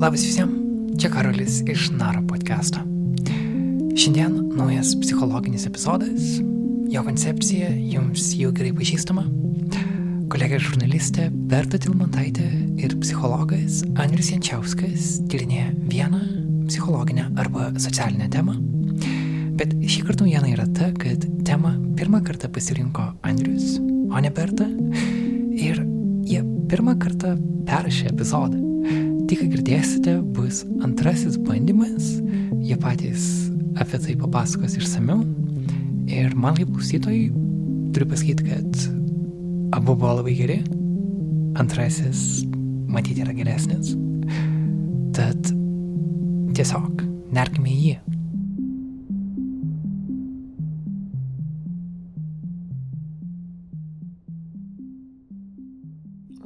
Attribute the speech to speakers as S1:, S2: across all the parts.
S1: Labas visiems, čia Karolis iš Naro podcast'o. Šiandien naujas psichologinis epizodas, jo koncepcija jums jau gerai pažįstama. Kolegė žurnalistė Berta Tilmantaitė ir psichologas Andrius Jančiauskas tyrinėja vieną psichologinę arba socialinę temą. Bet šį kartą naujiena yra ta, kad temą pirmą kartą pasirinko Andrius, o ne Berta. Ir jie pirmą kartą perrašė epizodą. Tai, ką girdėsite, bus antrasis bandymas, jie patys apie tai papasakos išsameu. Ir man kaip klausytojai turiu pasakyti, kad abu buvo labai geri, antrasis matyti yra geresnis. Tad tiesiog nerkime į jį.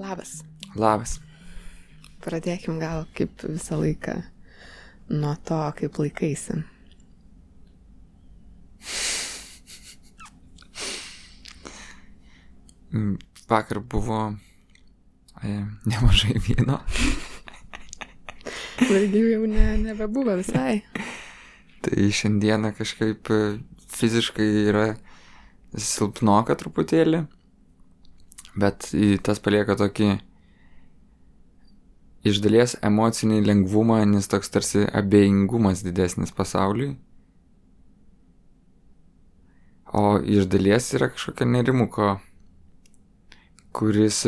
S2: Labas.
S3: Labas.
S2: Pradėkim gal kaip visą laiką nuo to, kaip laikaisi.
S3: Mm, Vakar buvo e, nemažai vyno.
S2: Vargių jau ne, nebebuvo visai.
S3: Tai šiandieną kažkaip e, fiziškai yra silpnoka truputėlį, bet tas palieka tokį iš dalies emocinį lengvumą, nes toks tarsi abejingumas didesnis pasauliui. O iš dalies yra kažkokia nerimuko, kuris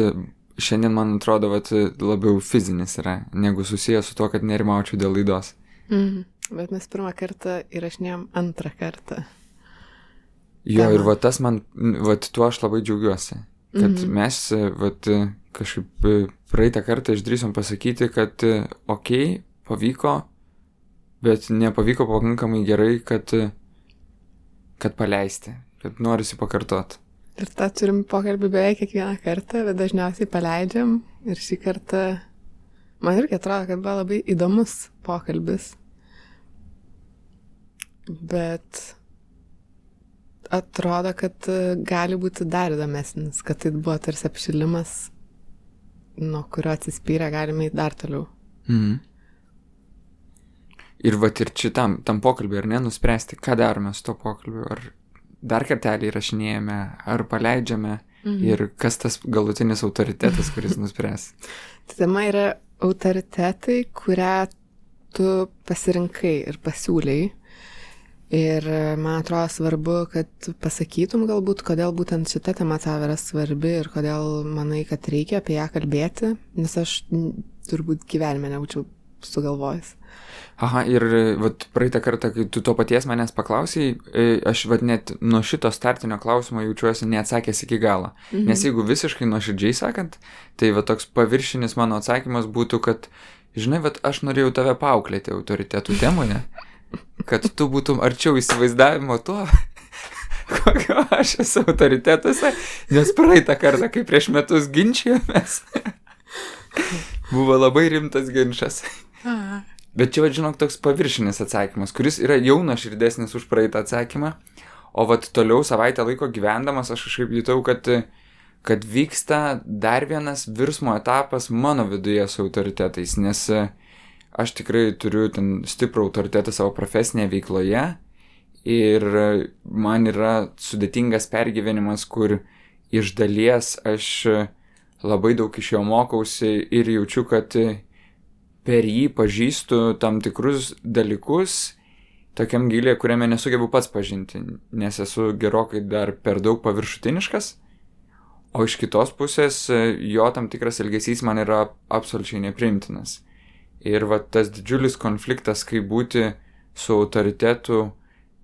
S3: šiandien man atrodo vat, labiau fizinis yra, negu susijęs su to, kad nerimaučiau dėl laidos.
S2: Mhm. Bet mes pirmą kartą įrašinėjom antrą kartą.
S3: Jo,
S2: Tema.
S3: ir va tas man, va tuo aš labai džiaugiuosi, kad
S2: Mhm.
S3: mes, va, kažkaip e, praeitą kartą išdrysom pasakyti, kad e, okay, pavyko, bet nepavyko pakankamai gerai, kad, e, kad paleisti, kad norisi pakartot.
S2: Ir tą turim pokalbį beveik kiekvieną kartą, bet dažniausiai paleidžiam. Ir šį kartą man irgi atrodo, kad buvo labai įdomus pokalbis. Bet atrodo, kad gali būti dar įdomesnis, kad tai buvo tarsi apšilimas, nuo kurio atsispyrę galime eiti dar toliau.
S3: Mhm. Ir va ir šitam, tam pokalbį, ar ne, nuspręsti, ką darome su to pokalbiu, ar dar kartelį įrašinėjame, ar paleidžiame,
S2: Mhm.
S3: ir kas tas galutinis autoritetas, kuris nuspręs.
S2: Tai tema yra autoritetai, kurią tu pasirinkai ir pasiūlei. Ir e, man atrodo svarbu, kad pasakytum galbūt, kodėl būtent šita tema tau yra svarbi ir kodėl manai, kad reikia apie ją kalbėti, nes aš turbūt gyvenime nebūčiau sugalvojęs.
S3: Aha, ir vat, praeitą kartą, kai tu to paties manęs paklausai, e, aš vat net nuo šito startinio klausimo jaučiuosi neatsakęs iki galo. Mhm. Nes jeigu visiškai nuoširdžiai sakant, tai va toks paviršinis mano atsakymas būtų, kad, žinai, vat aš norėjau tave paauklėti autoritetų temoje, kad tu būtum arčiau įsivaizdavimo to, kokio aš esu autoritetuose, nes praeitą kartą, kai prieš metus ginčijomės, buvo labai rimtas ginčas. Bet čia, va, žinok, toks paviršinis atsakymas, kuris yra jau nuoširdesnis už praeitą atsakymą, o vat toliau savaitę laiko gyvendamas aš kažkaip jutau, kad, kad vyksta dar vienas virsmo etapas mano viduje su autoritetais, nes e, aš tikrai turiu ten stiprų autoritetą savo profesinėje veikloje ir man yra sudėtingas pergyvenimas, kur iš dalies aš labai daug iš jo mokausi ir jaučiu, kad per jį pažįstu tam tikrus dalykus tokiam gilė, kuriame nesugebu pats pažinti, nes esu gerokai dar per daug paviršutiniškas, o iš kitos pusės jo tam tikras elgesys man yra absoliučiai neprimtinas. Ir va tas didžiulis konfliktas, kaip būti su autoritetu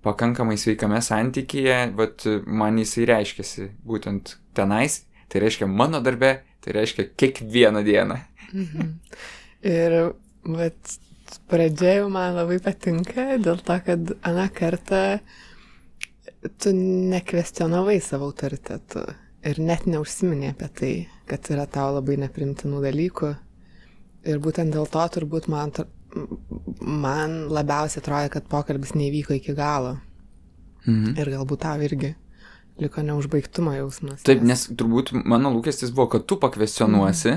S3: pakankamai sveikame santykyje, vat man jisai reiškiasi būtent tenais, tai reiškia mano darbe, tai reiškia kiekvieną dieną.
S2: Mhm. Ir vat, pradžia jau man labai patinka dėl to, kad aną kartą tu nekvestionavai savo autoritetų ir net neužsiminė apie tai, kad yra tau labai neprimtinų dalykų. Ir būtent dėl to turbūt man, man labiausiai atrodo, kad pokalbis nevyko iki galo.
S3: Mhm.
S2: Ir galbūt tau irgi liko neužbaigtumo jausmas.
S3: Taip, nes turbūt mano lūkestis buvo, kad tu pakvestionuosi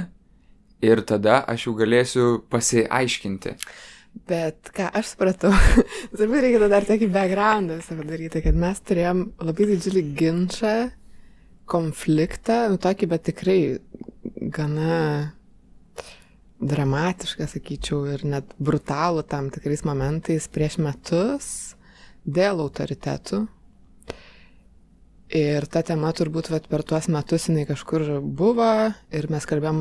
S3: ir tada aš jau galėsiu pasiaiškinti.
S2: Bet ką aš supratau, turbūt reikia dar tokį backgroundą visą padaryti, kad mes turėjom labai didžiulį ginčą, konfliktą, nu tokį, bet tikrai gana dramatišką, sakyčiau, ir net brutalų tam tikrais momentais prieš metus dėl autoritetų. Ir ta tema turbūt vat, per tuos metus jinai kažkur buvo ir mes kalbėjom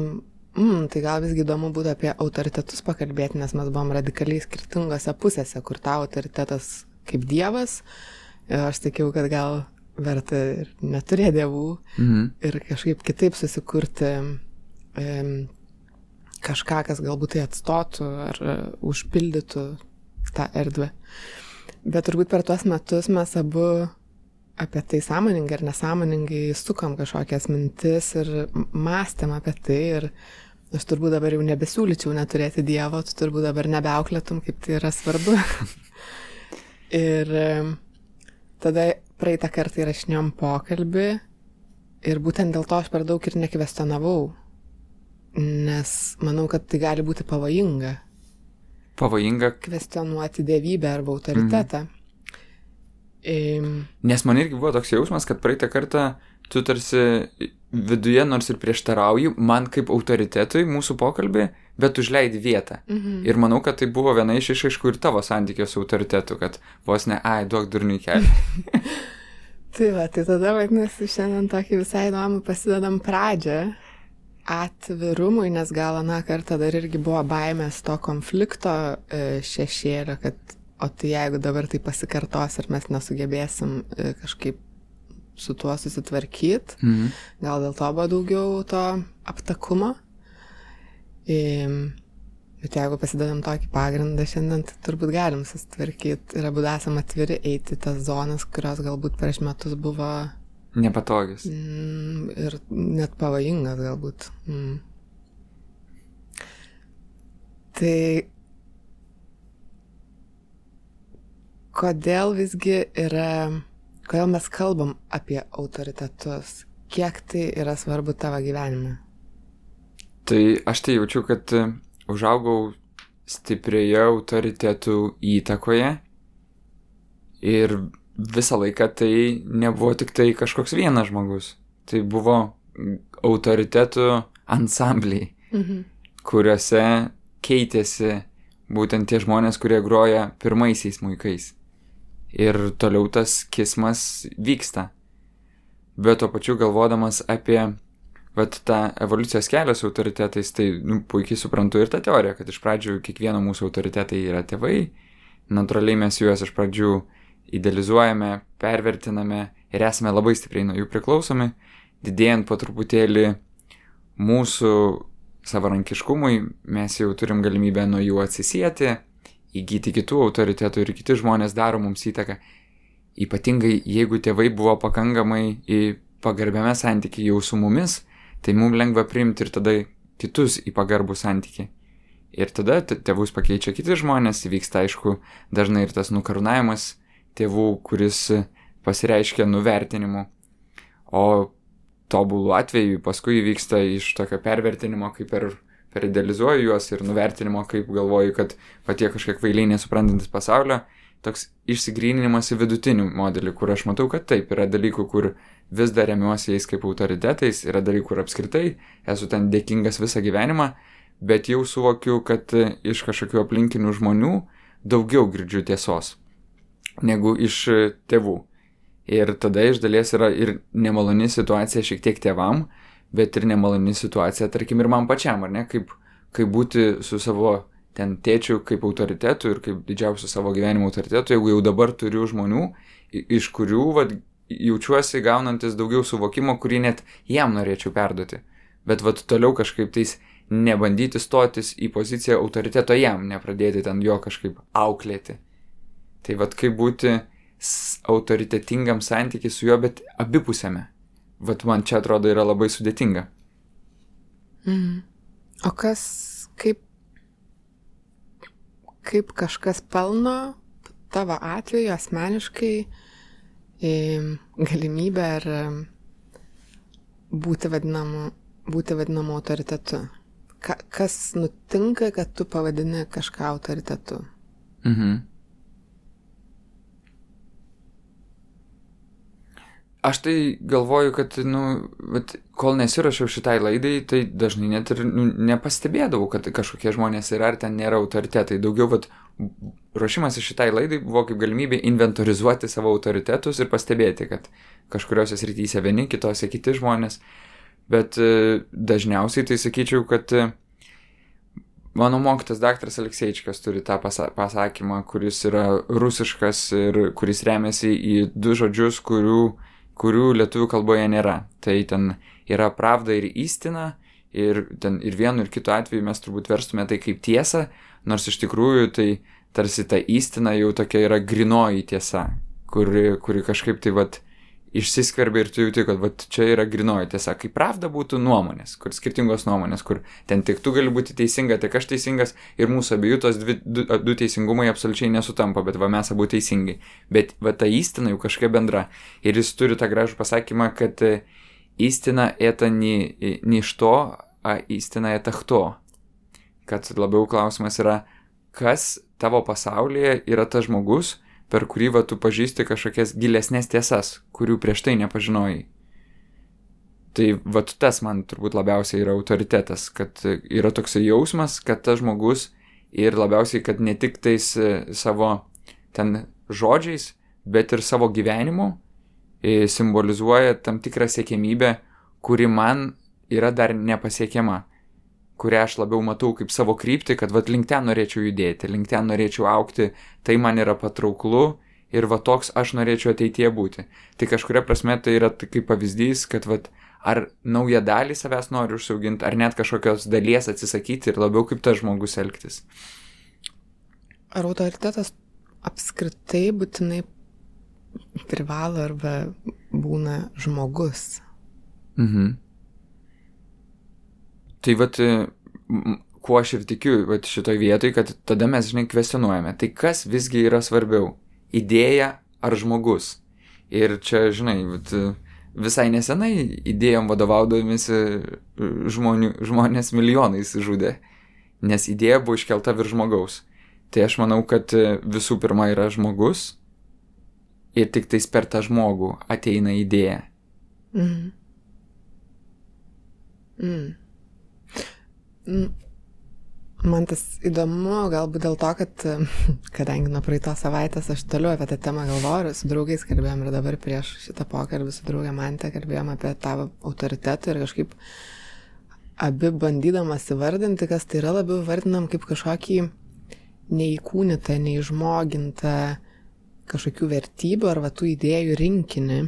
S2: mm, tai gal visgi įdomu būtų apie autoritetus pakalbėti, nes mes buvom radikaliai skirtingose pusėse, kur tavo autoritetas kaip dievas. Ir aš sakiau, kad gal verta ir neturėti dievų
S3: Mhm.
S2: ir kažkaip kitaip susikurti um, kažką, kas galbūt tai atstotų ar uh, užpildytų tą erdvę. Bet turbūt per tuos metus mes abu apie tai sąmoningai ar nesąmoningai sukam kažkokias mintis ir mąstėm apie tai ir aš turbūt dabar jau nebesiūlyčiau neturėti Dievo, tu turbūt dabar nebeauklėtum, kaip tai yra svarbu. ir em, tada praeitą kartą įrašinėjom pokalbį ir būtent dėl to aš per daug ir nekvestionavau, nes manau, kad tai gali būti pavojinga
S3: Pavojinga,
S2: kvestionuoti dievybę arba autoritetą. Em,
S3: nes man irgi buvo toks jausmas, kad praeitą kartą tu tarsi viduje nors ir prieštarauji man kaip autoritetui mūsų pokalbį, bet užleidi vietą.
S2: Mhm.
S3: Ir manau, kad tai buvo viena iš išaiškų ir tavo santykio su autoritetu, kad vos ne, ai, duok durniui kelią.
S2: Tai va, tai tada vadinasi, šiandien tokį visai įdomų pasidedam pradžią atvirumui, nes gal aną kartą dar irgi buvo baimės to konflikto e, šešėlio, kad o tai jeigu dabar tai pasikartos ir mes nesugebėsim e, kažkaip su tuo susitvarkyti,
S3: Mhm.
S2: gal dėl to buvo daugiau to aptakumo. Im, Bet jeigu pasidedam tokį pagrindą šiandien, tai turbūt galim susitvarkyti ir abu esam atviri eiti tas zonas, kurios galbūt prieš metus buvo
S3: Nepatogius.
S2: mm, ir net pavojingas galbūt. Mm. Tai kodėl visgi yra, kodėl mes kalbam apie autoritetus, kiek tai yra svarbu tavo gyvenime?
S3: Tai aš tai jaučiu, kad e, užaugau stiprioje autoritetų įtakoje ir visą laiką tai nebuvo tik tai kažkoks vienas žmogus. Tai buvo autoritetų ansambliai,
S2: Mhm.
S3: kuriuose keitėsi būtent tie žmonės, kurie groja pirmaisiais muikais. Ir toliau tas kismas vyksta. Bet tuo pačiu galvodamas apie vat, tą evoliucijos kelią su autoritetais, tai nu, puikiai suprantu ir tą teoriją, kad iš pradžių kiekvieno mūsų autoritetai yra tėvai, natūraliai mes juos iš pradžių idealizuojame, pervertiname ir esame labai stipriai nuo jų priklausomi, didėjant po truputėlį mūsų savarankiškumui, mes jau turim galimybę nuo jų atsisieti, įgyti kitų autoritetų ir kiti žmonės daro mums įtaką. Ypatingai jeigu tėvai buvo pakankamai į pagarbiame santykiai jau su mumis, tai mums lengva priimti ir tada kitus į pagarbų santykiai. Ir tada tėvus pakeičia kiti žmonės, vyksta aišku dažnai ir tas nukarūnavimas tėvų, kuris pasireiškia nuvertinimu. O tobulų atveju paskui vyksta iš tokio pervertinimo, kaip per, per idealizuoju juos ir nuvertinimo, kaip galvoju, kad patie kažkiek vailiai nesuprantantis pasaulio, toks išsigryninimas į vidutinį modelį, kur aš matau, kad taip, yra dalykų, kur vis dar remiuosi jais kaip autoritetais, yra dalykų, kur apskritai esu ten dėkingas visą gyvenimą, bet jau suvokiu, kad e, iš kažkokių aplinkinių žmonių daugiau girdžiu tiesos negu iš e, tėvų. Ir tada iš dalies yra ir nemaloni situacija šiek tiek tėvam, bet ir nemaloni situacija, tarkim, ir man pačiam, ar ne, kaip, kaip būti su savo ten tėčiu kaip autoritetu ir kaip didžiausiu savo gyvenimo autoritetu, jeigu jau dabar turiu žmonių, iš kurių vat, jaučiuosi gaunantis daugiau suvokimo, kurį net jam norėčiau perduoti. Bet vat toliau kažkaip tais nebandyti stotis į poziciją autoriteto jam, nepradėti ten jo kažkaip auklėti. Tai vad kaip būti autoritetingam santykiai su juo, bet abipusėme. Vat man čia atrodo yra labai sudėtinga.
S2: Mhm. O kas, kaip, kaip kažkas pelno tavo atveju asmeniškai galimybę ar būti vadinamu, būti vadinamu autoritetu? ka, kas nutinka, kad tu pavadini kažką autoritetu.
S3: Mhm. Aš tai galvoju, kad, nu, vat, kol nesirašiau šitai laidai, tai dažnai net ir nu, nepastebėdavau, kad kažkokie žmonės yra ar ten nėra autoritetai. Daugiau, vat, ruošimas šitai laidai buvo kaip galimybė inventorizuoti savo autoritetus ir pastebėti, kad kažkuriuose srityse vieni, kitose kiti žmonės. Bet e, dažniausiai tai sakyčiau, kad e, mano mokytas daktaras Alekseičikas turi tą pasa pasakymą, kuris yra rusiškas ir kuris remiasi į du žodžius, kurių kurių lietuvių kalboje nėra. Tai ten yra pravda ir įstina, ir, ten, ir vienu ir kitu atveju mes turbūt verstume tai kaip tiesą, nors iš tikrųjų tai tarsi ta įstina jau tokia yra grinoji tiesa, kuri, kuri kažkaip tai vad išsiskverbia ir tu jauti, kad vat, čia yra grinoji tiesa. Kaip pravda būtų nuomonės, kur skirtingos nuomonės, kur ten tik tu gali būti teisinga, tik aš teisingas ir mūsų abiejų tos dvi, du, du teisingumai absoliučiai nesutampa, bet va mes abu teisingi. Bet va ta įstina jau kažkokia bendra. Ir jis turi tą gražų pasakymą, kad įstina e, eta ni, ni iš to, a įstina eta to. Kad labiau klausimas yra, kas tavo pasaulyje yra tas žmogus, per kurį va tu pažįsti kažkokias gilesnės tiesas, kurių prieš tai nepažinojai. Tai va tas man turbūt labiausiai yra autoritetas, kad yra toksai jausmas, kad tas žmogus ir labiausiai, kad ne tik tais e, savo ten žodžiais, bet ir savo gyvenimu e, simbolizuoja tam tikrą siekėmybę, kuri man yra dar nepasiekiama kurią aš labiau matau kaip savo kryptį, kad vad link ten norėčiau judėti, link ten norėčiau aukti, tai man yra patrauklu ir va toks aš norėčiau ateitie būti. Tai kažkuria prasme tai yra kaip pavyzdys, kad vad ar naują dalį savęs noriu užsiauginti, ar net kažkokios dalies atsisakyti ir labiau kaip tas žmogus elgtis.
S2: Ar autoritetas apskritai būtinai privalo arba būna žmogus?
S3: Mhm. Tai vat, kuo aš ir tikiu vat, šitoj vietoj, kad tada mes, žinai, kvestionuojame. Tai kas visgi yra svarbiau - idėja ar žmogus? Ir čia, žinai, vat, visai nesenai idėjom vadovaudamisi žmonių, žmonės milijonais žudė, nes idėja buvo iškelta virš žmogaus. Tai aš manau, kad visų pirma yra žmogus ir tik tais per tą žmogų ateina idėja.
S2: Mm. Mm. Man tas įdomu, galbūt dėl to, kad kadangi nuo praeitos savaitės aš toliau apie tą temą galvoju, su draugais kalbėjom ir dabar prieš šitą pokalbį su draugė Mantė kalbėjom apie tavo autoritetą ir kažkaip abi bandydamas įvardinti, kas tai yra, labiau vardinam kaip kažkokį neįkūnytą, neižmogintą kažkokių vertybių ar tų idėjų rinkinį,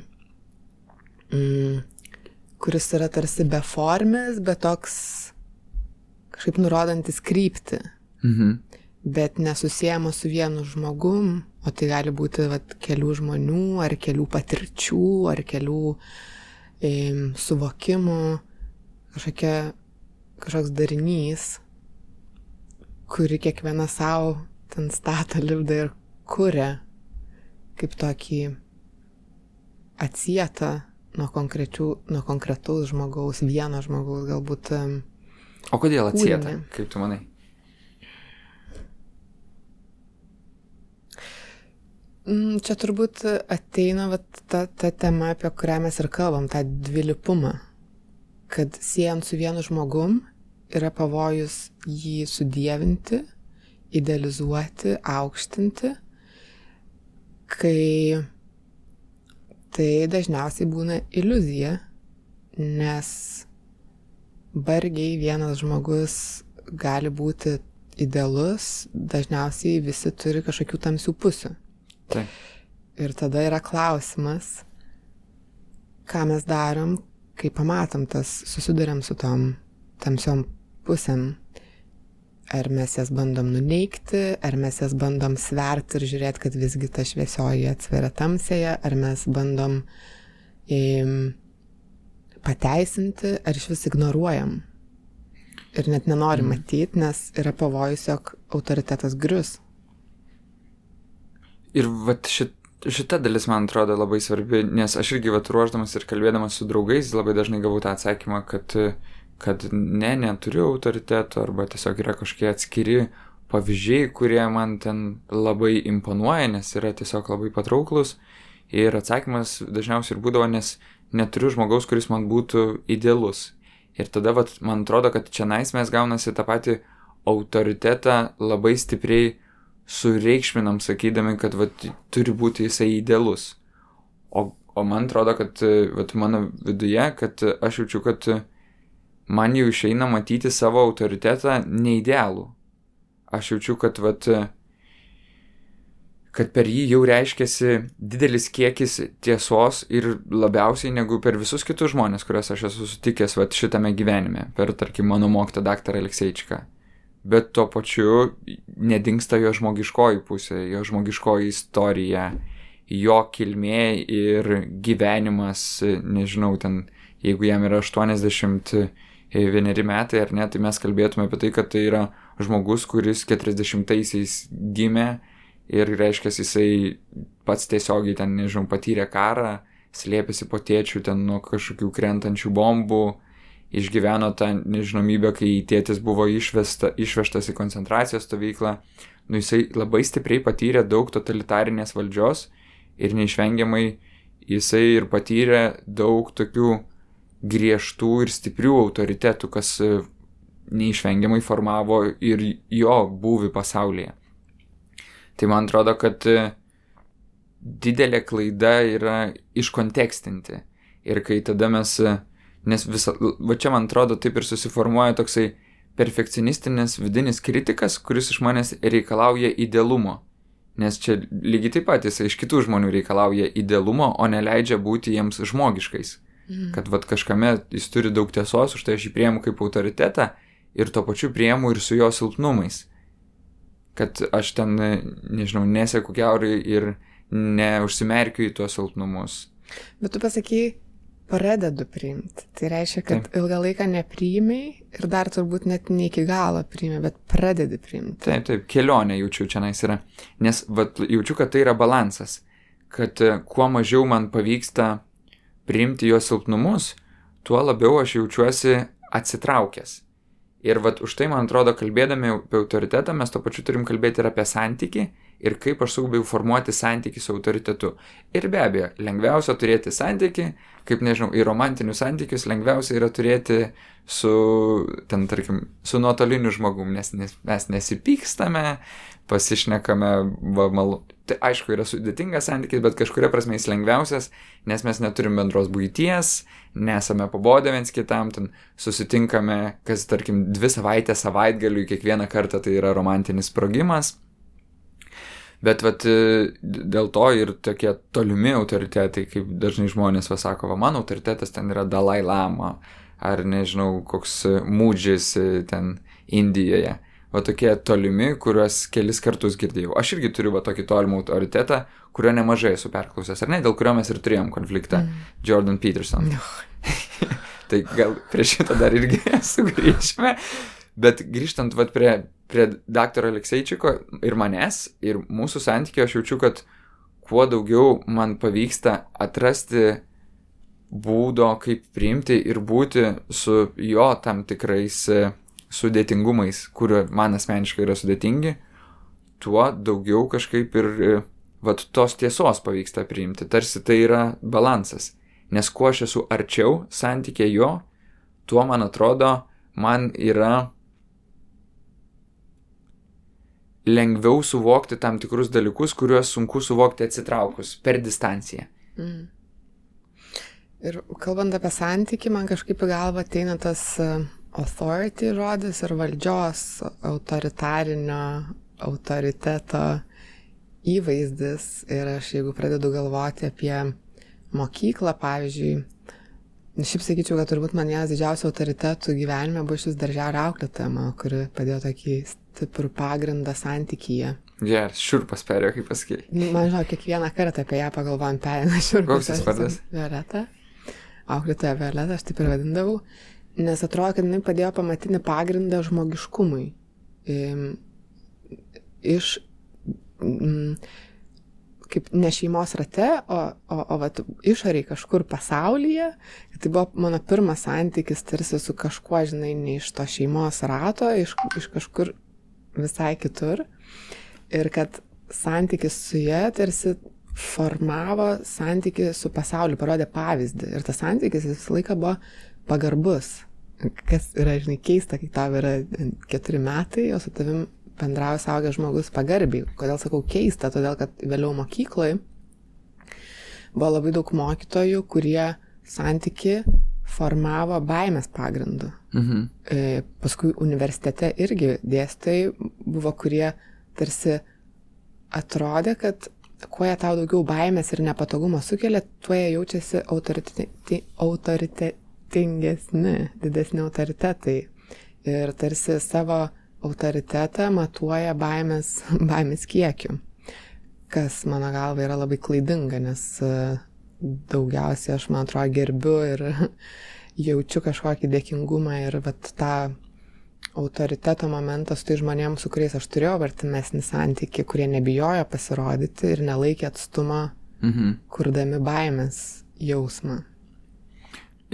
S2: mm, kuris yra tarsi beformis, bet toks kažkaip nurodantis kryptį,
S3: Mhm.
S2: bet nesusijęma su vienu žmogum, o tai gali būti vat, kelių žmonių, ar kelių patirčių, ar kelių e, suvokimų, kažkokia, kažkoks darinys, kuri kiekviena savo ten stato lipda ir kuria kaip tokį atsietą nuo, nuo konkretaus žmogaus, vieno žmogaus galbūt
S3: O kodėl atsieta, kaip tu manai?
S2: Mm, čia turbūt ateina vat, ta, ta tema, apie kurią mes ir kalbam, tą dvilipumą. Kad siejant su vienu žmogum yra pavojus jį sudėvinti, idealizuoti, aukštinti, kai tai dažniausiai būna iliuzija, nes vargiai vienas žmogus gali būti idealus, dažniausiai visi turi kažkokių tamsių pusių.
S3: Taip.
S2: Ir tada yra klausimas, ką mes darom, kai pamatom tas, susidurėm su tom tamsiom pusėm. Ar mes jas bandom nuneikti, ar mes jas bandom sverti ir žiūrėti, kad visgi ta šviesioji atsveria tamsėje, ar mes bandom im, pateisinti, ar iš vis ignoruojam. Ir net nenorim mm. matyti, nes yra pavojus, jog autoritetas grius.
S3: Ir vat šit, šita dalis man atrodo labai svarbi, nes aš irgi vat ruoždamas ir kalbėdamas su draugais labai dažnai gavau tą atsakymą, kad kad ne, neturiu autoriteto arba tiesiog yra kažkokie atskiri pavyzdžiai, kurie man ten labai imponuoja, nes yra tiesiog labai patrauklus. Ir atsakymas dažniausiai ir būdavo, nes neturiu žmogaus, kuris man būtų idealus. Ir tada, vat, man atrodo, kad čia nais mes gaunasi tą patį autoritetą labai stipriai sureikšminam, sakydami, kad vat, turi būti jisai idealus. O, o man atrodo, kad vat, mano viduje, kad aš jaučiu, kad man jau išeina matyti savo autoritetą neidealų. Aš jaučiu, kad vat, kad per jį jau reiškiasi didelis kiekis tiesos ir labiausiai negu per visus kitus žmonės, kuriuos aš esu sutikęs vat, šitame gyvenime, per, tarkim, mano mokytą daktarą Alekseičiką. Bet tuo pačiu nedingsta jo žmogiškoji pusė, jo žmogiškoji istorija, jo kilmė ir gyvenimas, nežinau, ten, jeigu jam yra 81 metai ar ne, tai mes kalbėtume apie tai, kad tai yra žmogus, kuris 40-aisiais gimė ir reiškia, jisai pats tiesiogiai ten, nežinau, patyrė karą, slėpėsi po tėčių ten nuo kažkokių krentančių bombų, išgyveno tą nežinomybę, kai tėtis buvo išvesta, išvežtas į koncentracijos stovyklą. Nu, jisai labai stipriai patyrė daug totalitarinės valdžios ir neišvengiamai jisai ir patyrė daug tokių griežtų ir stiprių autoritetų, kas neišvengiamai formavo ir jo būvi pasaulyje. Tai man atrodo, kad e, didelė klaida yra iškontekstinti. Ir kai tada mes, e, nes visą, va čia man atrodo taip ir susiformuoja toksai perfekcionistinis vidinis kritikas, kuris iš manęs reikalauja idealumo. Nes čia lygiai taip pat jis iš kitų žmonių reikalauja idealumo, o neleidžia būti jiems žmogiškais. Mm. Kad vad kažkame jis turi daug tiesos, už tai aš jį priemu kaip autoritetą ir tuo pačiu priemu ir su jo silpnumais kad aš ten, nežinau, nesėku keurai ir neužsimerkiu į tuos silpnumus.
S2: Bet tu pasakai, pradedu priimti. Tai reiškia, kad Taip. ilgą laiką nepriimiai ir dar turbūt net ne iki galo priimi, bet pradedi priimti.
S3: Taip, taip, kelionė jaučiu čia nais yra. Nes vat, jaučiu, kad tai yra balansas. Kad e, kuo mažiau man pavyksta priimti jo silpnumus, tuo labiau aš jaučiuosi atsitraukęs. Ir vat už tai, man atrodo, kalbėdami apie autoritetą, mes to pačiu turim kalbėti ir apie santyki ir kaip aš sugebėjau formuoti santyki su autoritetu. Ir be abejo, lengviausia turėti santyki, kaip nežinau, į romantinius santykius lengviausia yra turėti su, ten, tarkim, su nuotoliniu žmogum, nes, nes mes nesipykstame, pasišnekame, va, mal... tai aišku yra sudėtingas santykis, bet kažkuria prasme jis lengviausias, nes mes neturim bendros būties, nesame pabodę viens kitam, ten susitinkame, kas tarkim dvi savaitės savaitgaliui, kiekvieną kartą tai yra romantinis sprogimas. Bet vat, dėl to ir tokie tolimi autoritetai, kaip dažnai žmonės pasako, va, mano autoritetas ten yra Dalai Lama, ar nežinau, koks mūdžis ten Indijoje va tokie tolimi, kuriuos kelis kartus girdėjau. Aš irgi turiu va tokį tolimą autoritetą, kurio nemažai esu perklausęs, ar ne, dėl kurio mes ir turėjom konfliktą. Mm. Jordan Peterson. Tai gal prie šito dar irgi sugrįžime. Bet grįžtant vat, prie, prie daktaro Alekseičiko ir manęs, ir mūsų santykio, aš jaučiu, kad kuo daugiau man pavyksta atrasti būdo, kaip priimti ir būti su jo tam tikrais sudėtingumais, kurio man asmeniškai yra sudėtingi, tuo daugiau kažkaip ir e, vat, tos tiesos pavyksta priimti. Tarsi tai yra balansas. Nes kuo aš esu arčiau santykė jo, tuo man atrodo, man yra lengviau suvokti tam tikrus dalykus, kuriuos sunku suvokti atsitraukus per distanciją. Mm.
S2: Ir kalbant apie santyki, man kažkaip į galvą ateina tas uh, authority žodis ir valdžios autoritarinio autoriteto įvaizdis. Ir aš jeigu pradedu galvoti apie mokyklą, pavyzdžiui, šiaip sakyčiau, kad turbūt man vienas didžiausių autoritetų gyvenime buvo šis darželio auklėtoja, mano, kuri padėjo tokį stiprų pagrindą santykyje.
S3: Geras, yeah, šiurpas perėjo, kaip pasakė.
S2: Nu, man žinau, kiekvieną kartą apie ją pagalvojant perina šiurpas.
S3: Koks tas vardas?
S2: Violeta. Auklėtoja Violeta, aš taip ir vadindavau nes atrodo, kad jinai padėjo pamatinį pagrindą žmogiškumui. Iš kaip ne šeimos rate, o, o, o vat, išoriai kažkur pasaulyje. Tai buvo mano pirmas santykis tarsi su kažkuo, žinai, ne iš to šeimos rato, iš, iš kažkur visai kitur. Ir kad santykis su jie tarsi formavo santykį su pasauliu, parodė pavyzdį. Ir tas santykis visą laiką buvo pagarbus. Kas yra, žinai, keista, kai tau yra keturi metai, o su tavim bendrauja saugęs žmogus pagarbiai. Kodėl sakau keista? Todėl, kad vėliau mokykloje buvo labai daug mokytojų, kurie santyki formavo baimės pagrindu. Mhm. E, paskui universitete irgi dėstai buvo, kurie tarsi atrodė, kad kuo jie tau daugiau baimės ir nepatogumo sukelia, tuo jie jaučiasi autorite, autoritetingesni, didesni autoritetai. Ir tarsi savo autoritetą matuoja baimės, baimės kiekiu, kas mano galva yra labai klaidinga, nes e, daugiausiai aš, man atrodo, gerbiu ir jaučiu kažkokį dėkingumą ir vat, tą autoriteto momentą su tai žmonėms, su kuriais aš turėjau artimesnį santyki, kurie nebijojo pasirodyti ir nelaikė atstumą, mhm. kurdami baimės jausmą.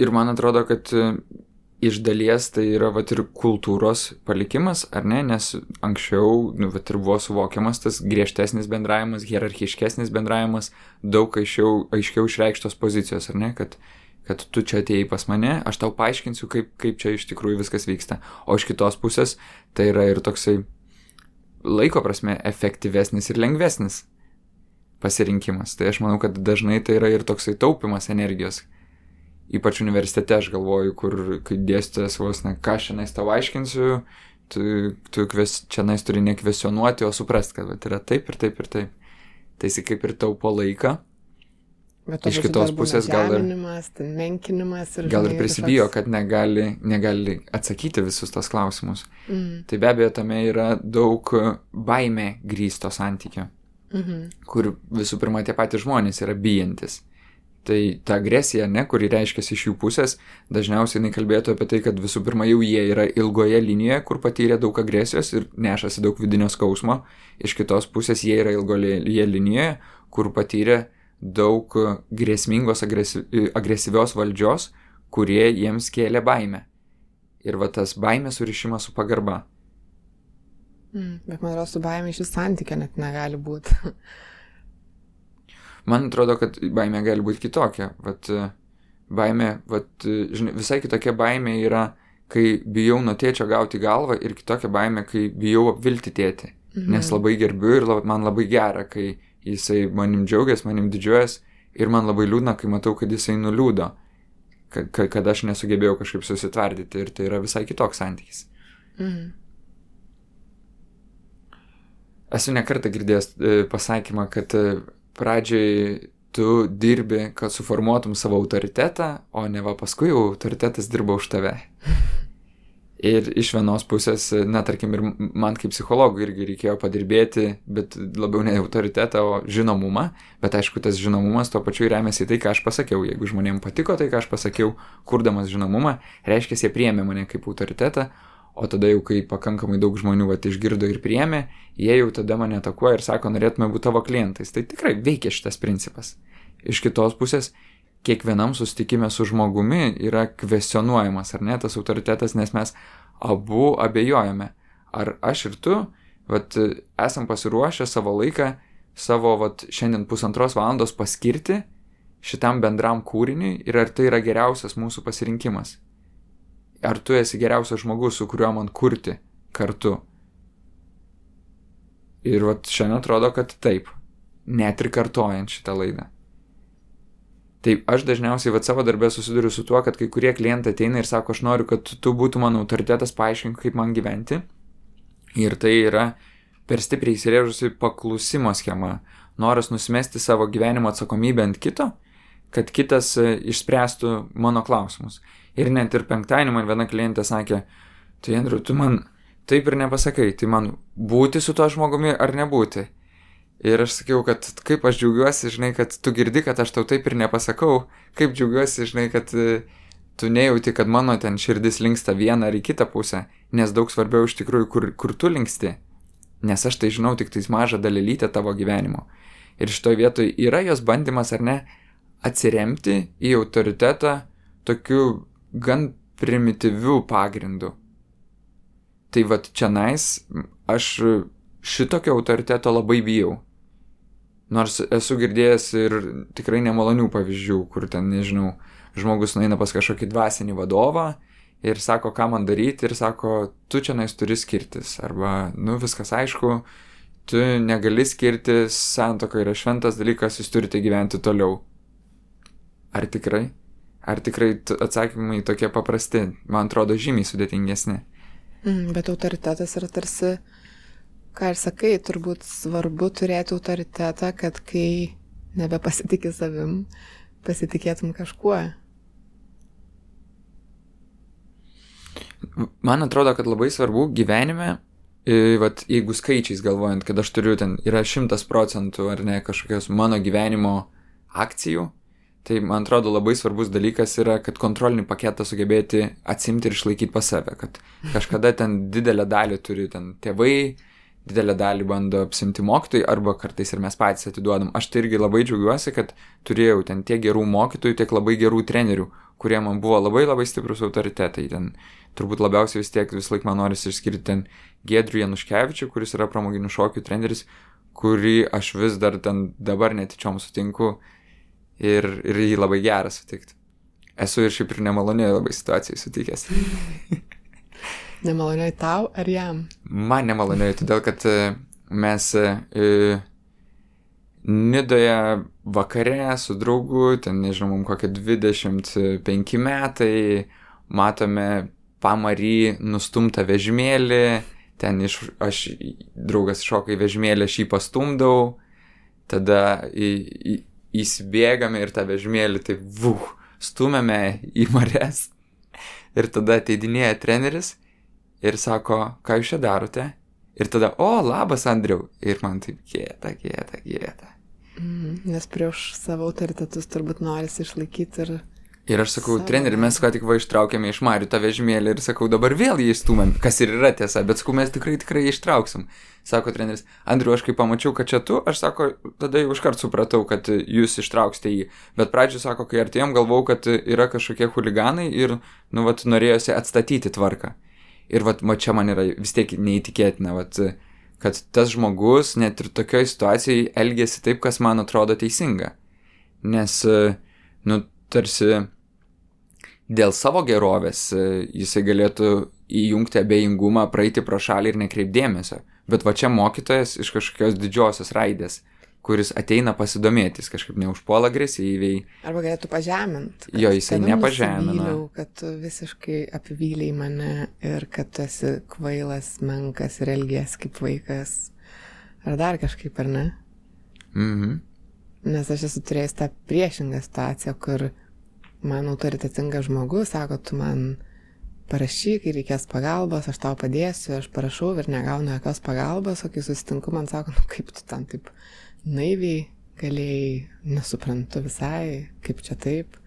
S3: Ir man atrodo, kad iš dalies tai yra vat ir kultūros palikimas, ar ne, nes anksčiau nu, vat ir buvo suvokiamas tas griežtesnis bendravimas, hierarchiškesnis bendravimas, daug aiškiau, aiškiau išreikštos pozicijos, ar ne, kad, kad tu čia atėjai pas mane, aš tau paaiškinsiu, kaip, kaip čia iš tikrųjų viskas vyksta. O iš kitos pusės tai yra ir toksai laiko prasme efektyvesnis ir lengvesnis pasirinkimas. Tai aš manau, kad dažnai tai yra ir toksai taupimas energijos, ypač universitete aš galvoju, kur, kai dėstytojas vos ne, ką šiandien tau aiškinsiu, tu, tu kves, čia nais turi nekvesionuoti, o suprast, kad vat, yra taip ir taip ir taip. Tai jis kaip ir taupo laiką. Bet iš kitos pusės gal ir...
S2: Menkinimas ir...
S3: Gal ir prisibijo, kažkoks... kad negali, negali atsakyti visus tos klausimus. Mm. Tai be abejo, tame yra daug baime grįsto santykio. Mm -hmm. Kur visų pirma tie patys žmonės yra bijantis. Tai ta agresija, ne, kuri reiškiasi iš jų pusės, dažniausiai jinai kalbėtų apie tai, kad visų pirma jau jie yra ilgoje linijoje, kur patyrė daug agresijos ir nešasi daug vidinio skausmo, iš kitos pusės jie yra ilgoje linijoje, kur patyrė daug grėsmingos agresyvios valdžios, kurie jiems kėlė baimę. Ir va tas baimės surišimas su pagarba.
S2: Mm, bet man atrodo, su baimė šis santykė net negali būti.
S3: Man atrodo, kad baimė gali būti kitokia. Vat, e, baimė, vat, e, žinai, visai kitokia baimė yra, kai bijau nuo tėčio gauti galvą ir kitokia baimė, kai bijau apvilti tėtį. Mhm. Nes labai gerbiu ir lab, man labai gera, kai jisai manim džiaugiasi, manim didžiuojas ir man labai liūdna, kai matau, kad jisai nuliūdo, kad, kad aš nesugebėjau kažkaip susitvardyti ir tai yra visai kitoks santykis. Mhm. Esu nekartą girdėjęs e, pasakymą, kad pradžiai tu dirbi, kad suformuotum savo autoritetą, o ne va paskui jau autoritetas dirba už tave. Ir iš vienos pusės, na, tarkim, ir man kaip psichologui irgi reikėjo padirbėti, bet labiau ne autoritetą, o žinomumą. Bet aišku, tas žinomumas tuo pačiu remiasi į tai, ką aš pasakiau. Jeigu žmonėms patiko tai, ką aš pasakiau, kurdamas žinomumą, reiškia, jie priemė mane kaip autoritetą, O tada jau, kai pakankamai daug žmonių vat, išgirdo ir priemė, jie jau tada mane atakuoja ir sako, norėtume būti tavo klientais. Tai tikrai veikia šitas principas. Iš kitos pusės, kiekvienam susitikime su žmogumi yra kvestionuojamas, ar ne, tas autoritetas, nes mes abu abejojame, ar aš ir tu, vat, esam pasiruošę savo laiką, savo vat, šiandien pusantros valandos paskirti šitam bendram kūriniui ir ar tai yra geriausias mūsų pasirinkimas ar tu esi geriausias žmogus, su kuriuo man kurti kartu. Ir vat šiandien atrodo, kad taip, net ir kartojant šitą laidą. Taip, aš dažniausiai vat savo darbę susiduriu su tuo, kad kai kurie klientai ateina ir sako, aš noriu, kad tu būtų mano autoritetas, paaiškink, kaip man gyventi. Ir tai yra per stipriai įsirėžusi paklusimo schema. Noras nusimesti savo gyvenimo atsakomybę ant kito, kad kitas e, išspręstų mano klausimus. Ir net ir penktadienį man viena klientė sakė, tai Andriu, tu man taip ir nepasakai, tai man būti su tuo žmogumi ar nebūti. Ir aš sakiau, kad kaip aš džiaugiuosi, žinai, kad tu girdi, kad aš tau taip ir nepasakau, kaip džiaugiuosi, žinai, kad e, tu nejauti, kad mano ten širdis linksta vieną ar į kitą pusę, nes daug svarbiau iš tikrųjų, kur, kur tu linksti. Nes aš tai žinau tik tais mažą dalelytę tavo gyvenimo. Ir šitoje vietoje yra jos bandymas ar ne atsiremti į autoritetą tokiu gan primityvių pagrindų. Tai vad čia nais, aš šitokio autoriteto labai bijau. Nors esu girdėjęs ir tikrai nemalonių pavyzdžių, kur ten, nežinau, žmogus nueina pas kažkokį dvasinį vadovą ir sako, ką man daryti, ir sako, tu čia nais turi skirtis. Arba, nu, viskas aišku, tu negali skirtis, santoka yra šventas dalykas, jūs turite gyventi toliau. Ar tikrai? Ar tikrai atsakymai tokie paprasti? Man atrodo, žymiai sudėtingesni.
S2: Mm, bet autoritetas yra tarsi, ką ir sakai, turbūt svarbu turėti autoritetą, kad kai nebepasitikė savim, pasitikėtum kažkuo.
S3: Man atrodo, kad labai svarbu gyvenime, vat, jeigu skaičiais galvojant, kad aš turiu ten, yra šimtas procentų ar ne kažkokios mano gyvenimo akcijų, tai man atrodo labai svarbus dalykas yra, kad kontrolinį paketą sugebėti atsimti ir išlaikyti pas save, kad kažkada ten didelę dalį turi ten tėvai, didelę dalį bando apsimti mokytojai arba kartais ir mes patys atiduodam. Aš tai irgi labai džiaugiuosi, kad turėjau ten tiek gerų mokytojų, tiek labai gerų trenerių, kurie man buvo labai labai stiprus autoritetai. Ten turbūt labiausiai vis tiek vis laik man norisi išskirti ten Gedrių Januškevičių, kuris yra pramoginių šokių treneris, kurį aš vis dar ten dabar netičiom sutinku ir, ir jį labai gerą sutikti. Esu ir šiaip ir nemaloniai labai situacijai sutikęs.
S2: nemaloniai tau ar jam?
S3: Man nemaloniai, todėl kad e, mes e, Nidoje vakare su draugu, ten nežinau, mums kokie 25 metai, matome pamarį nustumtą vežimėlį, ten iš, aš, draugas šoka į vežimėlį, aš jį pastumdau, tada į, į, įsibėgame ir tą vežimėlį taip, vuh, stumėme į mares. Ir tada ateidinėja treneris ir sako, ką jūs čia darote? Ir tada, o, labas Andriu. Ir man taip gėda, gėda, gėda.
S2: Mm, nes prieš savo autoritetus turbūt norisi išlaikyti ir
S3: Ir aš sakau, treneri, mes ką tik va ištraukėme iš Marių tą vežimėlį ir sakau, dabar vėl jį įstumėm, kas ir yra tiesa, bet sakau, mes tikrai tikrai ištrauksim. Sako treneris, Andriu, aš kai pamačiau, kad čia tu, aš sako, tada jau iškart supratau, kad jūs ištrauksite jį. Bet pradžioje sako, kai artėjom, galvau, kad yra kažkokie huliganai ir, nu, vat, norėjosi atstatyti tvarką. Ir, vat, ma čia man yra vis tiek neįtikėtina, vat, kad tas žmogus net ir tokioje situacijoje elgėsi taip, kas man atrodo teisinga. Nes, nu, tarsi dėl savo gerovės e, jisai galėtų įjungti abejingumą, praeiti pro šalį ir nekreipdėmėsio. Bet va čia mokytojas iš kažkokios didžiosios raidės, kuris ateina pasidomėti, jis kažkaip neužpuola agresyviai.
S2: Arba galėtų pažeminti.
S3: Jo, jisai nepažemina.
S2: Kad tu visiškai apvyliai mane ir kad tu esi kvailas, menkas ir elgies kaip vaikas. Ar dar kažkaip, ar ne?
S3: Mhm.
S2: Nes aš esu turėjęs tą priešingą situaciją, kur man autoritetingas žmogus sako, tu man parašyk, kai reikės pagalbos, aš tau padėsiu, aš parašau ir negaunu jokios pagalbos, o kai susitinku, man sako, nu kaip tu ten taip naiviai galėjai, nesuprantu visai, kaip čia taip.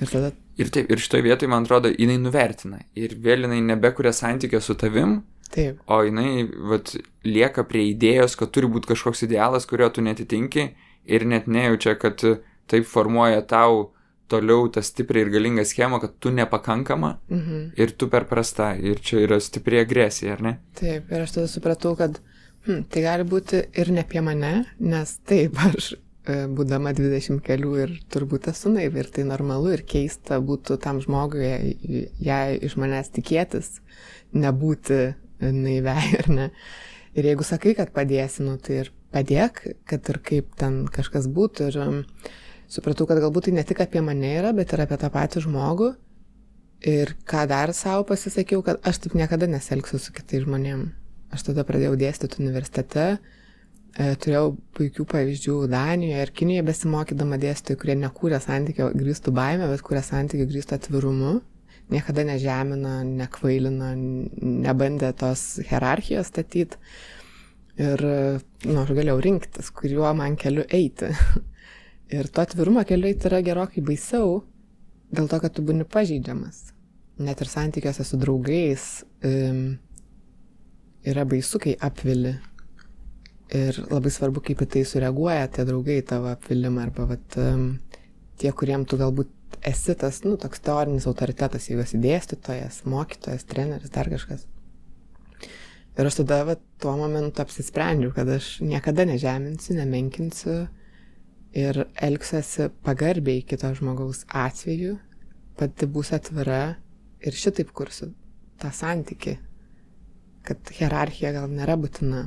S2: Ir tada...
S3: Ir taip, ir šitoje vietoje, man atrodo, jinai nuvertina. Ir vėl jinai nebekuria santykio su tavim.
S2: Taip.
S3: O jinai, vat, lieka prie idėjos, kad turi būti kažkoks idealas, kurio tu netitinki ir net nejaučia, kad taip formuoja tau toliau tą stiprią ir galingą schemą, kad tu nepakankama mhm. ir tu per prasta. Ir čia yra stipri agresija, ar ne?
S2: Taip, ir aš tada supratau, kad hm, tai gali būti ir ne apie mane, nes taip, aš e, būdama 20 kelių ir turbūt esu naivi ir tai normalu ir keista būtų tam žmogui, jei iš manęs tikėtis, nebūti naiviai ar ne. Ir jeigu sakai, kad padėsi, nu tai ir padėk, kad ir kaip ten kažkas būtų. Ir, supratau, kad galbūt tai ne tik apie mane yra, bet ir apie tą patį žmogų. Ir ką dar savo pasisakiau, kad aš taip niekada neselgsiu su kitais žmonėmis. Aš tada pradėjau dėstyti universitete, e, turėjau puikių pavyzdžių Danijoje ir Kinijoje besimokydama dėstytojų, kurie nekūrė santykio grįstų baimę, bet kūrė santykio grįstų atvirumu. Niekada nežemina, nekvailina, nebandė tos hierarchijos statyti. Ir, nu, aš galėjau rinktis, kuriuo man keliu eiti. Ir to atvirumo tai yra gerokai baisiau, dėl to, kad tu būni pažeidžiamas. Net ir santykiuose su draugais um, yra baisu, kai apvili. Ir labai svarbu, kaip į tai sureaguoja tie draugai tavo apvilimą arba vat, um, tie, kuriem tu galbūt esi tas, nu, toks teorinis autoritetas, jeigu esi dėstytojas, mokytojas, treneris, dar kažkas. Ir aš tada vat, tuo momentu apsisprendžiau, kad aš niekada nežeminsiu, nemenkinsiu ir elgsiuosi pagarbiai kito žmogaus atveju, pati būsiu atvira ir šitaip kursiu tą santyki, kad hierarchija gal nėra būtina.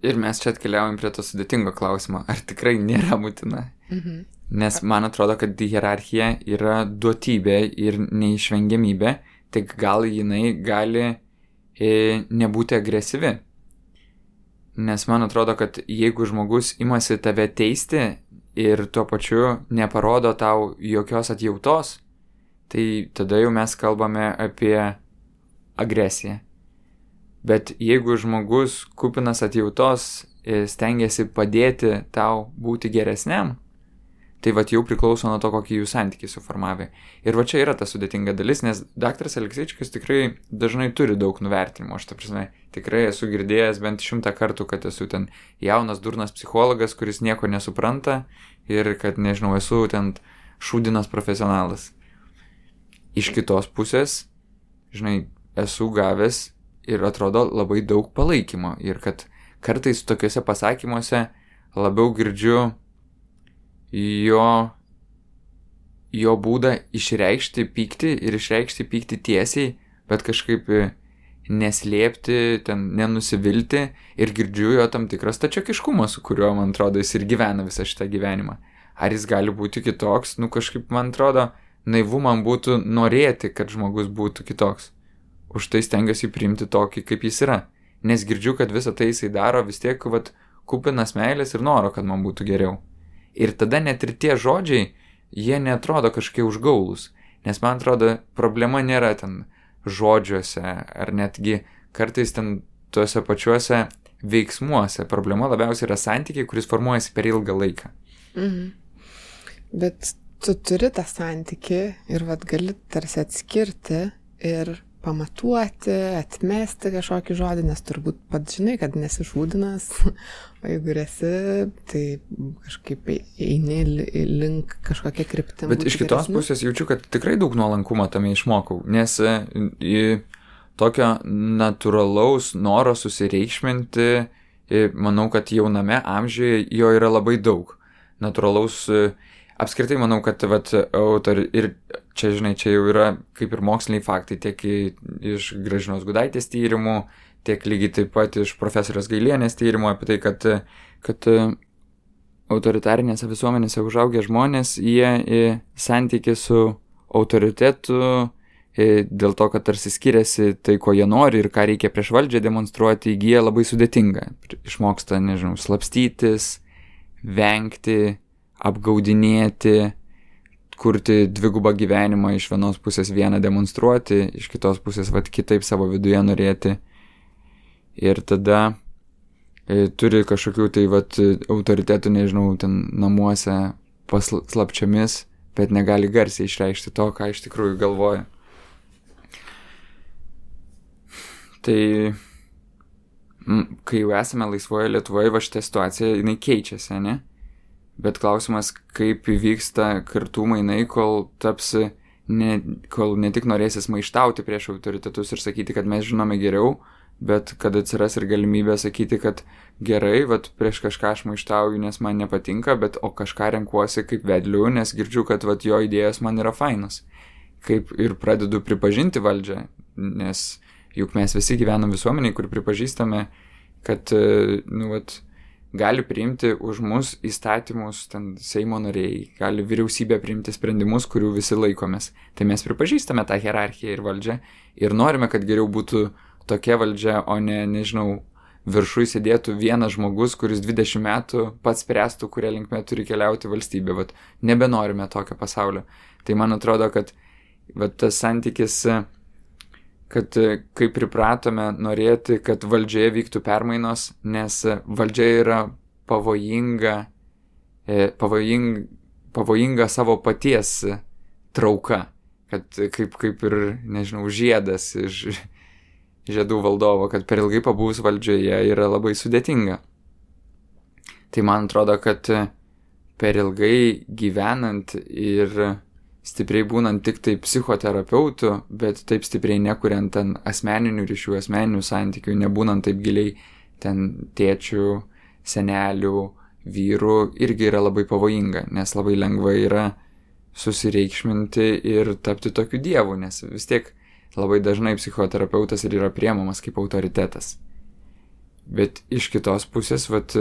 S3: Ir mes čia atkeliaujam prie to sudėtingo klausimo, ar tikrai nėra būtina. Mhm. Nes man atrodo, kad hierarchija yra duotybė ir neišvengiamybė, tik gal jinai gali e, nebūti agresyvi. Nes man atrodo, kad jeigu žmogus imasi tave teisti ir tuo pačiu neparodo tau jokios atjautos, tai tada jau mes kalbame apie agresiją. Bet jeigu žmogus kupinas atjautos stengiasi padėti tau būti geresniam, tai va jau priklauso nuo to, kokį jų santykiai suformavė. Ir va čia yra ta sudėtinga dalis, nes daktaras Alekseičikas tikrai dažnai turi daug nuvertinimo. Aš, ta prasme, tikrai esu girdėjęs bent šimtą kartų, kad esu ten jaunas, durnas psichologas, kuris nieko nesupranta ir kad, nežinau, esu ten šūdinas profesionalas. Iš kitos pusės, žinai, esu gavęs ir atrodo labai daug palaikymo. Ir kad kartais tokiuose pasakymuose labiau girdžiu jo, jo būdą išreikšti pyktį ir išreikšti pyktį tiesiai, bet kažkaip neslėpti, ten nenusivilti ir girdžiu jo tam tikrą stačiokiškumą, su kuriuo, man atrodo, jis ir gyvena visą šitą gyvenimą. Ar jis gali būti kitoks, nu kažkaip, man atrodo, naivu man būtų norėti, kad žmogus būtų kitoks už tai stengiuosi priimti tokį, kaip jis yra. Nes girdžiu, kad visą tai jisai daro vis tiek, vad, kupinas meilės ir noro, kad man būtų geriau. Ir tada net ir tie žodžiai, jie netrodo kažkiek užgaulus. Nes man atrodo, problema nėra ten žodžiuose, ar netgi kartais ten tuose pačiuose veiksmuose. Problema labiausiai yra santykiai, kuris formuojasi per ilgą laiką.
S2: Mhm. Bet tu turi tą santyki ir vad gali tarsi atskirti ir pamatuoti, atmesti kažkokį žodį, nes turbūt pat žinai, kad nesi šūdinas, o jeigu esi, tai kažkaip eini link kažkokia kryptim.
S3: Bet iš kitos geresniu. pusės jaučiu, kad tikrai daug nuolankumo tame išmokau, nes e, tokio natūralaus noro susireikšminti, e, manau, kad jauname amžiuje jo yra labai daug. Natūralaus apskritai manau, kad vat, autor ir čia, žinai, čia jau yra kaip ir moksliniai faktai, tiek iš Gražinos Gudaitės tyrimų, tiek lygiai taip pat iš profesorės Gailienės tyrimų apie tai, kad, kad autoritarinėse visuomenėse užaugę žmonės, jie santyki su autoritetu dėl to, kad tarsi skiriasi tai, ko jie nori ir ką reikia prieš valdžią demonstruoti, įgyja labai sudėtinga. Išmoksta, nežinau, slapstytis, vengti, apgaudinėti, kurti dvigubą gyvenimą, iš vienos pusės vieną demonstruoti, iš kitos pusės vad kitaip savo viduje norėti. Ir tada e, turi kažkokių tai vad autoritetų, nežinau, ten namuose paslapčiomis, bet negali garsiai išreikšti to, ką iš tikrųjų galvoja. Tai kai jau esame laisvoje Lietuvoje, va šitą situaciją, jinai keičiasi, ne? Bet klausimas, kaip įvyksta kartų mainai, kol tapsi, ne, kol ne tik norėsis maištauti prieš autoritetus ir sakyti, kad mes žinome geriau, bet kad atsiras ir galimybė sakyti, kad gerai, vat prieš kažką aš maištauju, nes man nepatinka, bet o kažką renkuosi kaip vedliu, nes girdžiu, kad vat jo idėjos man yra fainos. Kaip ir pradedu pripažinti valdžią, nes juk mes visi gyvenam visuomeniai, kur pripažįstame, kad, nu, vat, gali priimti už mus įstatymus, ten Seimo nariai, gali vyriausybė priimti sprendimus, kurių visi laikomės. Tai mes pripažįstame tą hierarchiją ir valdžią ir norime, kad geriau būtų tokia valdžia, o ne, nežinau, viršui sėdėtų vienas žmogus, kuris 20 metų pats spręstų, kuria linkme turi keliauti valstybė. Vat nebenorime tokio pasaulio. Tai man atrodo, kad vat, tas santykis kad kaip pripratome norėti, kad valdžioje vyktų permainos, nes valdžia yra pavojinga, e, pavojing, pavojinga savo paties trauka, kad kaip, kaip ir, nežinau, žiedas iš, žiedų valdovo, kad per ilgai pabūs valdžioje yra labai sudėtinga. Tai man atrodo, kad per ilgai gyvenant ir stipriai būnant tik tai psichoterapeutu, bet taip stipriai nekuriant ten asmeninių ryšių, asmeninių santykių, nebūnant taip giliai ten tėčių, senelių, vyrų, irgi yra labai pavojinga, nes labai lengva yra susireikšminti ir tapti tokiu dievu, nes vis tiek labai dažnai psichoterapeutas ir yra priemamas kaip autoritetas. Bet iš kitos pusės, vat,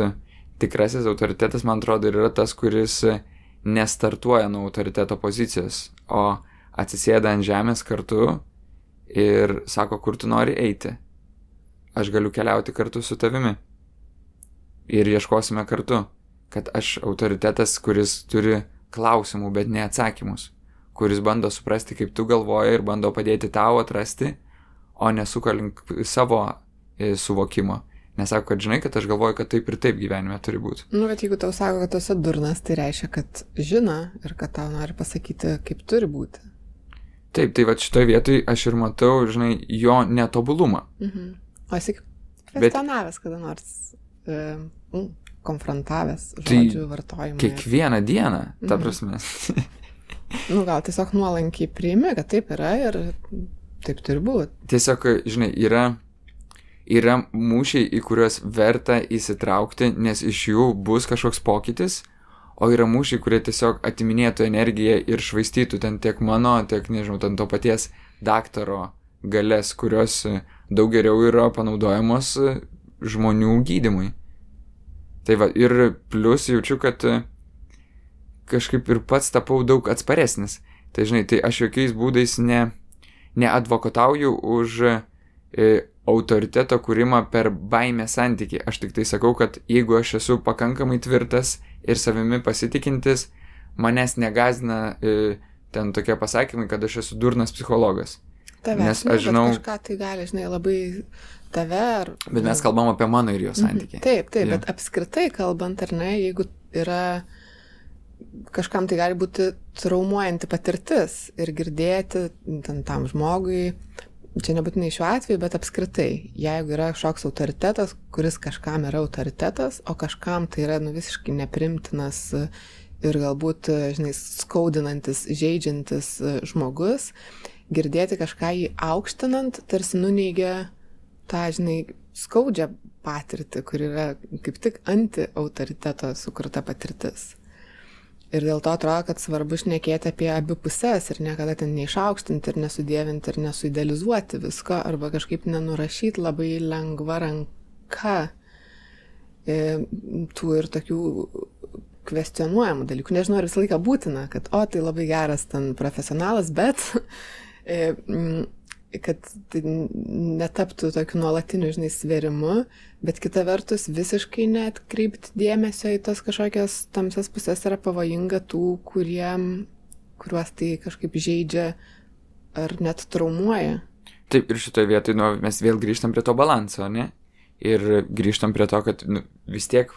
S3: tikrasis autoritetas, man atrodo, yra tas, kuris nestartuoja nuo autoriteto pozicijos, o atsisėda ant žemės kartu ir sako, kur tu nori eiti. Aš galiu keliauti kartu su tavimi. Ir ieškosime kartu, kad aš autoritetas, kuris turi klausimų, bet ne atsakymus, kuris bando suprasti, kaip tu galvoji ir bando padėti tau atrasti, o nesuka link savo e, suvokimo. Nesako, kad žinai, kad aš galvoju, kad taip ir taip gyvenime turi būti.
S2: Nu, bet jeigu tau sako, kad tu esi durnas, tai reiškia, kad žino ir kad tau nori pasakyti, kaip turi būti.
S3: Taip, tai va šitoje vietoje aš ir matau, žinai, jo netobulumą.
S2: Mhm. O esi kvestionavęs bet... kada nors, e, mm, konfrontavęs žodžių tai vartojimą.
S3: Kiekvieną dieną, ta mhm.
S2: nu, gal tiesiog nuolankiai priimi, kad taip yra ir taip turi būti.
S3: Tiesiog, žinai, yra yra mūšiai, į kuriuos verta įsitraukti, nes iš jų bus kažkoks pokytis, o yra mūšiai, kurie tiesiog atiminėtų energiją ir švaistytų ten tiek mano, tiek, nežinau, ten to paties daktaro galės, kurios daug geriau yra panaudojamos žmonių gydimui. Tai va, ir plus jaučiu, kad kažkaip ir pats tapau daug atsparesnis. Tai žinai, tai aš jokiais būdais ne, neadvokatauju už e, autoriteto kūrimą per baimę santyki. Aš tik tai sakau, kad jeigu aš esu pakankamai tvirtas ir savimi pasitikintis, manęs negazina e, ten tokie pasakymai, kad aš esu durnas psichologas.
S2: Tave, Nes aš žinau. Kažką tai gali, žinai, labai tave ar...
S3: Bet mes kalbam apie mano ir jo mhm. santykį.
S2: Taip, taip, ja. bet apskritai kalbant, ar ne, jeigu yra kažkam tai gali būti traumuojanti patirtis ir girdėti ten tam žmogui čia nebūtinai šiuo atveju, bet apskritai, jeigu yra kažkoks autoritetas, kuris kažkam yra autoritetas, o kažkam tai yra nu, visiškai neprimtinas ir galbūt, žinai, skaudinantis, žaidžiantis žmogus, girdėti kažką jį aukštinant, tarsi nuneigia tą, žinai, skaudžią patirtį, kur yra kaip tik anti-autoriteto sukurta patirtis. Ir dėl to atrodo, kad svarbu šnekėti apie abi pusės ir niekada ten neišaukštinti ir nesudėvinti ir nesuidealizuoti visko arba kažkaip nenurašyti labai lengva ranka e, tų ir tokių kvestionuojamų dalykų. Nežinau, ar visą laiką būtina, kad, o, tai labai geras ten profesionalas, bet e, kad tai netaptų tokiu nuolatiniu, žinai, sverimu, bet kita vertus visiškai netkreipti dėmesio į tas kažkokias tamsias pusės yra pavojinga tų, kuriem, kuriuos tai kažkaip žaidžia ar net traumuoja.
S3: Taip, ir šitoje vietoje nu, mes vėl grįžtam prie to balanso, ne? Ir grįžtam prie to, kad nu, vis tiek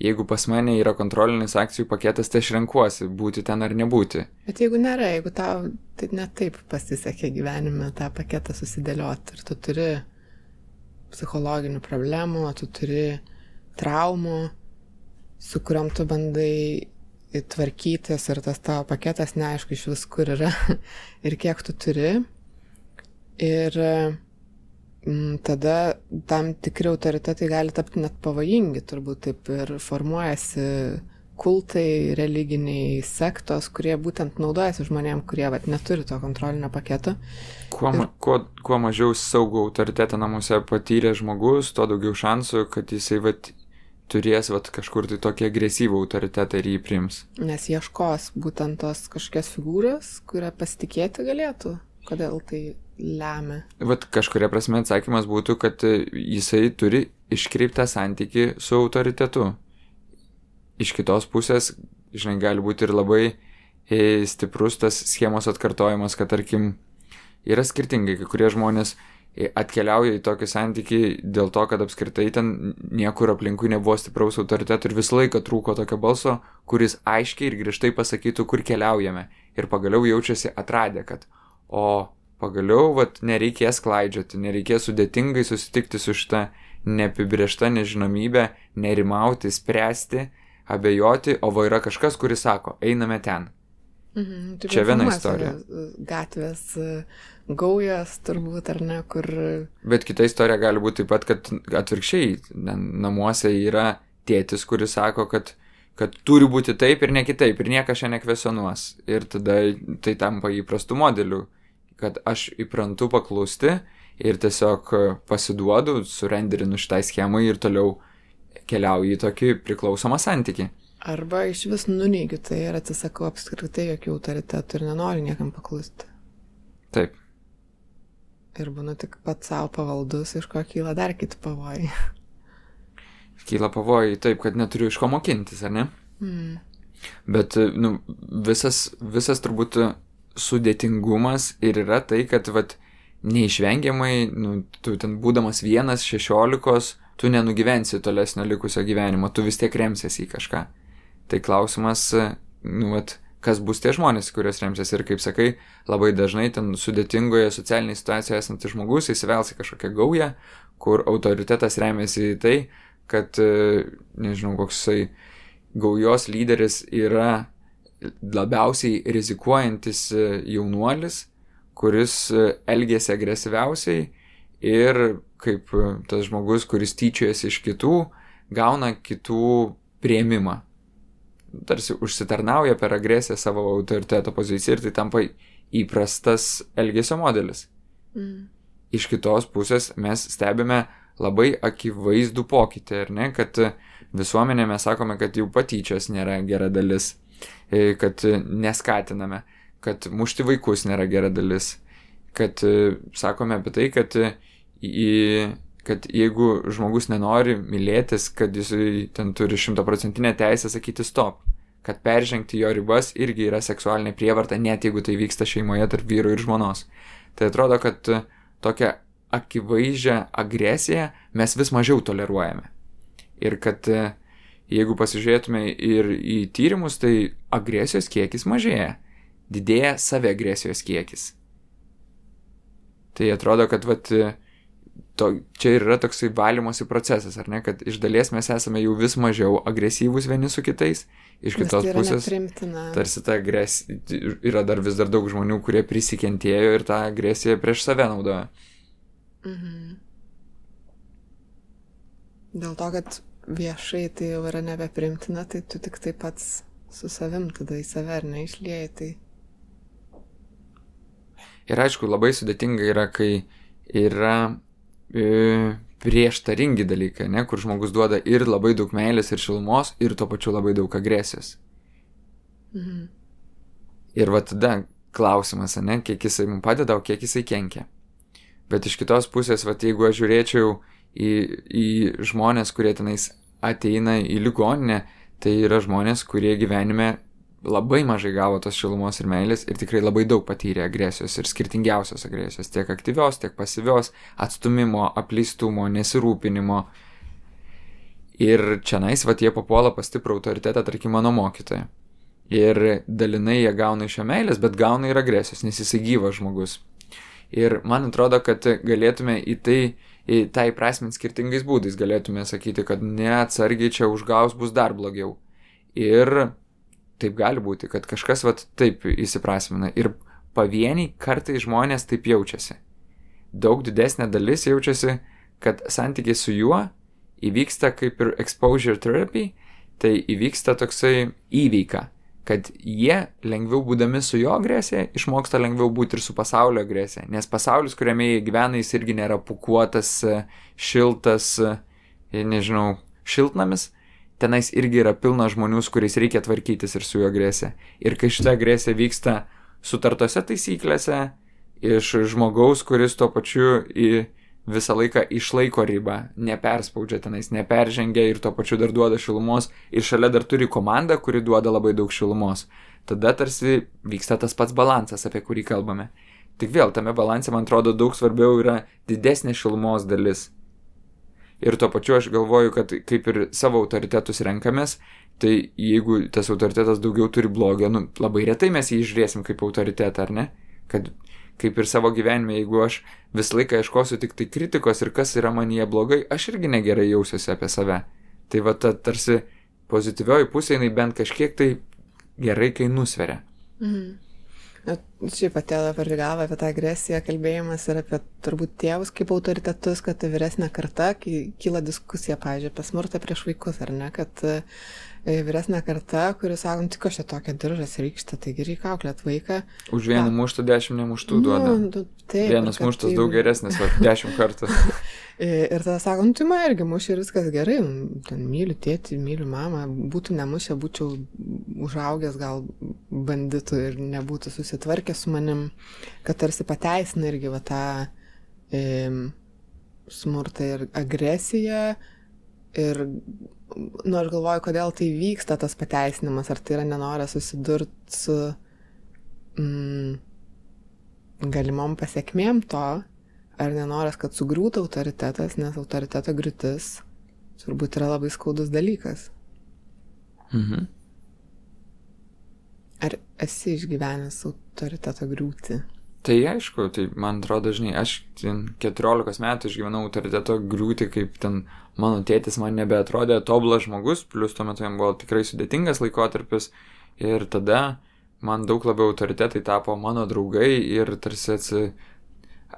S3: jeigu pas mane yra kontrolinis akcijų paketas, tai aš renkuosi būti ten ar nebūti.
S2: Bet jeigu nėra, jeigu tau tai net taip pasisekė gyvenime tą paketą susidėlioti ir tu turi psichologinių problemų, tu turi traumų, su kuriuom tu bandai tvarkytis ir tas tavo paketas neaišku iš vis kur yra ir kiek tu turi. Ir tada tam tikri autoritetai gali tapti net pavojingi, turbūt taip ir formuojasi kultai, religiniai sektos, kurie būtent naudojasi žmonėm, kurie vat, neturi to kontrolinio paketo.
S3: Kuo, ir... kuo, kuo mažiau saugų autoritetą namuose patyrė žmogus, tuo daugiau šansų, kad jisai vat, turės vat, kažkur tai tokį agresyvų autoritetą ir jį priims.
S2: Nes ieškos būtent tos kažkokios figūros, kurią pasitikėti galėtų. Kodėl tai lemia?
S3: Vat kažkuria prasme atsakymas būtų, kad jisai turi iškreiptą santyki su autoritetu. Iš kitos pusės, žinai, gali būti ir labai e, stiprus tas schemos atkartojimas, kad tarkim yra skirtingai, kai kurie žmonės e, atkeliauja į tokį santykį dėl to, kad apskritai ten niekur aplinkui nebuvo stipraus autoriteto ir visą laiką trūko tokio balso, kuris aiškiai ir griežtai pasakytų, kur keliaujame. Ir pagaliau jaučiasi atradę, kad o pagaliau, vat, nereikės klaidžioti, nereikės sudėtingai susitikti su šitą neapibriešta nežinomybė, nerimauti, spręsti, abejoti, o va yra kažkas, kuris sako, einame ten.
S2: Mhm, taip
S3: Čia viena istorija.
S2: yra Gatvės e, gaujas turbūt, ar ne, kur...
S3: Bet kita istorija gali būti taip pat, kad atvirkščiai na- namuose yra tėtis, kuris sako, kad, kad turi būti taip ir ne kitaip, ir niekas čia nekvesionuos. Ir tada tai tampa įprastu modeliu, kad aš įprantu paklusti ir tiesiog pasiduodu, surenderinu šitai schemai ir toliau keliauju į tokį priklausomą santyki.
S2: Arba iš vis nuneigiu tai ir atsisakau apskritai jokių autoritetų ir nenoriu niekam paklusti.
S3: Taip.
S2: Ir būnu tik pats savo pavaldus, iš ko kyla dar kiti pavojai.
S3: Kyla pavojai taip, kad neturiu iš ko mokintis, ar ne?
S2: Mm.
S3: Bet nu, visas, visas turbūt sudėtingumas ir yra tai, kad vat, neišvengiamai, nu, tu ten būdamas vienas, šešiolikos, tu nenugyvensi tolesnio likusio gyvenimo, tu vis tiek remsiesi į kažką. Tai klausimas, nu, vat, kas bus tie žmonės, kuriuos remsiesi ir kaip sakai, labai dažnai ten sudėtingoje socialinėje situacijoje esantis žmogus įsivels į kažkokią gaują, kur autoritetas remiasi į tai, kad, e, nežinau, koksai gaujos lyderis yra labiausiai rizikuojantis e, jaunuolis, kuris e, elgėsi agresyviausiai ir kaip e, tas žmogus, kuris tyčiojasi iš kitų, gauna kitų prieimimą. Tarsi užsitarnauja per agresiją savo autoriteto poziciją ir tai tampa įprastas elgesio modelis.
S2: Mm.
S3: Iš kitos pusės mes stebime labai akivaizdų pokytį, ar ne, kad visuomenė mes sakome, kad jau patyčios nėra gera dalis, kad neskatiname, kad mušti vaikus nėra gera dalis, kad e, sakome apie tai, kad, į, kad jeigu žmogus nenori mylėtis, kad jis ten turi šimtaprocentinę teisę sakyti stop, kad peržengti jo ribas irgi yra seksualinė prievarta, net jeigu tai vyksta šeimoje tarp vyro ir žmonos. Tai atrodo, kad tokią akivaizdžią agresiją mes vis mažiau toleruojame. Ir kad e, jeigu pasižiūrėtume ir į tyrimus, tai agresijos kiekis mažėja, didėja saviagresijos kiekis. Tai atrodo, kad vat, to, čia ir yra toksai valymosi procesas, ar ne, kad iš dalies mes esame jau vis mažiau agresyvūs vieni su kitais, iš kitos
S2: tai
S3: pusės
S2: neprimtina.
S3: tarsi ta agresija, yra dar vis dar daug žmonių, kurie prisikentėjo ir tą agresiją prieš save naudoja.
S2: Mhm. Dėl to, kad viešai tai jau yra nebeprimtina, tai tu tik tai pats su savim tada į save ar neišlieji. Tai...
S3: Ir aišku, labai sudėtinga yra, kai yra e, prieštaringi dalykai, ne, kur žmogus duoda ir labai daug meilės ir šilumos, ir tuo pačiu labai daug agresijos.
S2: Mhm.
S3: Ir va tada klausimas, ne, kiek jisai mums padeda, o kiek jisai kenkia. Bet iš kitos pusės, va jeigu aš žiūrėčiau į, į žmonės, kurie tenais ateina į ligoninę, tai yra žmonės, kurie gyvenime labai mažai gavo tos šilumos ir meilės ir tikrai labai daug patyrė agresijos ir skirtingiausios agresijos, tiek aktyvios, tiek pasyvios, atstumimo, apleistumo, nesirūpinimo. Ir čia nais, va, jie papuola pas stiprų autoritetą, tarkim, mano mokytoją. Ir dalinai jie gauna iš jo meilės, bet gauna ir agresijos, nes jisai gyvas žmogus. Ir man atrodo, kad galėtume į tai, į tą įprasminti skirtingais būdais. Galėtume sakyti, kad neatsargiai čia užgaus bus dar blogiau. Ir taip gali būti, kad kažkas vat taip įsiprasmina. Ir pavieniai kartai žmonės taip jaučiasi. Daug didesnė dalis jaučiasi, kad santykiai su juo įvyksta kaip ir exposure therapy, tai įvyksta toksai įveika, kad jie lengviau būdami su jo agresija išmoksta lengviau būti ir su pasaulio agresija. Nes pasaulis, kuriame jie gyvena, jis irgi nėra pukuotas, šiltas, nežinau, šiltnamis. Tenais irgi yra pilna žmonių, su kuriais reikia tvarkytis ir su jų agresija. Ir kai šita agresija vyksta sutartose taisyklėse, iš žmogaus, kuris tuo pačiu į visą laiką išlaiko ribą, neperspaudžia tenais, neperžengia ir tuo pačiu dar duoda šilumos ir šalia dar turi komandą, kuri duoda labai daug šilumos. Tada tarsi vyksta tas pats balansas, apie kurį kalbame. Tik vėl tame balanse, man atrodo, daug svarbiau yra didesnė šilumos dalis. Ir tuo pačiu aš galvoju, kad kaip ir savo autoritetus renkamės, tai jeigu tas autoritetas daugiau turi blogio, nu, labai retai mes jį žiūrėsim kaip autoritetą, ar ne? Kad kaip ir savo gyvenime, jeigu aš visą laiką ieškosiu tik tai kritikos ir kas yra manyje blogai, aš irgi negerai jausiuosi apie save. Tai va ta tarsi pozityvioji pusė, jinai bent kažkiek tai gerai, kai nusveria.
S2: Mhm. Šiaip atėjo per galvą apie tą agresiją, kalbėjimas ir apie turbūt tėvus kaip autoritetus, kad vyresnė karta, kai kyla diskusija, pavyzdžiui, apie smurtą prieš vaikus, ar ne, kad e, vyresnė karta, kuris sako, "Nu, tik aš čia tokia diržas rykštė, taigi reikia auklėt vaiką.
S3: Už vieną muštą dešimt nemuštų duoda.
S2: Nu, taip,
S3: Vienas muštas
S2: tai-
S3: daug geresnis, va, dešimt kartų.
S2: Ir ir tada sako, nu tai man irgi mušė ir viskas gerai, ten myliu tėtį, myliu mamą, būtų nemušę, būčiau užaugęs gal banditų ir nebūtų susitvarkęs su manim, kad tarsi pateisina irgi va tą e, smurtą ir agresiją. Ir, nu, aš galvoju, kodėl tai vyksta tas pateisinimas, ar tai yra nenoras susidurti su mm, galimom pasiekmėm to, ar nenoras, kad sugriūtų autoritetas, nes autoriteto griūtis turbūt yra labai skaudus dalykas.
S3: Mhm.
S2: Ar esi išgyvenęs autoriteto griūtį?
S3: Tai aišku, tai man atrodo, žinai, aš ten 14 metų išgyvenau autoriteto griūti, kaip ten mano tėtis man nebeatrodė tobulas žmogus, plus tuo metu jam buvo tikrai sudėtingas laikotarpis ir tada man daug labiau autoritetai tapo mano draugai ir tarsi atsi...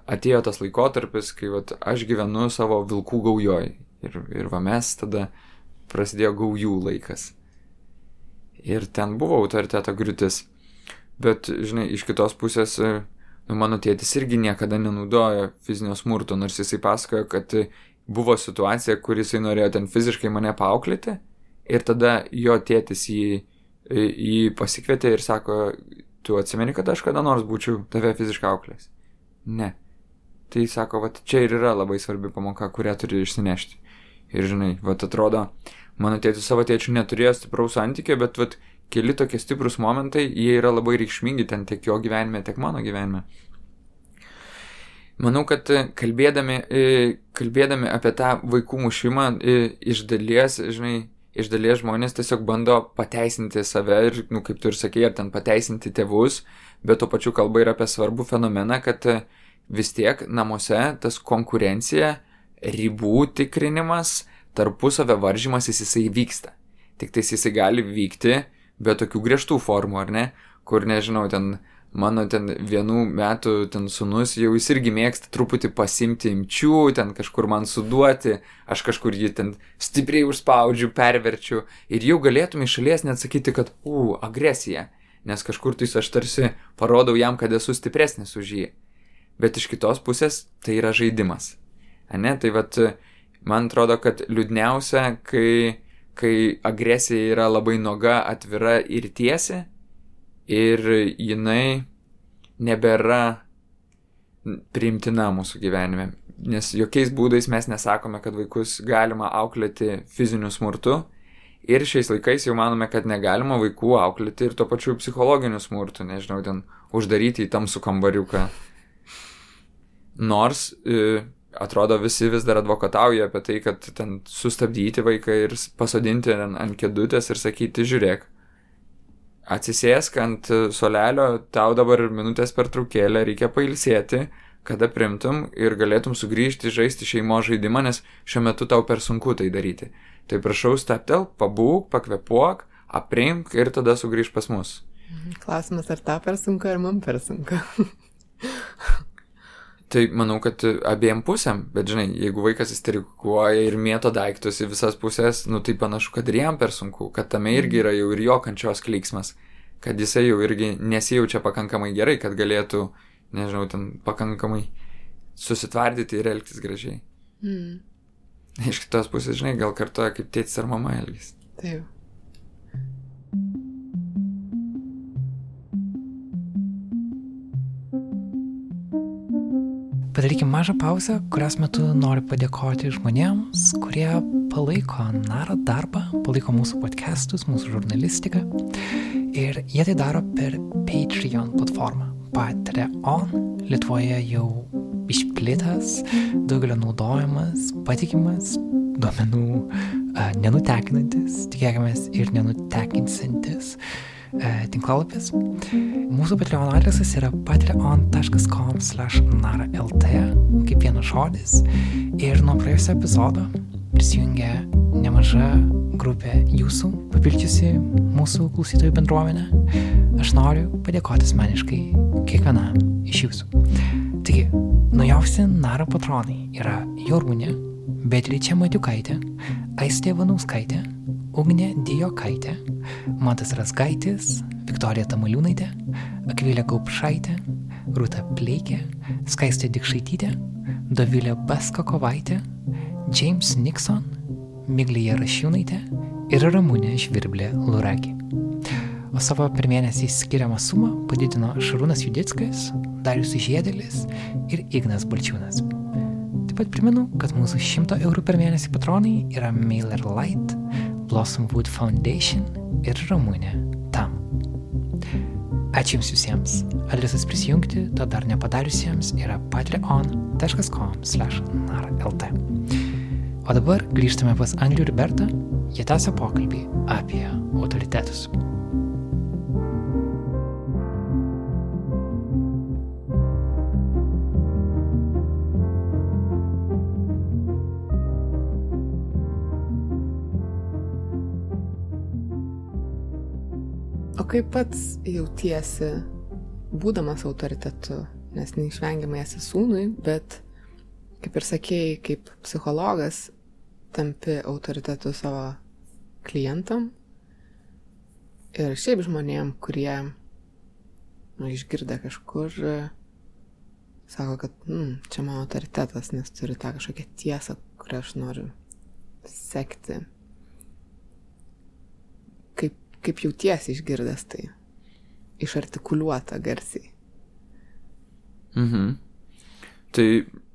S3: atėjo tas laikotarpis, kai vat, aš gyvenu savo vilkų gaujoj ir, ir va mes tada prasidėjo gaujų laikas. Ir ten buvo autoriteto griūtis. Bet, žinai, iš kitos pusės, nu, mano tėtis irgi niekada nenaudojo fizinio smurto, nors jisai pasakojo, kad buvo situacija, kur jisai norėjo ten fiziškai mane paauklėti ir tada jo tėtis jį, jį pasikvietė ir sako, tu atsimeni, kad aš kada nors būčiau tave fiziškai auklės. Ne. Tai sako, va čia ir yra labai svarbi pamoka, kurią turi išsinešti. Ir žinai, va atrodo, mano tėtis savo tėčių neturėjo stipraus santykio, bet va keli tokie stiprus momentai, jie yra labai reikšmingi ten tiek jo gyvenime, tiek mano gyvenime. Manau, kad e, kalbėdami, e, kalbėdami apie tą vaikų mušimą, e, iš dalies, žinai, iš dalies žmonės tiesiog bando pateisinti save ir, nu, kaip tu ir sakei, ar ten pateisinti tėvus, bet tuo pačiu kalba ir apie svarbų fenomeną, kad vis tiek namuose tas konkurencija, ribų tikrinimas, tarpusavio varžymasis jisai vyksta. Tik tais jisai gali vykti be tokių griežtų formų, ar ne? Kur nežinau, ten mano ten vienų metų ten sunus jau jis irgi mėgsta truputį pasimti imčių, ten kažkur man suduoti, aš kažkur jį ten stipriai užspaudžiu, perverčiu ir jau galėtum iš šalies net sakyti, kad, u, agresija, nes kažkur tais aš tarsi parodau jam, kad esu stipresnis už jį. Bet iš kitos pusės tai yra žaidimas. Ane, tai vad, man atrodo, kad liūdniausia, kai, kai agresija yra labai noga, atvira ir tiesi ir jinai nebėra priimtina mūsų gyvenime. Nes jokiais būdais mes nesakome, kad vaikus galima auklėti fiziniu smurtu. Ir šiais laikais jau manome, kad negalima vaikų auklėti ir tuo pačiu psichologiniu smurtu, nežinau, ten uždaryti į tamsų kambariuką. Nors e, atrodo visi vis dar advokatauja apie tai, kad ten sustabdyti vaiką ir pasodinti ant, ant kėdutės ir sakyti, žiūrėk, atsisėsk ant solelio, tau dabar minutės per traukėlę, reikia pailsėti, kada primtum ir galėtum sugrįžti žaisti šeimo žaidimą, nes šiuo metu tau per sunku tai daryti. Tai prašau, steptel, pabūk, pakvepuok, aprimk ir tada sugrįž pas mus.
S2: Klausimas, ar tą per sunku, ar man per sunku.
S3: Tai manau, kad abiem pusėm, bet žinai, jeigu vaikas isterikuoja ir mėto daiktus į visas pusės, nu tai panašu, kad ir jam per sunku, kad tame irgi yra jau ir jo kančios klyksmas, kad jisai jau irgi nesijaučia pakankamai gerai, kad galėtų, nežinau, ten pakankamai susitvardyti ir elgtis gražiai.
S2: Mm.
S3: Iš kitos pusės, žinai, gal kartuoja kaip tėtis ar mama elgis.
S2: Taip.
S1: Padarykime mažą pauzę, kurios metu noriu padėkoti žmonėms, kurie palaiko Naro darbą, palaiko mūsų podcastus, mūsų žurnalistiką. Ir jie tai daro per Patreon platformą. Patreon Lietuvoje jau išplitęs, daugelio naudojamas, patikimas, duomenų nenutekinantis, tikėkime ir nenutekinsantis tinklalapis. Mūsų Patreon adresas yra patreon.com slash naralt, kaip vienas žodis. Ir nuo praėjusio epizodo prisijungia nemaža grupė jūsų, papildžiusi mūsų klausytojų bendruomenę. Aš noriu padėkoti asmeniškai kiekvienam iš jūsų. Taigi, naujausi Naro patronai yra Jorūnė, Beatričia Matiukaitė, Aistė Vanauskaitė, Ugnė Dijokaitė, Matas Rasgaitis, Viktorija Tamaliūnaitė, Akvilė Gaupšaitė, Rūta Pleikė, Skaistė Dikšaitytė, Dovilė Baskakovaitė, James Nixon, Miglija Rašiūnaitė ir Ramūnė Žvirblė Luraki. O savo per mėnesį skiriamą sumą padidino Šarūnas Judickas, Darius Žiedėlis ir Ignas Balčiūnas. Taip pat primenu, kad mūsų 100 eurų per mėnesį patronai yra Mailer Light, Blossom Wood Foundation ir Ramūnė Tam. Ačiū Jums visiems. Adresas prisijungti to dar nepadariusiems yra patreon.com/narlt. O dabar grįžtame pas Anglių ir Bertą, jie tęsia pokalbį apie autoritetus.
S2: Kaip pats jautiesi, būdamas autoritetu, nes neišvengiamai esi sūnui, bet, kaip ir sakėjai, kaip psichologas, tampi autoritetu savo klientam ir šiaip žmonėm, kurie nu, išgirda kažkur, sako, kad mm, čia mano autoritetas, nes turi tą kažkokią tiesą, kurią aš noriu sekti. Kaip, jautiesi išgirdęs tai, išartikuliuota garsiai.
S3: Mhm. Tai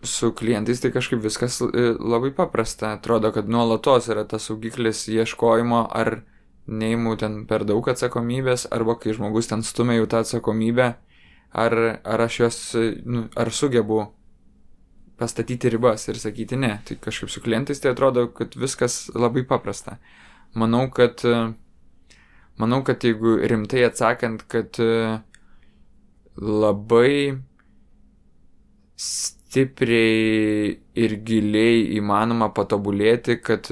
S3: su klientais tai kažkaip viskas e, labai paprasta. Atrodo, kad nuolatos yra tas saugiklis ieškojimo, ar neimu ten per daug atsakomybės, arba kai žmogus ten stumia jau tą atsakomybę, ar, ar aš jos, e, nu, ar sugebu pastatyti ribas ir sakyti ne. Tai kažkaip su klientais tai atrodo, kad viskas labai paprasta. Manau, kad, e, manau, kad jeigu rimtai atsakant, kad labai stipriai ir giliai įmanoma patobulėti, kad,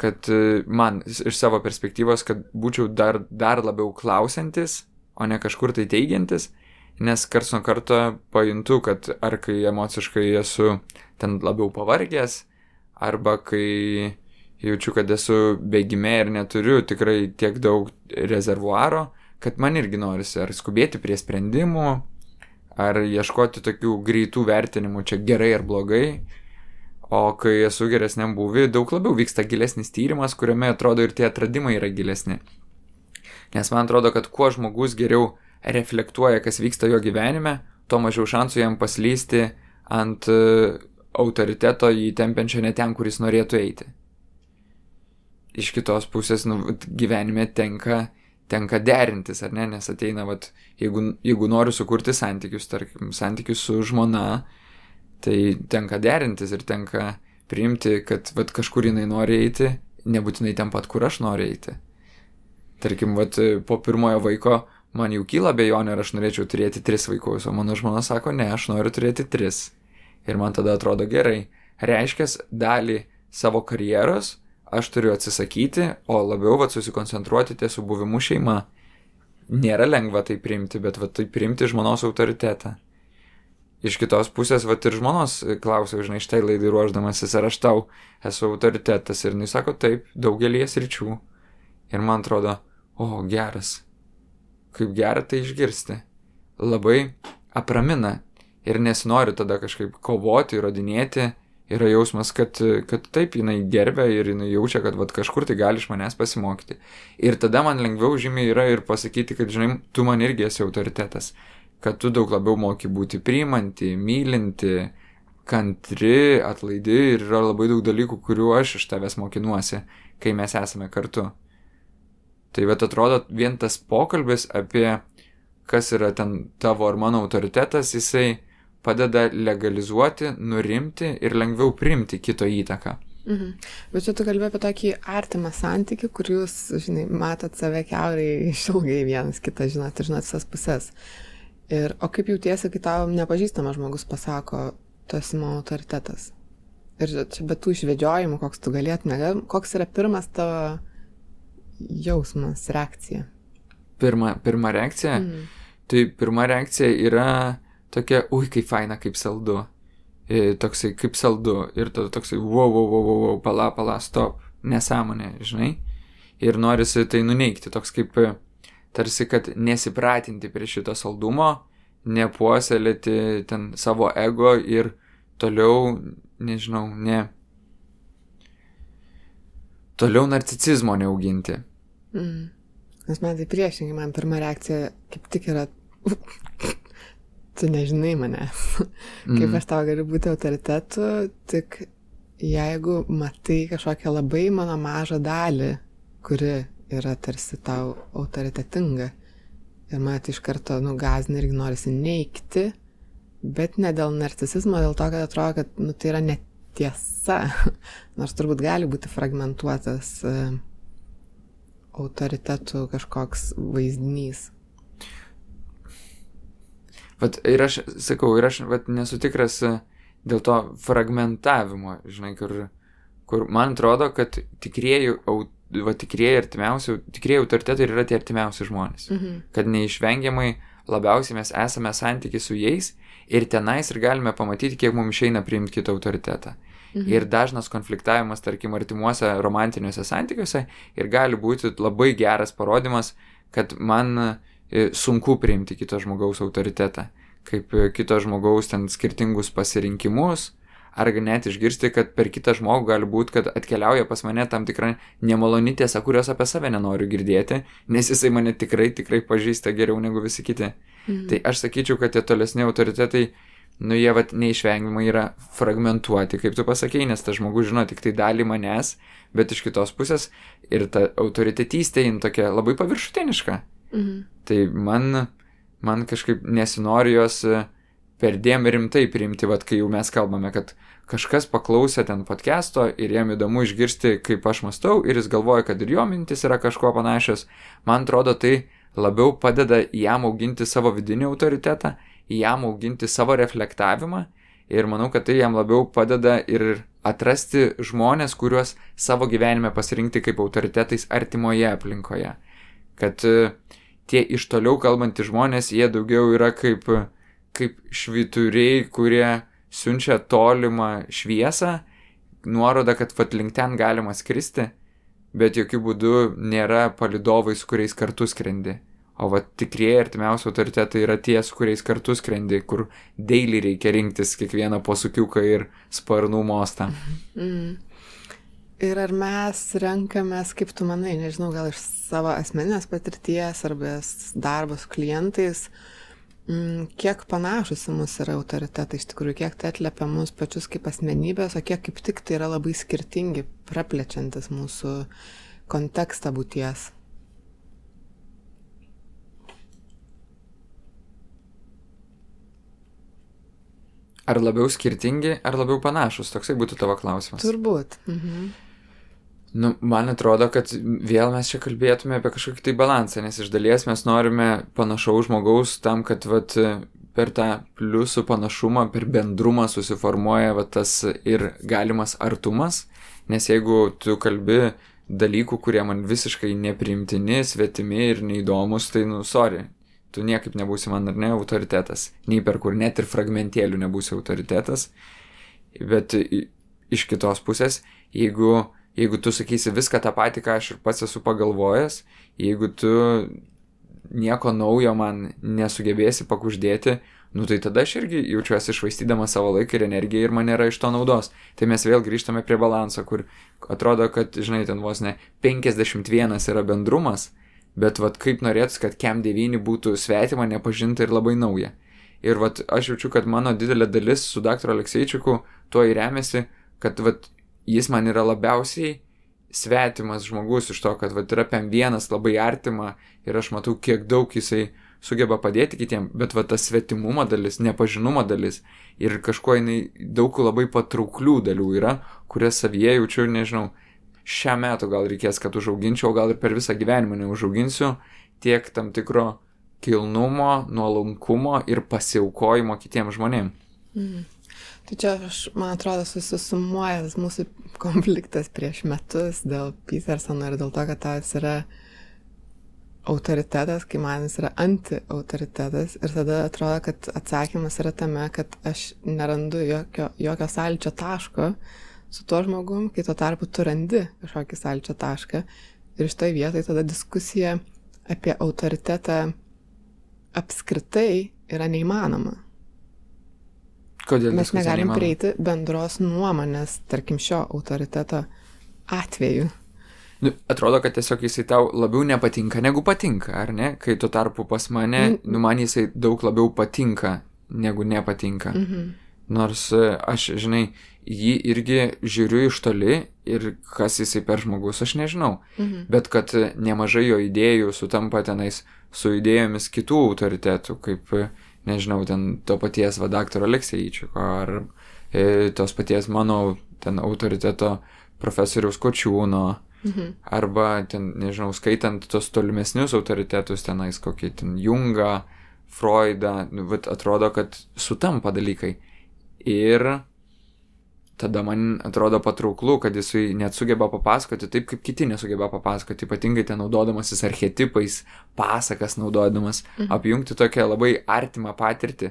S3: kad man iš savo perspektyvos, kad būčiau dar, dar labiau klausantis, o ne kažkur tai teigiantis, nes kars nuo karto pajuntu, kad ar kai emociškai esu ten labiau pavargęs, arba kai jaučiu, kad esu bėgime ir neturiu tikrai tiek daug rezervuaro, kad man irgi norisi ar skubėti prie sprendimų, ar ieškoti tokių greitų vertinimų čia gerai ar blogai. O kai esu geresniam būvi, daug labiau vyksta gilesnis tyrimas, kuriame atrodo ir tie atradimai yra gilesni. Nes man atrodo, kad kuo žmogus geriau reflektuoja, kas vyksta jo gyvenime, tuo mažiau šansų jam paslysti ant autoriteto įtempiančio ne ten, kuris norėtų eiti. Iš kitos pusės, nu, gyvenime tenka tenka derintis, ar ne, nes ateina, vat, jeigu, jeigu noriu sukurti santykius, tarkim, santykius su žmona, tai tenka derintis ir tenka priimti, kad vat, kažkur jinai nori eiti, nebūtinai ten pat, kur aš noriu eiti. Tarkim, vat, po pirmojo vaiko man jau kyla bejonė, ar aš norėčiau turėti tris vaikus, o mano žmona sako, ne, aš noriu turėti tris. Ir man tada atrodo gerai. Reiškia, dalį savo karjeros aš turiu atsisakyti, o labiau vat susikoncentruoti ties su buvimu šeima. Nėra lengva tai priimti, bet vat tai priimti žmonos autoritetą. Iš kitos pusės, vat ir žmonos klausiau, žinai, štai laidai ruoždamasis, ar aš tau esu autoritetas ir jis sako taip, daugelį sričių. Ir man atrodo, o geras, kaip gera tai išgirsti. Labai apramina ir nesinori tada kažkaip kovoti, įrodinėti, yra jausmas, kad, kad taip jinai gerbia ir jinai jaučia, kad vat, kažkur tai gali iš manęs pasimokyti. Ir tada man lengviau žymiai yra ir pasakyti, kad, žinai, tu man irgi esi autoritetas, kad tu daug labiau moki būti priimanti, mylinti, kantri, atlaidi ir yra labai daug dalykų, kuriuo aš iš tavęs mokinuosi, kai mes esame kartu. Tai bet atrodo, vien tas pokalbis apie kas yra ten tavo ar mano autoritetas, jisai padeda legalizuoti, nurimti ir lengviau priimti kito įtaką.
S2: Mhm. Bet čia tu kalbėjai apie tokį artimą santykių, kur jūs, žinai, matot save keuriai išilgai vienas kitą, žinot, ir žinot visas pusės. Ir, o kaip jautiesi, kai tau nepažįstamas žmogus pasako, tu esi mano autoritetas? Ir čia be tų išvedžiojimų, koks tu galėtum, koks yra pirmas tavo jausmas, reakcija?
S3: Pirma, pirma reakcija? Mm. Tai pirma reakcija yra tokia, ui, kaip faina, kaip saldu toksai kaip saldu ir tada toksai, wow, wow, wow, wow, pala, pala, stop, nesąmonė, žinai. Ir norisi tai nuneikti, toks kaip tarsi, kad nesipratinti prie šito saldumo, nepuoselėti ten savo ego ir toliau, nežinau, ne. Toliau narcicizmo neauginti.
S2: Mm. Nes man tai priešingai, man pirma reakcija kaip tik yra tu nežinai manęs, kaip mm. aš tau galiu būti autoritetu, tik jeigu matai kažkokią labai mano mažą dalį, kuri yra tarsi tau autoritetinga ir mane tai iš karto nugazina irgi norisi neikti, bet ne dėl narcisizmo, dėl to, kad atrodo, kad nu, tai yra netiesa, nors turbūt gali būti fragmentuotas uh, autoritetų kažkoks vaizdinys.
S3: Vat, ir aš sakau, ir aš vat, nesu tikras e, dėl to fragmentavimo, žinai, kur, kur man atrodo, kad tikrieji, va, tikrieji artimiausi, tikrieji autoritetai yra tie artimiausi žmonės. Mhm. Kad neišvengiamai labiausiai mes esame santykiai su jais ir tenais ir galime pamatyti, kiek mums išeina priimti kitą autoritetą. Mhm. Ir dažnas konfliktavimas, tarkim, artimuose romantiniuose santykiuose ir gali būti labai geras parodimas, kad man sunku priimti kito žmogaus autoritetą, kaip e, kito žmogaus ten skirtingus pasirinkimus, ar net išgirsti, kad per kitą žmogų gali būti, kad atkeliauja pas mane tam tikra nemaloni tiesa, kurios apie save nenoriu girdėti, nes jisai mane tikrai, tikrai pažįsta geriau negu visi kiti. Mhm. Tai aš sakyčiau, kad tie tolesni autoritetai, nu jie vat neišvengiamai yra fragmentuoti, kaip tu pasakėjai, nes tas žmogus žino tik tai dalį manęs, bet iš kitos pusės ir ta autoritetystė jin tokia labai paviršutiniška. Mhm. Tai man, man kažkaip nesinori jos e, perdėm rimtai priimti, vad kai jau mes kalbame, kad kažkas paklausė ten podcast'o ir jam įdomu išgirsti, kaip aš mastau ir jis galvoja, kad ir jo mintis yra kažko panašios. Man atrodo, tai labiau padeda jam auginti savo vidinį autoritetą, jam auginti savo reflektavimą ir manau, kad tai jam labiau padeda ir atrasti žmonės, kuriuos savo gyvenime pasirinkti kaip autoritetais artimoje aplinkoje. Kad uh, tie iš toliau kalbantys žmonės, jie daugiau yra kaip, kaip švituriai, kurie siunčia tolimą šviesą, nuoroda, kad vat link ten galima skristi, bet jokių būdų nėra palidovai, su kuriais kartu skrendi. O va tikrieji artimiausi autoritetai yra tie, su kuriais kartu skrendi, kur daily reikia rinktis kiekvieną posukiuką ir sparnų mostą.
S2: Mm. Ir ar mes renkamės, kaip tu manai, nežinau, gal iš savo asmeninės patirties arba darbo su klientais, mm, kiek panašus į mus yra autoritetai, iš tikrųjų, kiek tai atliepia mus pačius kaip asmenybės, o kiek kaip tik tai yra labai skirtingi, praplečiantis mūsų kontekstą būties.
S3: Ar labiau skirtingi, ar labiau panašus? Toksai būtų tavo klausimas.
S2: Turbūt. Mhm.
S3: Nu, man atrodo, kad vėl mes čia kalbėtume apie kažkokį tai balansą, nes iš dalies mes norime panašaus žmogaus tam, kad vat, per tą pliusų panašumą, per bendrumą susiformuoja vat, tas ir galimas artumas, nes jeigu tu kalbi dalykų, kurie man visiškai neprimtini, svetimi ir neįdomus, tai, nu, sorry, tu niekaip nebūsi man ar ne autoritetas, nei per kur net ir fragmentėlių nebūsi autoritetas, bet iš kitos pusės, jeigu jeigu tu sakysi viską tą patį, ką aš ir pats esu pagalvojęs, jeigu tu nieko naujo man nesugebėsi pakuždėti, nu tai tada aš irgi jaučiuosi išvaistydamas savo laiką ir energiją ir man nėra iš to naudos. Tai mes vėl grįžtame prie balanso, kur atrodo, kad, žinai, ten vos ne 51 yra bendrumas, bet vad kaip norėtųs, kad KEM 9 būtų svetima, nepažinta ir labai nauja. Ir vad aš jaučiu, kad mano didelė dalis su dr. Alekseičiuku tuo įremiasi, kad vad jis man yra labiausiai svetimas žmogus iš to, kad vat, yra PM1 labai artima ir aš matau, kiek daug jisai sugeba padėti kitiem, bet va tas svetimumo dalis, nepažinumo dalis ir kažkuo jinai daug labai patrauklių dalių yra, kurias savyje jaučiu, nežinau, šią metų gal reikės, kad užauginčiau, gal ir per visą gyvenimą neužauginsiu tiek tam tikro kilnumo, nuolankumo ir pasiaukojimo kitiems žmonėms.
S2: Mm. Tai čia, aš, man atrodo, susisumuojas mūsų konfliktas prieš metus dėl Petersono ir dėl to, kad tas yra autoritetas, kai man jis yra anti-autoritetas ir tada atrodo, kad atsakymas yra tame, kad aš nerandu jokio, jokio sąlyčio taško su tuo žmogum, kai tuo tarpu tu randi kažkokį sąlyčio tašką ir iš toj vietoj tada diskusija apie autoritetą apskritai yra neįmanoma.
S3: Kodėl
S2: Mes negalim
S3: neįmanoma?
S2: prieiti bendros nuomonės, tarkim, šio autoriteto atveju.
S3: Nu, atrodo, kad tiesiog jisai tau labiau nepatinka negu patinka, ar ne? Kai tuo tarpu pas mane,
S2: Mm.
S3: nu man jisai daug labiau patinka negu nepatinka.
S2: Mhm.
S3: Nors e, aš, žinai, jį irgi žiūriu iš toli ir kas jisai per žmogus, aš nežinau.
S2: Mhm.
S3: Bet kad e, nemažai jo idėjų sutampa tenais su idėjomis kitų autoritetų, kaip, e, nežinau, ten to paties va daktaro Alekseičiko ar e, tos paties mano ten autoriteto profesoriaus Kočiūno.
S2: Mhm.
S3: Arba ten, nežinau, skaitant tos tolimesnius autoritetus tenais, kokį ten Jungą, Freudą, nu, vat atrodo, kad sutampa dalykai. Ir tada man atrodo patrauklu, kad jisai net sugeba papasakoti taip, kaip kiti nesugeba papasakoti, ypatingai ten naudodamasis archetipais, pasakas naudodamas,
S2: Mhm.
S3: apjungti tokią labai artimą patirtį.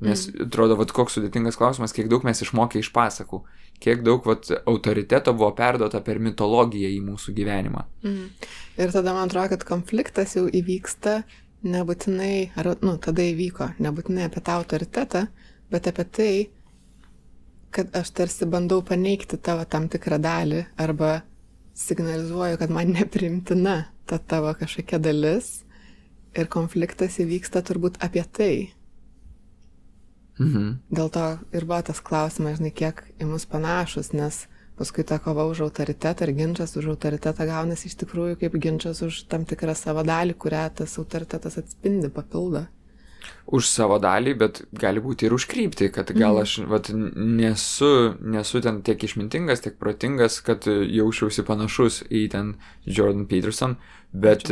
S3: Nes atrodo, vat koks sudėtingas klausimas, kiek daug mes išmokė iš pasakų, kiek daug vat, autoriteto buvo perduota per mitologiją į mūsų gyvenimą.
S2: Mhm. Ir tada man atrodo, kad konfliktas jau įvyksta nebūtinai, ar, nu, tada įvyko, nebūtinai apie tą autoritetą, bet apie tai, kad aš tarsi bandau paneigti tavo tam tikrą dalį arba signalizuoju, kad man neprimtina ta tavo kažkokia dalis ir konfliktas įvyksta turbūt apie tai.
S3: Mhm.
S2: Dėl to ir buvo tas klausimas, žinai, kiek į mus panašus, nes paskui ta kova už autoritetą ir ginčas už autoritetą gaunasi iš tikrųjų kaip ginčas už tam tikrą savo dalį, kurią tas autoritetas atspindi, papildo.
S3: Už savo dalį, bet gali būti ir už kryptį, kad gal aš vat, nesu, nesu ten tiek išmintingas, tiek protingas, kad jaučiausi panašus į ten Jordan Peterson, bet,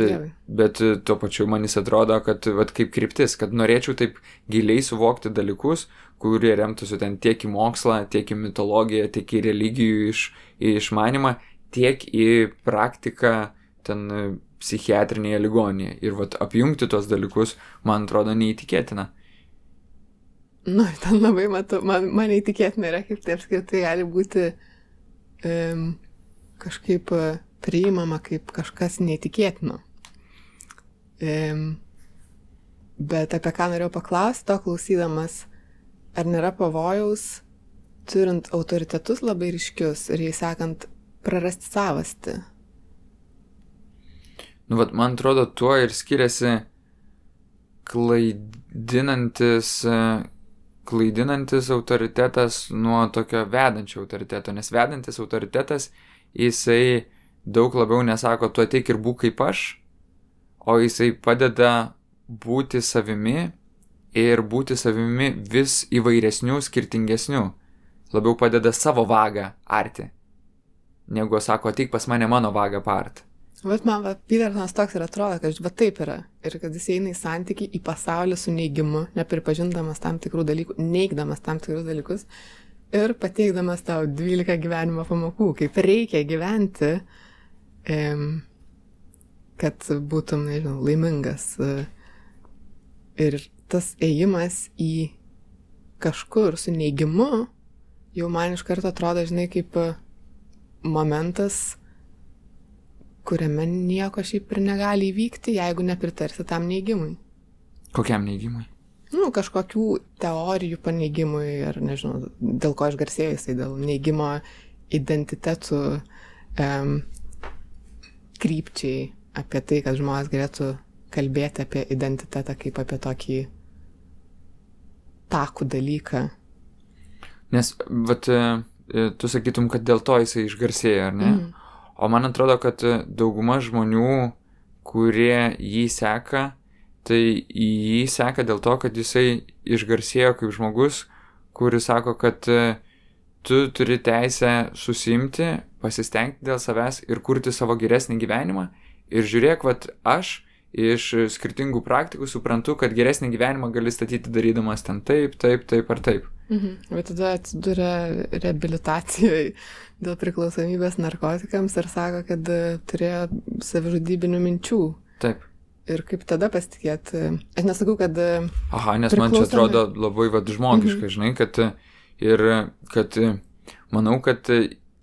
S3: bet tuo pačiu man jis atrodo, kad vat, kaip kryptis, kad norėčiau taip giliai suvokti dalykus, kurie remtųsi ten tiek į mokslą, tiek į mitologiją, tiek į religijų iš, į išmanimą, tiek į praktiką ten psichiatrinėje ligonėje. Ir vat, apjungti tos dalykus, man atrodo, neįtikėtina.
S2: Nu, ten labai matau, man, man įtikėtina yra, kaip tai apskritai gali būti um, kažkaip e, priimama kaip kažkas neįtikėtino. Um, bet apie ką norėjau paklausti, to klausydamas, ar nėra pavojaus, turint autoritetus labai ryškius ir jais sekant, prarasti savastį.
S3: Nu, vat, man atrodo, tuo ir skiriasi klaidinantis, e, klaidinantis autoritetas nuo tokio vedančio autoriteto, nes vedantis autoritetas, jisai daug labiau nesako, tu ateik ir būk kaip aš, o jisai padeda būti savimi ir būti savimi vis įvairesnių, skirtingesnių. Labiau padeda savo vagą arti, negu sako, ateik pas mane mano vagą part.
S2: Bet man va, Petersonas toks ir atrodo, kad va taip yra. Ir kad jis eina į santyki, į pasaulį su neigimu, nepripažindamas tam tikrų dalykų, neigdamas tam tikrus dalykus ir pateikdamas tau 12 gyvenimo pamokų, kaip reikia gyventi, kad būtum, nežinau, laimingas. e. Ir tas ėjimas į kažkur su neigimu jau man iš karto atrodo, žinai, kaip e, momentas, kuriame nieko šiaip ir negali įvykti, jeigu nepritarsi tam neigimui.
S3: Kokiam neigimui?
S2: Nu, kažkokių teorijų paneigimui, ar nežinau, dėl ko aš garsėjau jisai, dėl neigimo identitetų um, krypčiai, apie tai, kad žmonės galėtų kalbėti apie identitetą kaip apie tokį takų dalyką.
S3: Nes, vat, e, tu sakytum, kad dėl to jisai išgarsėjo, ar ne?
S2: Mhm.
S3: O man atrodo, kad e, dauguma žmonių, kurie jį seka, tai jį seka dėl to, kad jisai išgarsėjo kaip žmogus, kuris sako, kad e, tu turi teisę susimti, pasistengti dėl savęs ir kurti savo geresnį gyvenimą. Ir žiūrėk, vad aš iš skirtingų praktikų suprantu, kad geresnį gyvenimą gali statyti darydamas ten taip, taip, taip ar taip.
S2: Mhm. Bet tada atsiduria reabilitacijoje dėl priklausomybės narkotikams ir sako, kad e, turėjo savižudybinių minčių.
S3: Taip.
S2: Ir kaip tada pasitikėti? Aš nesakau, kad... e,
S3: Aha, nes man čia
S2: Priklausomi-
S3: atrodo labai vad žmogiška, žinai, kad e, ir kad manau, kad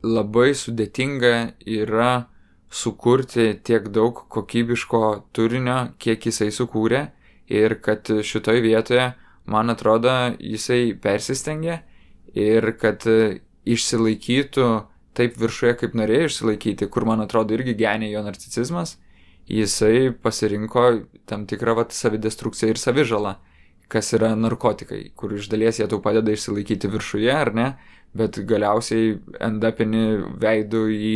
S3: labai sudėtinga yra sukurti tiek daug kokybiško turinio, kiek jisai sukūrė ir kad šitoj vietoje, man atrodo, jisai persistengė ir kad išsilaikytų taip viršuje, kaip norėjo išsilaikyti, kur man atrodo irgi genė jo narcisizmas, jisai pasirinko tam tikrą vat, savidestrukciją ir savižalą, kas yra narkotikai, kur iš dalies jie tau padeda išsilaikyti viršuje, ar ne, bet galiausiai endapini veidų į,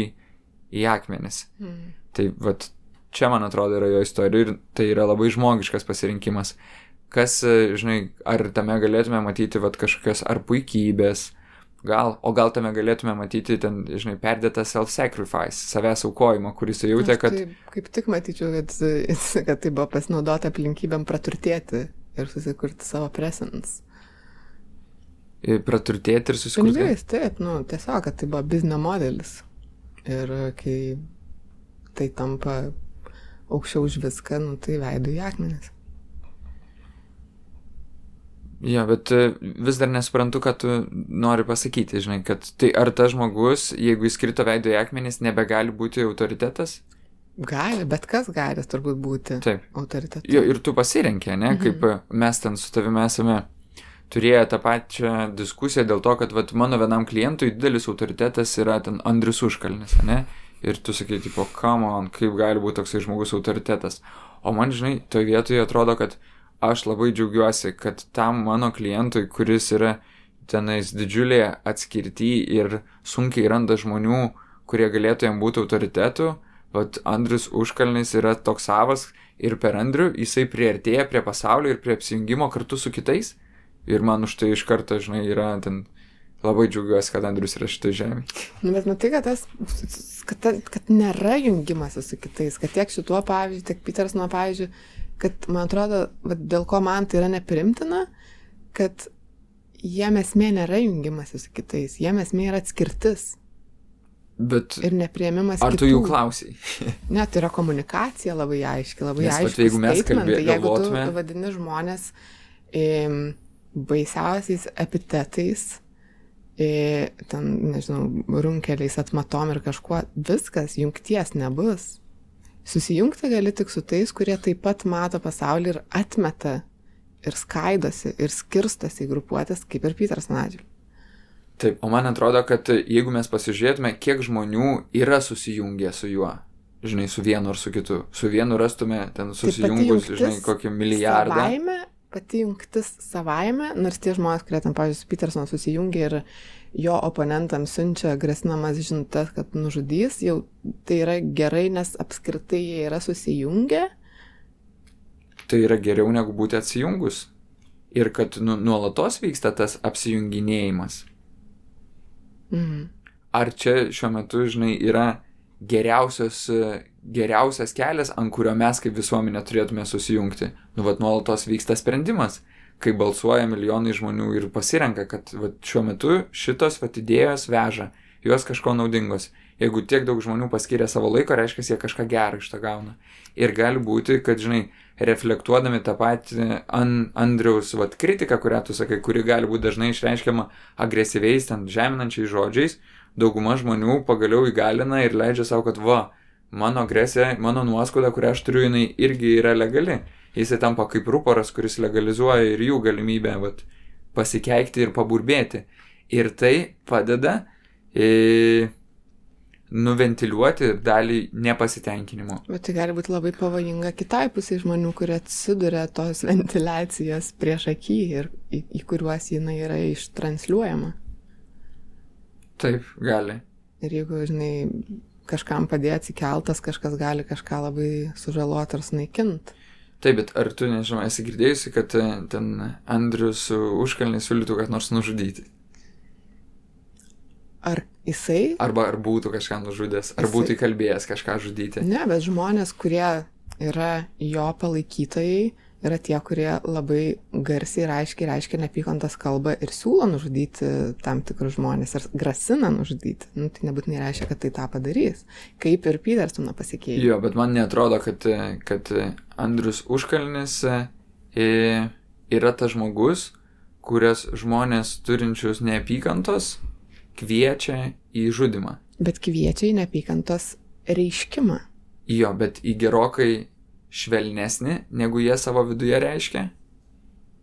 S3: į akmenis.
S2: Mm.
S3: Tai vat, čia, man atrodo, yra jo istorija ir tai yra labai žmogiškas pasirinkimas. Kas, žinai, ar tame galėtume matyti vat, kažkokios ar puikybės, gal, o gal tame galėtume matyti ten, žinai, perdėtą self-sacrifice, savęs aukojimą, kuris jautė, kad...
S2: Tai kaip tik matyčiau, kad, kad tai buvo pasinaudota aplinkybėm praturtėti ir susikurti savo presence.
S3: e, praturtėti ir susikurti.
S2: Pinigais, taip, nu, tiesiog, kad tai buvo biznio modelis. Ir kai tai tampa aukščiau už viską, nu, tai veido į akmenis.
S3: Jo, bet e, vis dar nesuprantu, ką tu nori pasakyti, žinai, kad tai ar tas žmogus, jeigu jis krito veido į akmenis, nebegali būti autoritetas?
S2: Gali, bet kas gali turbūt būti
S3: Taip.
S2: autoritetu.
S3: Jo, ir tu pasirenkė, ne,
S2: Mhm.
S3: kaip e, mes ten su tavimi esame turėję tą pačią diskusiją dėl to, kad vat, mano vienam klientui didelis autoritetas yra ten Andrius Užkalnis, ne? Ir tu sakai, tipo, come on, kaip gali būti toksai žmogus autoritetas. O man, žinai, toje vietoje atrodo, kad aš labai džiaugiuosi, kad tam mano klientui, kuris yra tenais didžiulėje atskirti ir sunkiai randa žmonių, kurie galėtų jam būti autoritetu, vat Andrius Užkalnis yra toks savas ir per Andrių jisai priartėja prie pasaulio ir prie apsijungimo kartu su kitais. Ir man už tai iš karto, žinai, yra ten labai džiaugiuosi, kad Andrius yra šitą žemę.
S2: Nu, bet matai, kad, tas, kad, kad nėra jungimasis su kitais, kad tiek šituo pavyzdžiu, tiek Peters nuo pavyzdžių, kad man atrodo, va, dėl ko man tai yra neprimtina, kad jiem esmė nėra jungimasis su kitais, jiem esmė yra atskirtis
S3: Bet
S2: ir neprieimimas.
S3: ar tu
S2: kitų.
S3: jų klausiai?
S2: Ne, tai yra komunikacija labai aiški, labai
S3: vat
S2: aiški.
S3: jeigu mes kalbė-
S2: jeigu tu vadini žmonės im, baisiausiais epitetais, i, ten, nežinau, runkeliais, atmatom ir kažkuo, viskas, jungties nebus. Susijungti gali tik su tais, kurie taip pat mato pasaulį ir atmeta ir skaidosi ir skirstosi į grupuotės, kaip ir Peters Nadžiu.
S3: Taip, o man atrodo, kad jeigu mes pasižiūrėtume, kiek žmonių yra susijungę su juo, žinai, su vienu ar su kitu, su vienu rastume ten susijungus,
S2: jungtis
S3: žinai, kokį milijardą.
S2: Savaime, pati jungtis savaime, nors tie žmonės, kurie ten, pavyzdžiui, su Peterson susijungia ir jo oponentams siunčia grasinamas žinutės, kad nužudys, jau tai yra gerai, nes apskritai jie yra susijungę.
S3: Tai yra geriau negu būti atsijungus. Ir kad nu, nuolatos vyksta tas apsijunginėjimas.
S2: Mhm.
S3: Ar čia šiuo metu, žinai, yra geriausias, e, geriausias kelias, ant kurio mes kaip visuomenė turėtume susijungti? Nu, vad nuolatos vyksta sprendimas, kai balsuoja milijonai žmonių ir pasirenka, kad vat, šiuo metu šitos vat idėjos veža, jos kažko naudingos. Jeigu tiek daug žmonių paskiria savo laiko, reiškia, jie kažką gerą iš to gauna. Ir gali būti, kad, žinai, reflektuodami tą patį an, Andriaus vat, kritiką, kurią tu sakai, kuri gali būti dažnai išreiškiama agresyviais, ten žeminančiais žodžiais, dauguma žmonių pagaliau įgalina ir leidžia savo, kad va, mano agresija, mano nuoskauda, kurią aš turiu, jinai irgi yra legali. Jisai tampa kaip ruporas, kuris legalizuoja ir jų galimybę vat, pasikeikti ir paburbėti. Ir tai padeda e, nuventiliuoti dalį nepasitenkinimo.
S2: Bet tai gali būti labai pavojinga kitai pusiai žmonių, kurie atsiduria tos ventiliacijos prieš akį ir į, į kuriuos jinai yra ištransliuojama.
S3: Taip, gali.
S2: Ir jeigu, žinai, kažkam padėjo atsikeltas, kažkas gali kažką labai sužaloti ar sunaikinti.
S3: Taip, bet ar tu, nežinau, esi girdėjusi, kad e, ten Andrius užkalnis siūlytų kad nors nužudyti?
S2: Ar jisai?
S3: Arba ar būtų kažką nužudęs, ar
S2: Jisai-
S3: būtų įkalbėjęs kažką žudyti?
S2: Ne, bet žmonės, kurie yra jo palaikytojai, yra tie, kurie labai garsiai ir aiškiai reiškia neapykantos kalbą ir siūlo nužudyti tam tikrus žmonės ir grasina nužudyti. Nu, tai nebūtinai reiškia, kad tai tą padarys. Kaip ir Petersono pasiekėjai.
S3: Jo, bet man netrodo, kad, kad Andrius užkalnis e, yra tas žmogus, kurias žmonės turinčius neapykantos kviečia į žudimą.
S2: Bet kviečia į neapykantos reiškimą.
S3: Jo, bet į gerokai švelnesnį, negu jie savo viduje reiškia,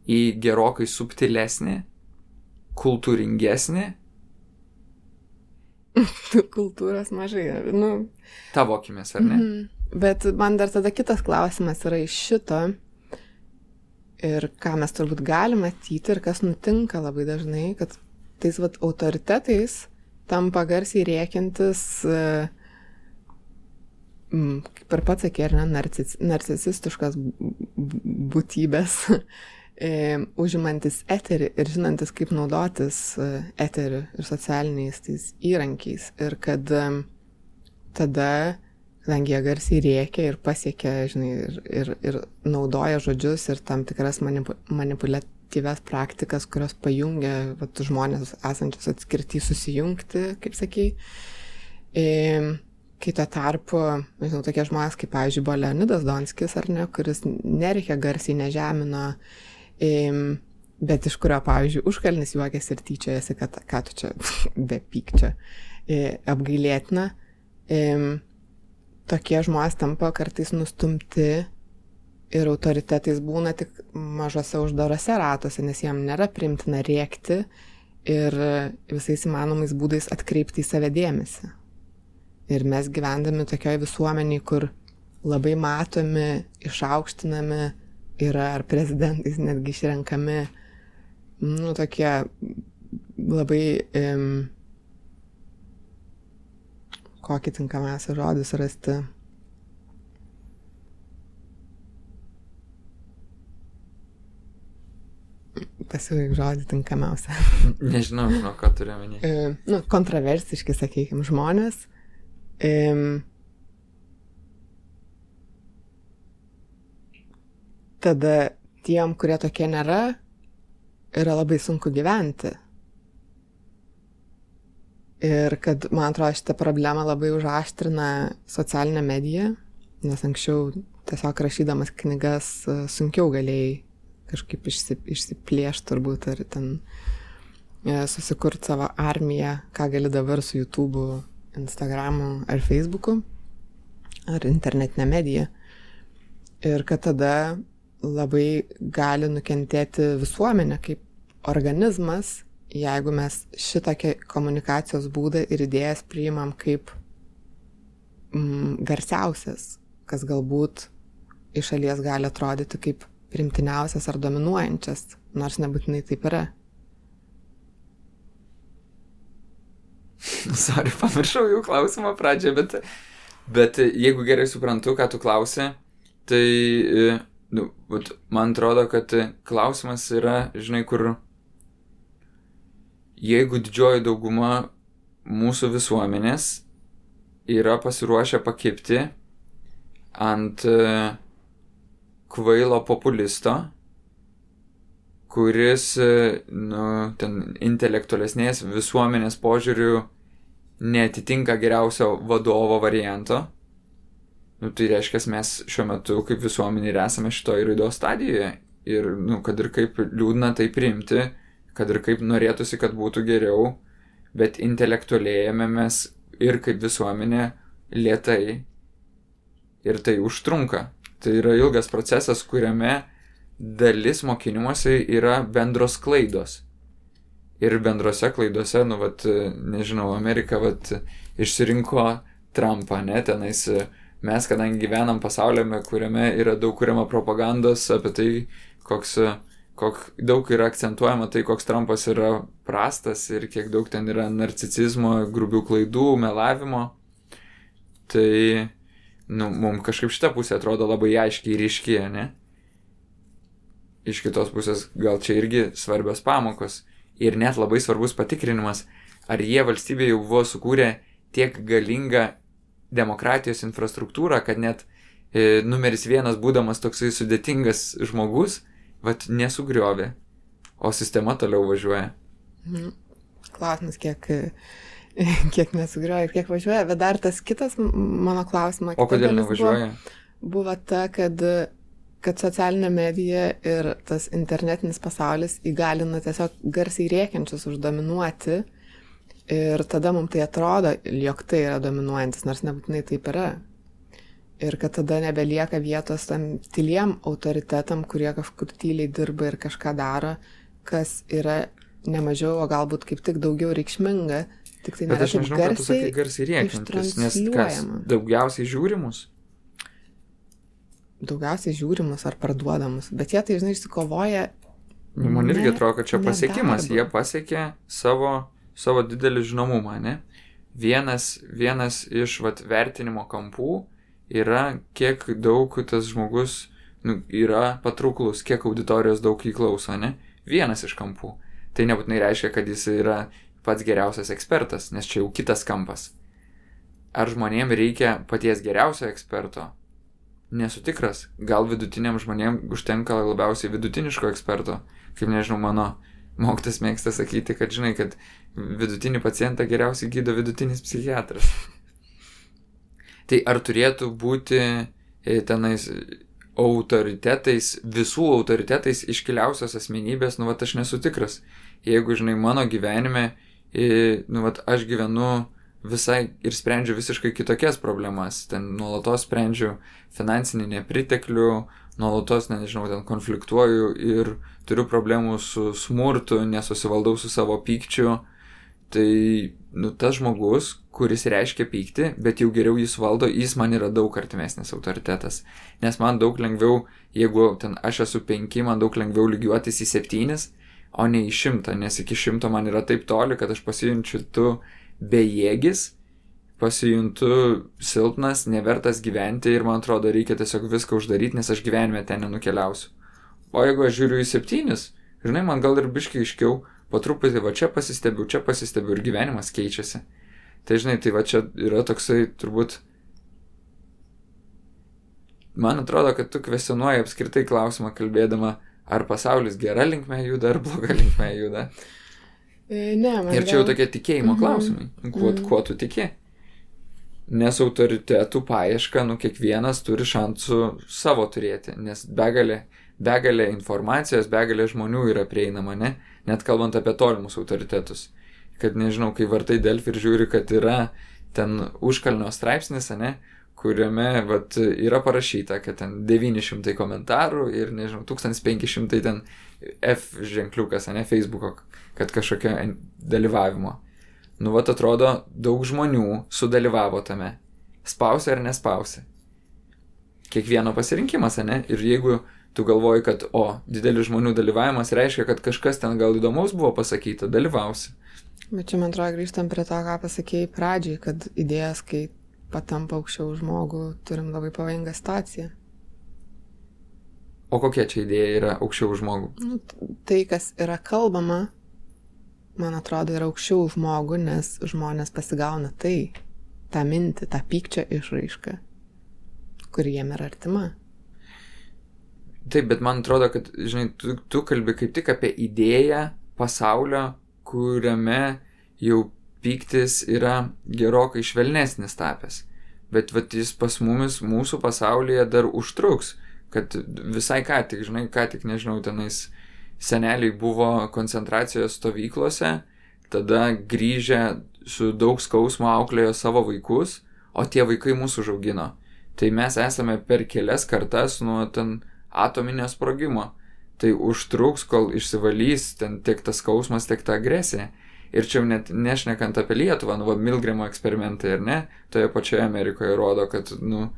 S3: į gerokai subtilesnį, kultūringesnį,
S2: Kultūros mažai. Nu,
S3: tavo akimis, ar ne?
S2: Mhm. Bet man dar tada kitas klausimas yra iš šito. Ir ką mes turbūt galime matyti ir kas nutinka labai dažnai, kad tais vat autoritetais tampa garsiai rėkintis, e, mm, kaip ir pats sakė, ar ne, narcis, narcisistiškas būtybės, e, užimantis eterį ir žinantis, kaip naudotis e, eteriu ir socialiniais tais įrankiais. Ir kad e, tada, kadangi jie garsiai rėkia ir pasiekia, žinai, ir, ir, ir naudoja žodžius ir tam tikras manipu, manipuliatyves praktikas, kurios pajungia vat, žmonės esančius atskirti susijungti, kaip sakai. E, kai tuo tarpu, nežinau, tokie žmonės kaip, pavyzdžiui, buvo Leonidas Donskis, ar ne, kuris nereikia garsiai nežemino, bet iš kurio, pavyzdžiui, užkalnis juokėsi ir tyčiojasi, kad ką tu čia be pykčio apgailėtina. Tokie žmonės tampa kartais nustumti ir autoritetais būna tik mažose uždarose ratuose, nes jam nėra primtina rėkti ir visais įmanomais būdais atkreipti į save dėmesį. Ir mes gyvendami tokioje visuomeniai, kur labai matomi, išaukštinami yra ar prezidentais netgi išrenkami, nu, tokie labai, um, kokį tinkamiausią žodį surasti. Pasiūlyk žodį tinkamiausią.
S3: Nežinau, nuo ką turiu.
S2: E, nu, kontroversiški, sakykime, žmonės. E, tada tiem, kurie tokie nėra, yra labai sunku gyventi. Ir kad, man atrodo, šitą problemą labai užaštrina socialinė medija, nes anksčiau tiesiog rašydamas knygas e, sunkiau galėjai kažkaip išsi, išsiplėšti turbūt ar ten e, susikurti savo armiją, ką gali dabar su YouTube'u, Instagram'u ar Facebook'u ar internetinė medija. Ir kad tada labai gali nukentėti visuomenė kaip organizmas, jeigu mes šitokią komunikacijos būdą ir idėjas priimam kaip mm, garsiausias, kas galbūt iš šalies gali atrodyti kaip primtiniausias ar dominuojančias, nors nebūtinai taip yra.
S3: Sorry, pamiršau jų klausimą pradžią, bet, bet jeigu gerai suprantu, ką tu klausi, tai, e, nu, man atrodo, kad klausimas yra, žinai, kur jeigu didžioji dauguma mūsų visuomenės yra pasiruošę pakipti ant e, kvailo populisto, kuris, e, nu, ten intelektualesnės visuomenės požiūrių netitinka geriausio vadovo varianto, nu, tai reiškia, mes šiuo metu kaip visuomenė ir esame šitoje raidos stadijoje. Ir, nu, kad ir kaip liūdna tai priimti, kad ir kaip norėtųsi, kad būtų geriau, bet intelektualėjame mes ir kaip visuomenė lietai. Ir tai užtrunka. Tai yra ilgas procesas, kuriame dalis mokinimuose yra bendros klaidos. Ir bendrose klaidose, nu, vat, nežinau, Amerika, vat, išsirinko Trumpą, ne, tenais mes, kadangi gyvenam pasaulyme, kuriame yra daug kuriama propagandos apie tai, koks, kok daug yra akcentuojama tai, koks Trumpas yra prastas ir kiek daug ten yra narcicizmo, grubių klaidų, melavimo. Tai, nu, mums kažkaip šitą pusę atrodo labai aiškiai ryškiai, ne? iš kitos pusės gal čia irgi svarbios pamokos ir net labai svarbus patikrinimas, ar jie valstybėje jau buvo sukūrę tiek galingą demokratijos infrastruktūrą, kad net e, numeris vienas būdamas toksai sudėtingas žmogus, vad nesugriovė, o sistema toliau važiuoja.
S2: Mhm. Klausimas, kiek, kiek nesugriuoja ir kiek važiuoja, bet dar tas kitas mano klausimas.
S3: O kodėl nevažiuoja?
S2: Buvo, buvo ta, kad kad socialinė medija ir tas internetinis pasaulis įgalina tiesiog garsiai rėkiančius uždominuoti ir tada mums tai atrodo, jog tai yra dominuojantis, nors nebūtinai taip yra. Ir kad tada nebelieka vietos tam tyliem autoritetam, kurie kažkur tyliai dirba ir kažką daro, kas yra nemažiau, o galbūt kaip tik daugiau reikšminga, tik tai
S3: nėra taip garsiai, garsiai rėkiantis, nes kas? daugiausiai žiūrimus
S2: daugiausiai žiūrimus ar parduodamus, bet jie tai, žinai, išsikovoja.
S3: Nu, man irgi atrodo, kad čia pasiekimas, jie pasiekė savo, savo didelį žinomumą, ne? Vienas, vienas iš vat, vertinimo kampų yra, kiek daug tas žmogus nu, yra patrauklus, kiek auditorijos daug įklauso, ne? Vienas iš kampų. Tai nebūtinai reiškia, kad jis yra pats geriausias ekspertas, nes čia jau kitas kampas. Ar žmonėms reikia paties geriausio eksperto, nesu tikras. Gal vidutiniam žmonėm užtenka labiausiai vidutiniško eksperto. Kaip nežinau, mano mokytas mėgsta sakyti, kad žinai, kad vidutinį pacientą geriausiai gydo vidutinis psichiatras. Tai ar turėtų būti e, tenais autoritetais, visų autoritetais iškiliausios asmenybės, nu, va, aš nesu tikras. Jeigu, žinai, mano gyvenime, e, nu, va, aš gyvenu visai ir sprendžiu visiškai kitokias problemas. Ten nuolatos sprendžiu finansinį nepriteklių, nuolatos, nežinau, ten konfliktuoju ir turiu problemų su smurtu, nesusivaldau su savo pykčiu. Tai, nu, tas žmogus, kuris reiškia pyktį, bet jau geriau jis valdo, jis man yra daug artimesnis autoritetas. Nes man daug lengviau, jeigu ten aš esu penki, man daug lengviau lygiuotis į septynis, o ne į šimtą, nes iki šimto man yra taip toli, kad aš pasijunčiu tu bejėgis, pasijuntu silpnas, nevertas gyventi ir man atrodo reikia tiesiog viską uždaryti, nes aš gyvenime ten nenukeliausiu. O jeigu aš žiūriu į septynis, žinai, man gal ir biškai iškiau, po truputį va čia pasistebiu, čia pasistebiu ir gyvenimas keičiasi. Tai žinai, tai va čia yra toksai turbūt... Man atrodo, kad tu kvesionuoji apskritai klausimą kalbėdama, ar pasaulis gera linkme juda, ar bloga linkme juda.
S2: E, ne, man.
S3: Ir čia jau tokie tikėjimo mhm. klausimai. Kuo, mhm. kuo tu tiki? Nes autoritetų paieška, nu, kiekvienas turi šansų savo turėti, nes begalė, begalė informacijos, begalė žmonių yra prieinama, ne? Net kalbant apie tolimus autoritetus. Kad nežinau, kai vartai Delfi ir žiūri, kad yra ten užkalnio straipsnis, ne? kuriame vat, yra parašyta, kad ten 900 komentarų ir, nežinau, 1500 ten F ženkliukas, ne, Facebook'o kad kažkokio dalyvavimo. Nu, vat atrodo, daug žmonių sudalyvavo tame. Spausia ar nespausia. Kiekvieno pasirinkimas, ne? Ir jeigu tu galvoji, kad, o, didelis žmonių dalyvavimas reiškia, kad kažkas ten gal įdomaus buvo pasakyta, dalyvausi.
S2: Bet čia, man atrodo, grįžtam prie to, ką pasakėjai pradžiai, kad idėjas, kai patampa aukščiau žmogų, turim labai pavojingą situaciją.
S3: O kokia čia idėja yra aukščiau žmogų?
S2: Nu, tai, kas yra kalbama, man atrodo, yra aukščiau žmogų, nes žmonės pasigauna tai, tą mintį, tą pykčio išraišką, kuri jiem yra artima.
S3: Taip, bet man atrodo, kad, žinai, tu, tu kalbi kaip tik apie idėją pasaulio, kuriame jau pyktis yra gerokai švelnesnis tapęs. Bet vat jis pas mumis, mūsų pasaulyje dar užtruks, kad visai ką tik, žinai, ką tik, nežinau, tenais seneliai buvo koncentracijos stovyklose, tada grįžę su daug skausmo auklėjo savo vaikus, o tie vaikai mūsų žaugino. Tai mes esame per kelias kartas nuo ten atominio sprogimo. Tai užtruks, kol išsivalys ten tiek tas skausmas, tiek ta agresija. Ir čia jau net nešnekant apie Lietuvą, nu, va, Milgrimo eksperimentai, ar ne, toje pačioje Amerikoje rodo, kad, nu,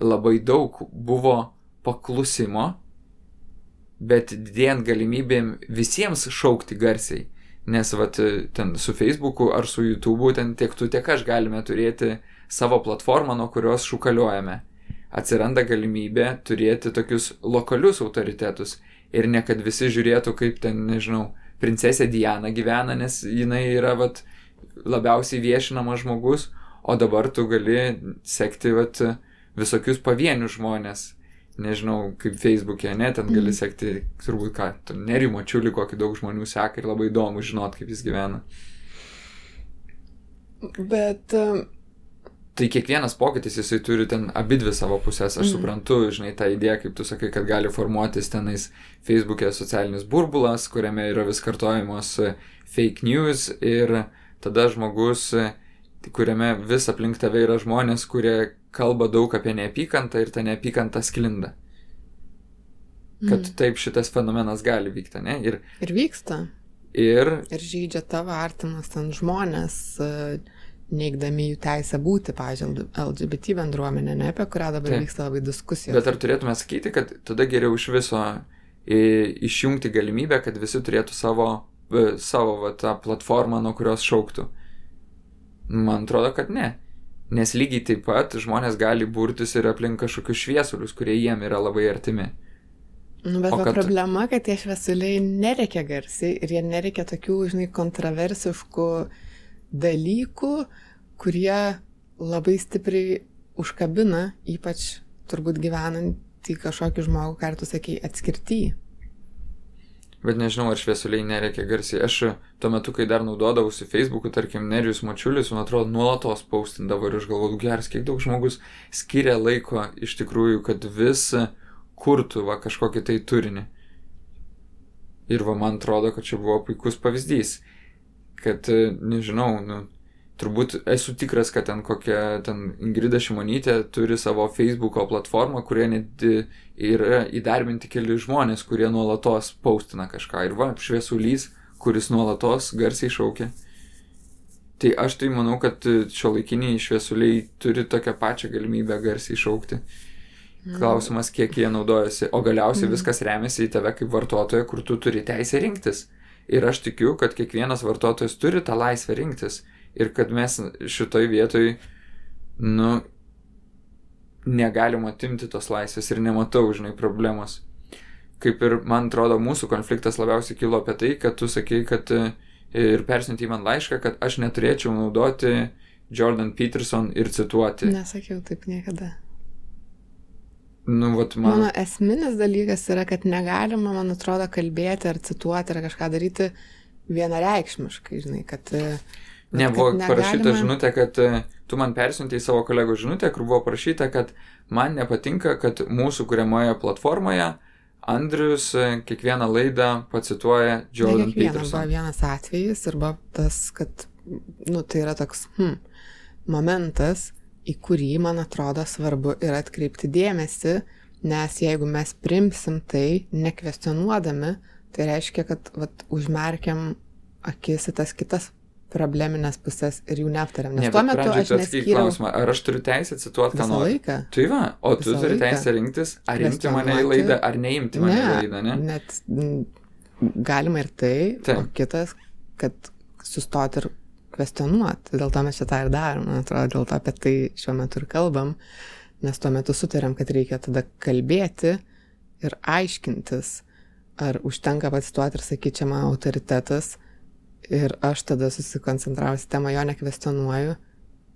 S3: labai daug buvo paklusimo bet didėjant galimybėm visiems šaukti garsiai. Nes vat, ten su Facebooku ar su YouTube'u ten tiek tu, tiek aš galime turėti savo platformą, nuo kurios šukaliuojame. Atsiranda galimybė turėti tokius lokalius autoritetus ir ne kad visi žiūrėtų, kaip ten, nežinau, princesė Diana gyvena, nes jinai yra, vat, labiausiai viešinamas žmogus, o dabar tu gali sekti, vat, visokius pavienius žmonės. Nežinau, kaip Facebook'e, ne, ten gali sekti, turbūt ką, nerimo čiulį, kokį daug žmonių seka ir labai įdomu žinot, kaip jis gyvena.
S2: Bet um,
S3: Tai kiekvienas pokytis jisai turi ten abi dvi savo pusės. Aš mm. suprantu, žinai, tą idėją, kaip tu sakai, kad gali formuotis tenais Facebook'e socialinis burbulas, kuriame yra vis kartojamos e, fake news ir tada žmogus, e, kuriame vis aplink tave yra žmonės, kurie kalba daug apie neapykantą ir ta neapykanta sklinda. Kad mm. taip šitas fenomenas gali vykti, ne? Ir,
S2: ir vyksta.
S3: Ir...
S2: Ir žaidžia tavo artimas ten žmonės. Uh neigdami jų teisę būti, pažiūrėjau, LGBT bendruomenė, ne apie kurią dabar Taip. vyksta labai diskusija.
S3: Bet ar turėtume sakyti, kad tada geriau iš viso išjungti galimybę, kad visi turėtų savo, e, savo va, tą platformą, nuo kurios šauktų? Man atrodo, kad ne. Nes lygiai taip pat žmonės gali burtis ir aplink kažkokius šviesulius, kurie jiem yra labai artimi.
S2: Nu, bet kad... problema, kad tie šviesuliai nereikia garsiai ir jie nereikia tokių, žinai, kontroversiškų dalykų, kurie labai stipriai užkabina, ypač turbūt gyvenant į kažkokį žmogų, ką tu sakai, atskirti.
S3: Bet nežinau, ar šviesuliai nereikia garsiai. Aš tuo metu, kai dar naudodavausi Facebook'u, tarkim, Nerijus Mačiulis, man atrodo, nuolatos paustindavo ir aš galvoju, geras, kiek daug žmogus skiria laiko iš tikrųjų, kad vis kurtų va kažkokį tai turinį. Ir va man atrodo, kad čia buvo puikus pavyzdys kad, e, nežinau, nu, turbūt esu tikras, kad ten kokia ten Ingrida Šimonytė turi savo Facebook'o platformą, kurie net yra įdarbinti keli žmonės, kurie nuolatos paustina kažką. Ir va, šviesulys, kuris nuolatos garsiai šaukia. Tai aš tai manau, kad šio laikiniai šviesuliai turi tokią pačią galimybę garsiai šaukti. Mhm. Klausimas, kiek jie naudojasi. O galiausiai mm. viskas remiasi į tave kaip vartotoją, kur tu turi teisę rinktis. Ir aš tikiu, kad kiekvienas vartotojas turi tą laisvę rinktis. Ir kad mes šitoj vietoj, nu, negalim atimti tos laisvės ir nematau, žinai, problemos. Kaip ir, man atrodo, mūsų konfliktas labiausiai kilo apie tai, kad tu sakei, kad e, ir persiunti man laišką, kad aš neturėčiau naudoti Jordan Peterson ir cituoti.
S2: Nesakiau taip niekada.
S3: Nu, vat man...
S2: Mano esminis dalykas yra, kad negalima, man atrodo, kalbėti ar cituoti ar kažką daryti vienareikšmiškai, žinai, kad...
S3: Ne, buvo negalima... parašyta žinutė, kad e, tu man persiuntėjai savo kolegų žinutę, kur buvo parašyta, kad man nepatinka, kad mūsų kuriamoje platformoje Andrius e, kiekvieną laidą pacituoja Jordan Peterson.
S2: Buvo vienas atvejis ir buvo tas, kad, nu, tai yra toks, hm, momentas, į kurį, man atrodo, svarbu yra atkreipti dėmesį, nes jeigu mes primsim tai nekvestionuodami, tai reiškia, kad vat, užmerkiam akis į tas kitas probleminės pusės ir jų neaptariam. Nes ne, tuo metu aš neskyriau...
S3: Klausimą, ar aš turiu teisę cituoti ką
S2: nors? Laiką.
S3: Tai va, o tu Visą turi laiką. teisę rinktis, ar imti mane į laidą, ar neimti mane ne, į laidą, ne?
S2: Net galima ir tai, Taip. o kitas, kad sustoti ir kvestionuoti. Dėl to mes šitą ir darom, man atrodo, dėl to apie tai šiuo metu ir kalbam, nes tuo metu sutarėm, kad reikia tada kalbėti ir aiškintis, ar užtenka pacituoti ir sakyti, čia mano autoritetas ir aš tada susikoncentravusi temą jo nekvestionuoju,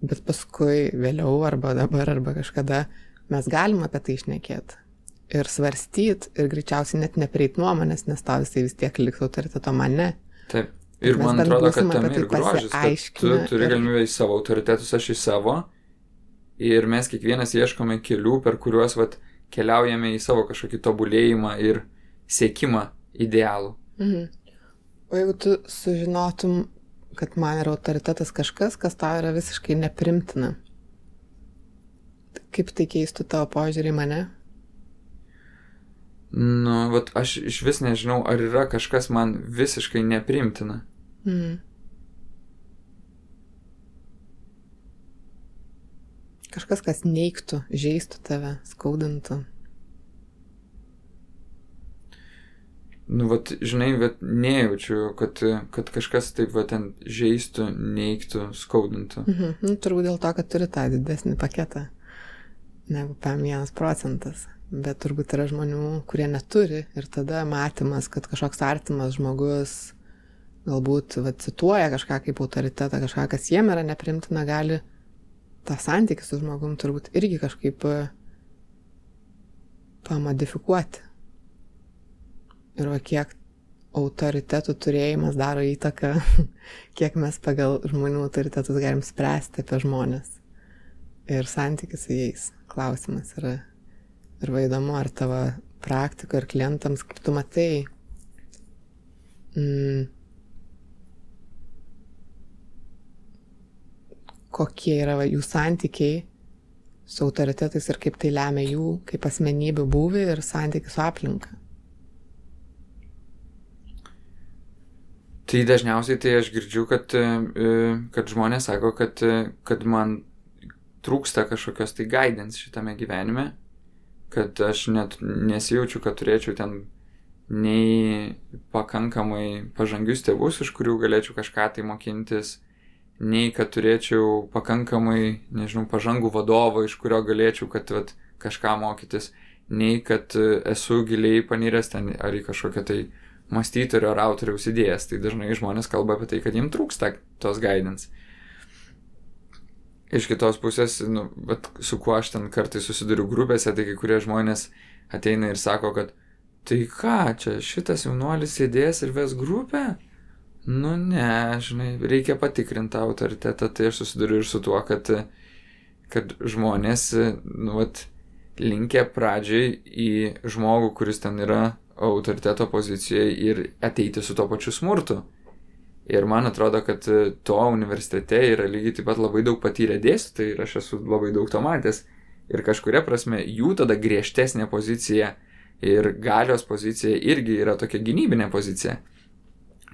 S2: bet paskui vėliau arba dabar arba kažkada mes galim apie tai išnekėti ir svarstyt ir greičiausiai net nepreit nuomonės, nes tau jisai vis tiek liks autoriteto mane.
S3: Taip. Ir man atrodo, kad tam ir grožis, tu turi ir... galimybę į savo autoritetus, aš į savo. Ir mes kiekvienas ieškome kelių, per kuriuos vat, keliaujame į savo kažkokį tobulėjimą ir siekimą idealų.
S2: Mhm. O jeigu tu sužinotum, kad man yra autoritetas kažkas, kas tau yra visiškai neprimtina, kaip tai keistų tavo požiūrį į mane?
S3: Nu, vat aš iš vis nežinau, ar yra kažkas man visiškai neprimtina. Mm.
S2: Kažkas, kas neiktų, žaistų tave, skaudintų.
S3: Nu, vat, žinai, bet nejaučiu, kad, kad kažkas taip, va, ten žaistų, neiktų, skaudintų.
S2: Mhm. Nu, turbūt dėl to, kad turi tą didesnį paketą. negu PM1 procentas. Bet turbūt yra žmonių, kurie neturi ir tada matymas, kad kažkoks artimas žmogus galbūt va, cituoja kažką kaip autoritetą, kažką, kas jiem yra neprimtina, gali tą santykį su žmogum turbūt irgi kažkaip e, pamodifikuoti. Ir va kiek autoritetų turėjimas daro įtaką, kiek mes pagal žmonių autoritetus galim spręsti apie žmonės. Ir santykis su jais. Klausimas yra. Ir va įdomu, ar tavo praktiko ir klientams, kaip tu matai, mm, kokie yra va, jų santykiai su autoritetais ir kaip tai lemia jų kaip asmenybių būvį ir santykių su aplinka.
S3: Tai dažniausiai tai aš girdžiu, kad, e, kad žmonės sako, kad, kad man trūksta kažkokios tai guidance šitame gyvenime, kad aš net nesijaučiu, kad turėčiau ten nei pakankamai pažangius tėvus, iš kurių galėčiau kažką tai mokintis, nei kad turėčiau pakankamai, nežinau, pažangų vadovą, iš kurio galėčiau, kad vat, kažką mokytis, nei kad esu giliai paniręs ten ar į kažkokią tai mąstytojo ar autoriaus idėjas. Tai dažnai žmonės kalba apie tai, kad jiems trūksta tos guidance. Iš kitos pusės, nu, bet su kuo aš ten kartais susiduriu grupėse, tai kai kurie žmonės ateina ir sako, kad tai ką, čia šitas jaunuolis sėdės ir ves grupę? Nu ne, žinai, reikia patikrinti autoritetą, tai aš susiduriu ir su tuo, kad, kad žmonės, nu, vat, linkia pradžiai į žmogų, kuris ten yra autoriteto pozicijoje ir ateiti su to pačiu smurtu. Ir man atrodo, kad to universitete yra lygiai taip pat labai daug patyrę dėstytojai ir aš esu labai daug to matęs. Ir kažkuria prasme jų tada griežtesnė pozicija ir galios pozicija irgi yra tokia gynybinė pozicija.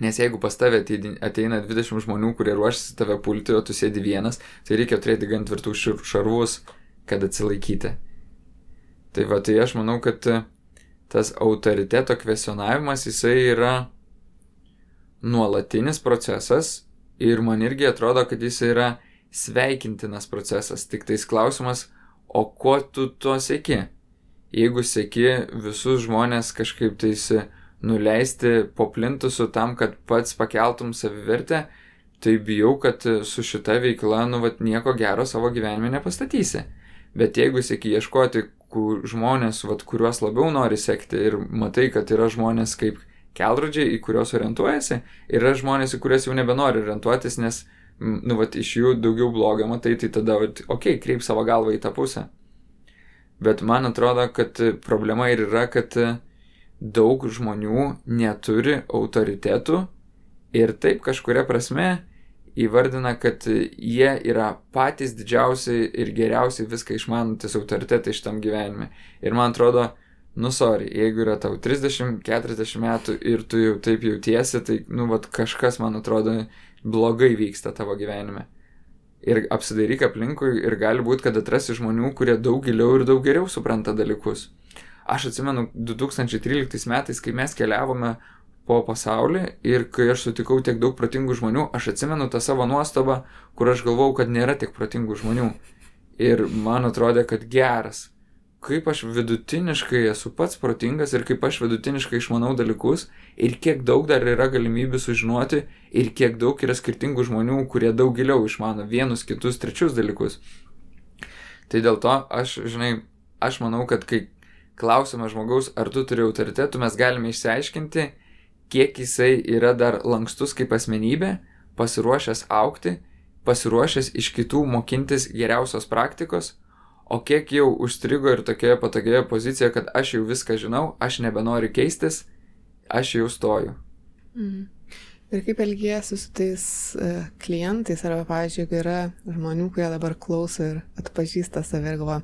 S3: Nes jeigu pas tave ateina 20 žmonių, kurie ruošiasi tave pulti, o tu sėdi vienas, tai reikia turėti gan tvirtų šarvus, kad atsilaikyti. Tai va, tai aš manau, kad tas autoriteto kvesionavimas, jisai yra nuolatinis procesas ir man irgi atrodo, kad jis yra sveikintinas procesas. Tik tais klausimas, o ko tu to sėki? Jeigu sėki visus žmonės kažkaip tais nuleisti po plintusu tam, kad pats pakeltum savivertę, tai bijau, kad su šita veikla, nu, vat, nieko gero savo gyvenime nepastatysi. Bet jeigu sėki ieškoti kur žmonės, vat, kuriuos labiau nori sekti ir matai, kad yra žmonės kaip kelrodžiai, į kuriuos orientuojasi, ir yra žmonės, į kuriuos jau nebenori orientuotis, nes, nu, vat, iš jų daugiau blogio matai, tai tada, vat, okei, okay, kreip savo galvą į tą pusę. Bet man atrodo, kad problema ir yra, kad daug žmonių neturi autoritetų ir taip kažkuria prasme įvardina, kad jie yra patys didžiausi ir geriausiai viską išmanantis autoritetai šitam gyvenime. Ir man atrodo, nu sorry, jeigu yra tau 30-40 metų ir tu jau taip jautiesi, tai, nu, vat kažkas, man atrodo, blogai vyksta tavo gyvenime. Ir apsidairyk aplinkui ir gali būti, kad atrasi žmonių, kurie daug giliau ir daug geriau supranta dalykus. Aš atsimenu 2013 metais, kai mes keliavome po pasaulį ir kai aš sutikau tiek daug protingų žmonių, aš atsimenu tą savo nuostabą, kur aš galvau, kad nėra tiek protingų žmonių. Ir man atrodė, kad geras. Kaip aš vidutiniškai esu pats protingas ir kaip aš vidutiniškai išmanau dalykus ir kiek daug dar yra galimybių sužinoti ir kiek daug yra skirtingų žmonių, kurie daug giliau išmano vienus, kitus, trečius dalykus. Tai dėl to aš, žinai, aš manau, kad kai klausime žmogaus, ar tu turi autoritetų, mes galime išsiaiškinti, kiek jisai yra dar lankstus kaip asmenybė, pasiruošęs aukti, pasiruošęs iš kitų mokintis geriausios praktikos, o kiek jau užstrigo ir tokioje patogioje pozicijoje, kad aš jau viską žinau, aš nebenoriu keistis, aš jau stoju.
S2: Mm. Ir kaip elgiesi su tais uh, klientais, arba, pavyzdžiui, jeigu yra žmonių, kurie dabar klauso ir atpažįsta save ir galvoja,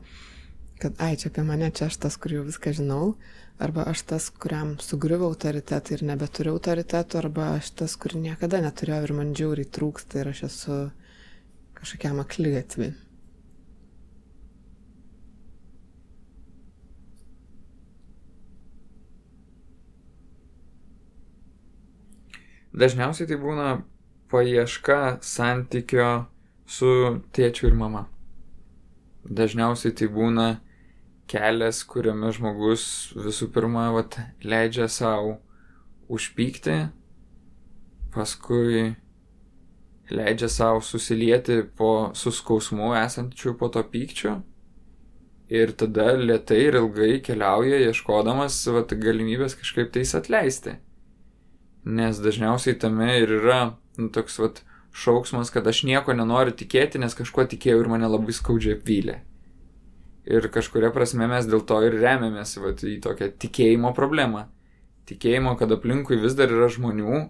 S2: kad, ai, čia apie mane, čia aš tas, kur jau viską žinau, arba aš tas, kuriam sugriuvo autoritetą ir nebeturiu autoritetų, arba aš tas, kur niekada neturėjau ir man džiauriai trūksta ir aš esu kažkokiam aklygatvi.
S3: Dažniausiai tai būna paieška santykio su tėčiu ir mama. dažniausiai tai būna kelias, kuriame žmogus visų pirma vat, leidžia savo užpykti, paskui leidžia savo susilieti po suskausmu esančiu po to pykčiu ir tada lietai ir ilgai keliauja ieškodamas vat, galimybės kažkaip tais atleisti. Nes dažniausiai tame ir yra nu, toks vat, šauksmas, kad aš nieko nenoriu tikėti, nes kažkuo tikėjau ir mane labai skaudžiai apvylė. Ir kažkuria prasme mes dėl to ir remiamės vat, į tokią tikėjimo problemą. Tikėjimo, kad aplinkui vis dar yra žmonių,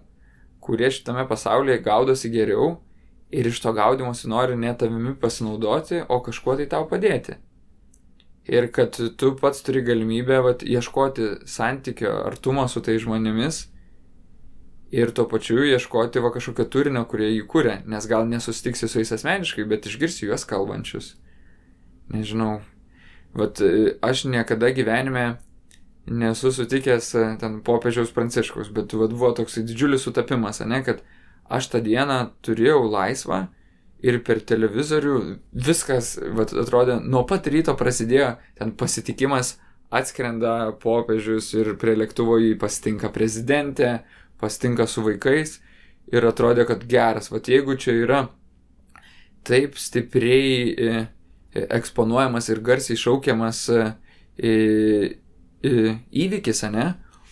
S3: kurie šitame pasaulyje gaudosi geriau ir iš to gaudimosi nori ne tavimi pasinaudoti, o kažkuo tai tau padėti. Ir kad tu pats turi galimybę vat, ieškoti santykio, artumo su tai žmonėmis ir tuo pačiu ieškoti va kažkokio turinio, kurie jį kūrė, nes gal nesusitiksi su jais asmeniškai, bet išgirsi juos kalbančius. Nežinau. Vat aš niekada gyvenime nesu sutikęs e, ten popiežiaus pranciškaus, bet vat, buvo toks didžiulis sutapimas, ne, kad aš tą dieną turėjau laisvą ir per televizorių viskas, vat, atrodė, nuo pat ryto prasidėjo ten pasitikimas, atskrenda popiežius ir prie lėktuvo jį pasitinka prezidentė, pasitinka su vaikais ir atrodė, kad geras, vat jeigu čia yra taip stipriai e, e, eksponuojamas ir garsiai šaukiamas įvykis, ne?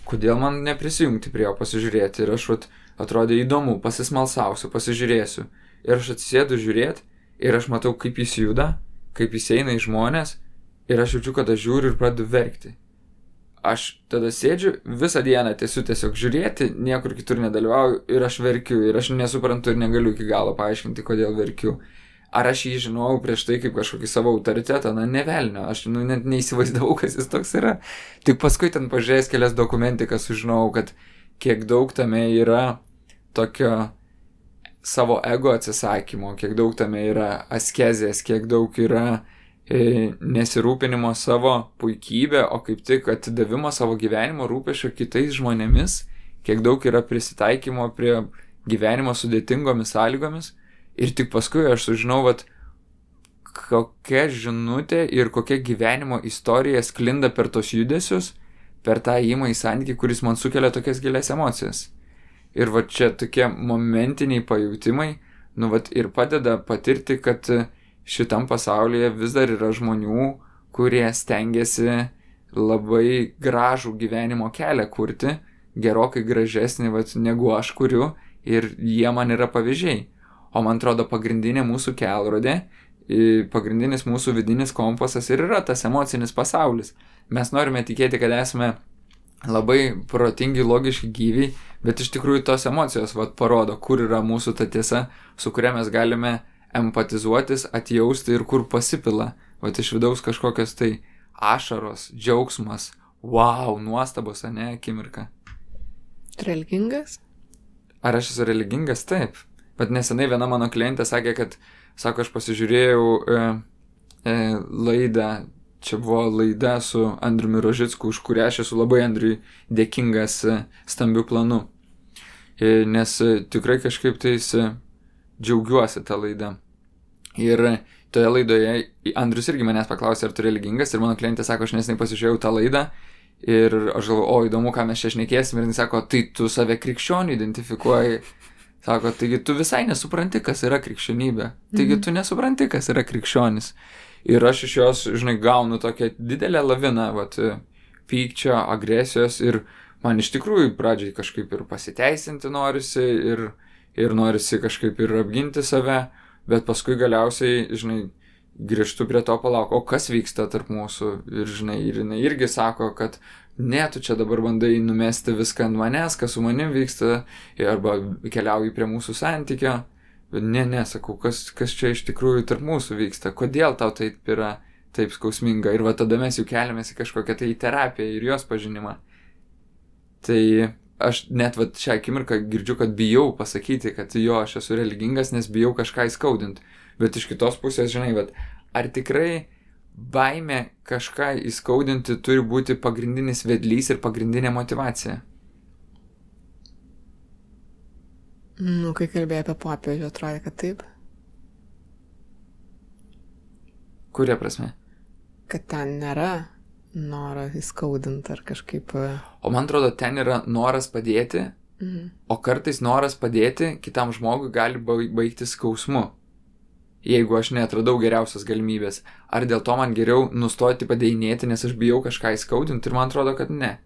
S3: Kodėl man neprisijungti prie jo pasižiūrėti? Ir aš vat, atrodė įdomu, pasismalsausiu, pasižiūrėsiu. Ir aš atsisėdu žiūrėti ir aš matau, kaip jis juda, kaip jis eina į žmonės ir aš jaučiu, kad aš žiūriu ir pradedu verkti. Aš tada sėdžiu visą dieną tiesiog tiesiog žiūrėti, niekur kitur nedalyvauju ir aš verkiu ir aš nesuprantu ir negaliu iki galo paaiškinti, kodėl verkiu. Ar aš jį žinojau prieš tai kaip kažkokį savo autoritetą, na nevelnio, aš nu, net neįsivaizdavau, kas jis toks yra. Tik paskui ten pažiūrėjęs kelias dokumentikas sužinojau, kad kiek daug tame yra tokio savo ego atsisakymo, kiek daug tame yra askezės, kiek daug yra e, nesirūpinimo savo puikybė, o kaip tik atidavimo savo gyvenimo rūpešio kitais žmonėmis, kiek daug yra prisitaikymo prie gyvenimo sudėtingomis sąlygomis Ir tik paskui aš sužinau, vat, kokia žinutė ir kokia gyvenimo istorija sklinda per tos judesius, per tą įmą į santykį, kuris man sukelia tokias gilias emocijas. Ir va čia tokie momentiniai pajūtimai, nu va ir padeda patirti, kad šitam pasaulyje vis dar yra žmonių, kurie stengiasi labai gražų gyvenimo kelią kurti, gerokai gražesnį, va, negu aš kuriu, ir jie man yra pavyzdžiai. O man atrodo, pagrindinė mūsų kelrodė, pagrindinis mūsų vidinis kompasas ir yra tas emocinis pasaulis. Mes norime tikėti, kad esame labai protingi, logiški gyviai, bet iš tikrųjų tos emocijos vat, parodo, kur yra mūsų ta tiesa, su kuria mes galime empatizuotis, atjausti ir kur pasipila. Vat iš vidaus kažkokios tai ašaros, džiaugsmas, wow, nuostabos, ne, akimirka.
S2: Religingas?
S3: Ar aš esu religingas? Taip. Bet nesenai viena mano klientė sakė, kad, sako, aš pasižiūrėjau e, e, laidą, čia buvo laida su Andriumi Rožicku, už kurią aš esu labai Andriui dėkingas e, stambių planų. E, nes e, tikrai kažkaip tais e, džiaugiuosi tą laidą. Ir toje laidoje Andrius irgi manęs paklausė, ar tu religingas, ir mano klientė sako, aš nesnai pasižiūrėjau tą laidą. Ir aš galvoju, o įdomu, ką mes čia šnekėsim. Ir jis sako, tai tu save krikščionių identifikuoji. Sako, taigi tu visai nesupranti, kas yra krikščionybė. Taigi mhm. tu nesupranti, kas yra krikščionis. Ir aš iš jos, žinai, gaunu tokią didelę laviną, vat, pykčio, agresijos ir man iš tikrųjų pradžiai kažkaip ir pasiteisinti norisi ir, ir norisi kažkaip ir apginti save, bet paskui galiausiai, žinai, grįžtu prie to palauk, o kas vyksta tarp mūsų ir, žinai, ir jinai irgi sako, kad ne, tu čia dabar bandai numesti viską ant manęs, kas su manim vyksta, arba keliauji prie mūsų santykio. Ne, ne, sakau, kas, kas čia iš tikrųjų tarp mūsų vyksta, kodėl tau taip yra taip skausminga. Ir va tada mes jau keliamės į kažkokią tai terapiją ir jos pažinimą. Tai aš net va šią akimirką girdžiu, kad bijau pasakyti, kad jo, aš esu religingas, nes bijau kažką įskaudinti. Bet iš kitos pusės, žinai, bet ar tikrai baime kažką įskaudinti turi būti pagrindinis vedlys ir pagrindinė motivacija.
S2: Nu, kai kalbėjai apie popiežių, atrodė, kad taip.
S3: Kuria prasme?
S2: Kad ten nėra noro įskaudinti ar kažkaip. e,
S3: O man atrodo, ten yra noras padėti,
S2: Mhm.
S3: o kartais noras padėti kitam žmogui gali bai- baigti skausmu. Jeigu aš netradau geriausias galimybės. Ar dėl to man geriau nustoti padėjinėti, nes aš bijau kažką įskaudinti ir man atrodo, kad ne.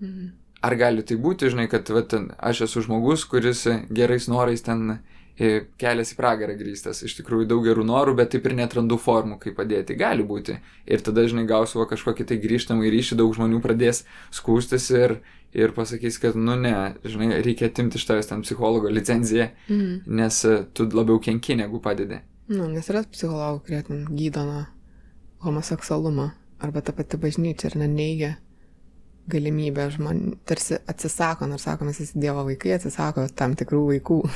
S2: Mhm.
S3: Ar gali tai būti, žinai, kad va, ten, aš esu žmogus, kuris gerais norais ten kelias į pragarą grįstas. Iš tikrųjų daug gerų norų, bet taip ir netrandu formų, kaip padėti. Gali būti. Ir tada, žinai, gausiu kažkokį tai grįžtamą ryšį, daug žmonių pradės skūstis ir, ir pasakys, kad, nu ne, žinai, reikia atimti iš tavęs ten psichologo licenciją,
S2: Mhm.
S3: nes e, tu labiau kenki negu padedi.
S2: Nu, nes yra psichologų, kurie ten gydo nuo homoseksualumo. Arba ta pati bažnyčia ir neneigia galimybę žmonių, tarsi atsisako, nors sako, mes visi Dievo vaikai, atsisako tam tikrų vaikų.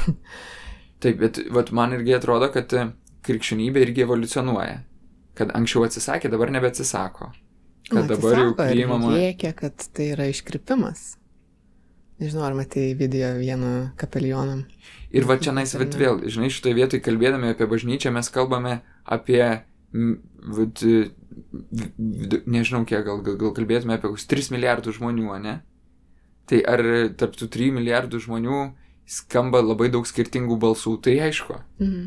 S3: Taip, bet vat, man irgi atrodo, kad e, krikščionybė irgi evoliucionuoja. Kad anksčiau atsisakė, dabar nebeatsisako. Kad dabar jau
S2: Atsisako ir
S3: priimama.
S2: Rėkia, kad tai yra iškrypimas. Nežinau, ar matai video vieno kapelionam.
S3: Ir va čia nais, bet vėl, žinai, šitoje vietoje kalbėdami apie bažnyčią mes kalbame apie, vat, e, nežinau kiek, gal, gal, gal kalbėtume apie kokius 3 milijardus žmonių, o ne? Tai ar tarp tų 3 milijardų žmonių skamba labai daug skirtingų balsų, tai aišku.
S2: Mhm.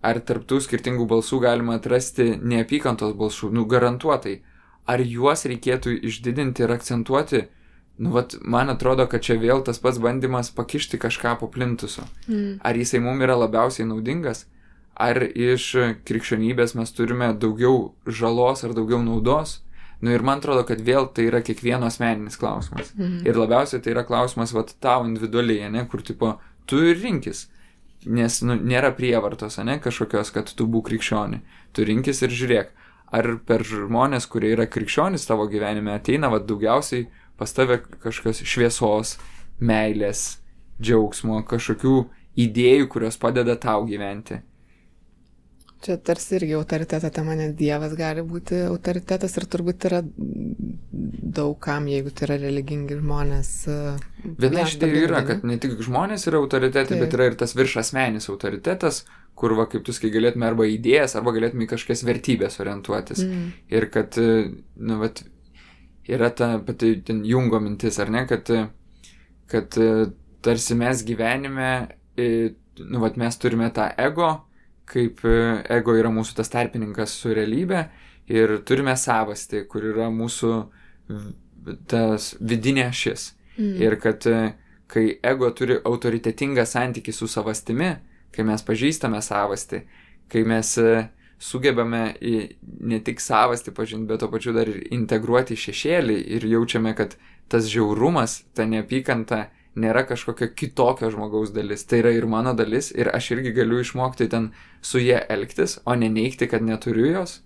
S3: Ar tarptų skirtingų balsų galima atrasti neapykantos balsų? Nu, garantuotai. Ar juos reikėtų išdidinti ir akcentuoti? Nu, vat, man atrodo, kad čia vėl tas pats bandymas pakišti kažką po plintusu.
S2: Mhm.
S3: Ar jisai mums yra labiausiai naudingas? Ar iš krikščionybės mes turime daugiau žalos ar daugiau naudos? Nu ir man atrodo, kad vėl tai yra kiekvieno asmeninis klausimas.
S2: Mhm.
S3: Ir labiausiai tai yra klausimas, vat, tau individualiai, ne, kur tipo, tu ir rinkis. Nes, nu, nėra prievartos, ne, kažkokios, kad tu būk krikščioni. Tu rinkis ir žiūrėk, ar per žmonės, kurie yra krikščionys tavo gyvenime, ateina, vat, daugiausiai pas tave kažkokios šviesos, meilės, džiaugsmo, kažkokių idėjų, kurios padeda tau gyventi.
S2: Čia tarsi irgi autoriteto tema, nes Dievas gali būti autoritetas ir turbūt yra daug kam, jeigu tai yra religingi žmonės. e,
S3: Viena iš idėjų yra, kad ne tik žmonės yra autoritetai,
S2: Taip.
S3: bet yra ir tas virš asmenis autoritetas, kur, va, kaip tu sakai, galėtume arba idėjas, arba galėtume į kažkokias vertybės orientuotis.
S2: Mm.
S3: Ir kad, e, nu, vat, yra ta pati ten jungo mintis, ar ne, kad, e, kad tarsi mes gyvenime, nu, vat, mes turime tą ego, kaip e, ego yra mūsų tas tarpininkas su realybė, ir turime savastį, kur yra mūsų tas vidinė šis.
S2: Mm.
S3: Ir kad e, kai ego turi autoritetingą santykį su savastimi, kai mes pažįstame savastį, kai mes e, sugebame į ne tik savastį pažinti, bet to pačiu dar ir integruoti šešėlį ir jaučiame, kad tas žiaurumas, ta neapykanta nėra kažkokio kitokio žmogaus dalis. Tai yra ir mano dalis ir aš irgi galiu išmokti ten su jie elgtis, o ne neikti, kad neturiu jos.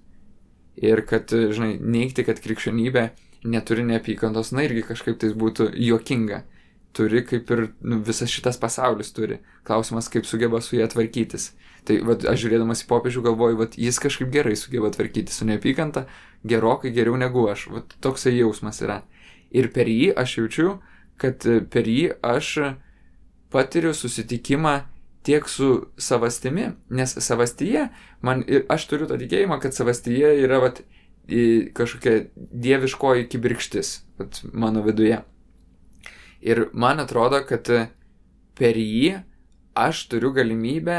S3: Ir kad, žinai, neikti, kad krikščionybė neturi neapykantos, na irgi kažkaip tai būtų juokinga. Turi kaip ir nu, visas šitas pasaulis turi. Klausimas, kaip sugeba su jie tvarkytis. Tai vat, aš žiūrėdamas į popiežių galvoju, vat, jis kažkaip gerai sugeba tvarkyti su neapykanta, gerokai geriau negu aš. Vat, toksai jausmas yra. Ir per jį aš jaučiu, kad e, per jį aš patiriu susitikimą tiek su savastimi, nes savastyje, man ir aš turiu tą tikėjimą, kad savastyje yra vat, kažkokia dieviškoji kibirkštis vat, mano viduje. Ir man atrodo, kad e, per jį aš turiu galimybę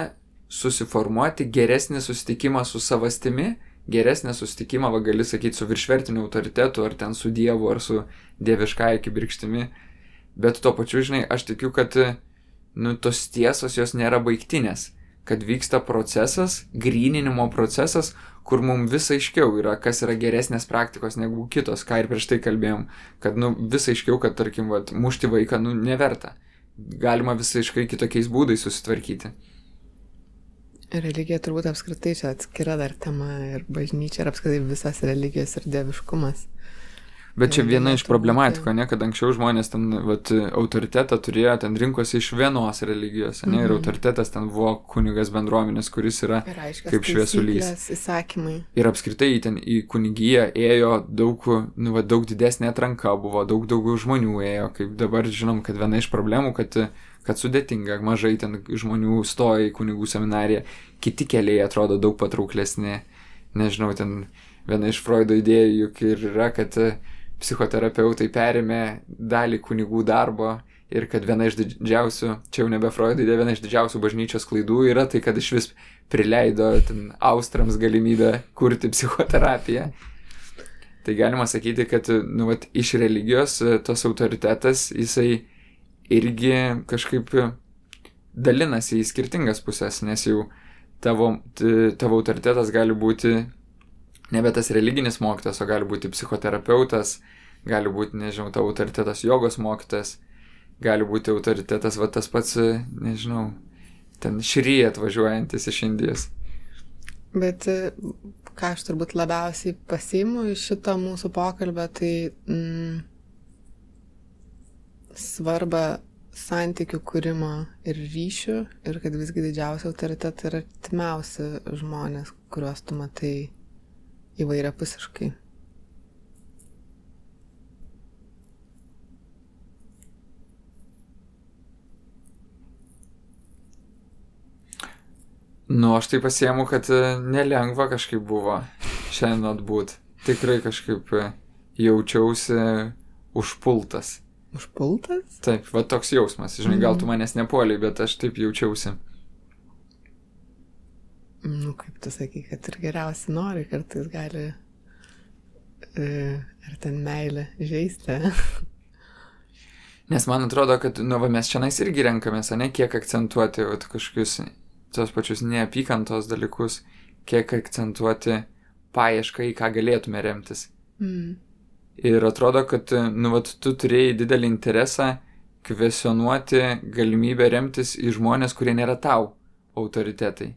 S3: susiformuoti geresnį susitikimą su savastimi, geresnį susitikimą, va gali sakyti, su viršvertiniu autoritetu, ar ten su Dievu, ar su dieviškąja kibirkštimi. Bet tuo pačiu, žinai, aš tikiu, kad, nu, tos tiesos jos nėra baigtinės, kad vyksta procesas, gryninimo procesas, kur mums vis aiškiau yra, kas yra geresnės praktikos negu kitos, ką ir prieš tai kalbėjom, kad, nu, vis aiškiau, kad, tarkim, vat, mušti vaiką, nu, neverta. Galima visiškai kitokiais būdais susitvarkyti.
S2: Religija turbūt apskritai čia atskira dar tema ir bažnyčia ir apskritai visas religijos ir dieviškumas.
S3: Bet čia
S2: Jo,
S3: viena iš problematikų, ne, kad anksčiau žmonės ten, vat, autoritetą turėjo, ten rinkosi iš vienos religijos, ne, ir
S2: Mhm.
S3: autoritetas ten buvo kunigas bendruomenės, kuris yra
S2: Ir aiškiai,
S3: Kaip šviesulys.
S2: Įsakymai.
S3: Ir apskritai ten į kunigiją ėjo daug, nu, va, daug didesnė atranka, buvo daug daugiau žmonių ėjo, kaip dabar žinom, kad viena iš problemų, kad, kad sudėtinga, mažai ten žmonių stoja į kunigų seminariją, kiti keliai atrodo daug patrauklesni, nežinau, ten viena iš Freudo idėjų juk ir yra, kad e, psichoterapeutai perėmė dalį kunigų darbo ir kad viena iš didžiausių, čia jau nebe Freudo idėja, viena iš didžiausių bažnyčios klaidų yra tai, kad iš vis prileido ten austrams galimybę kurti psichoterapiją. Tai galima sakyti, kad nu, vat, iš religijos e, tas autoritetas, jisai irgi kažkaip dalinasi į skirtingas pusės, nes jau tavo, tavo autoritetas gali būti nebe tas religinis mokytas, o gali būti psichoterapeutas, gali būti, nežinau, tavo autoritetas jogos mokytas, gali būti autoritetas, va tas pats, nežinau, ten šry atvažiuojantis iš Indijos.
S2: Bet ką aš turbūt labiausiai pasiimu iš šito mūsų pokalbio, tai mm, svarba santykių kūrimo ir ryšių ir kad visgi didžiausia autoritetai yra artimiausi žmonės, kuriuos tu matai įvairiapusiškai.
S3: Nu, aš tai pasiemu, kad e, nelengva kažkaip buvo šiandien atbūt. Tikrai kažkaip e, jaučiausi užpultas.
S2: Užpultas?
S3: Taip, va toks jausmas. Žinai, gal tu mhm. manęs nepuoliai, bet aš taip jaučiausi.
S2: Nu, kaip tu sakai, kad ir geriausi nori, kartais gali e, ar ten meilė žaisti.
S3: Nes man atrodo, kad, nu, va, mes čia nais irgi renkamės, ne, kiek akcentuoti va, kažkokius tos pačius neapykantos dalykus, kiek akcentuoti paiešką, į ką galėtume remtis. Mm. Ir atrodo, kad, nu, vat, tu turėjai didelį interesą kvesionuoti galimybę remtis į žmonės, kurie nėra tau autoritetai.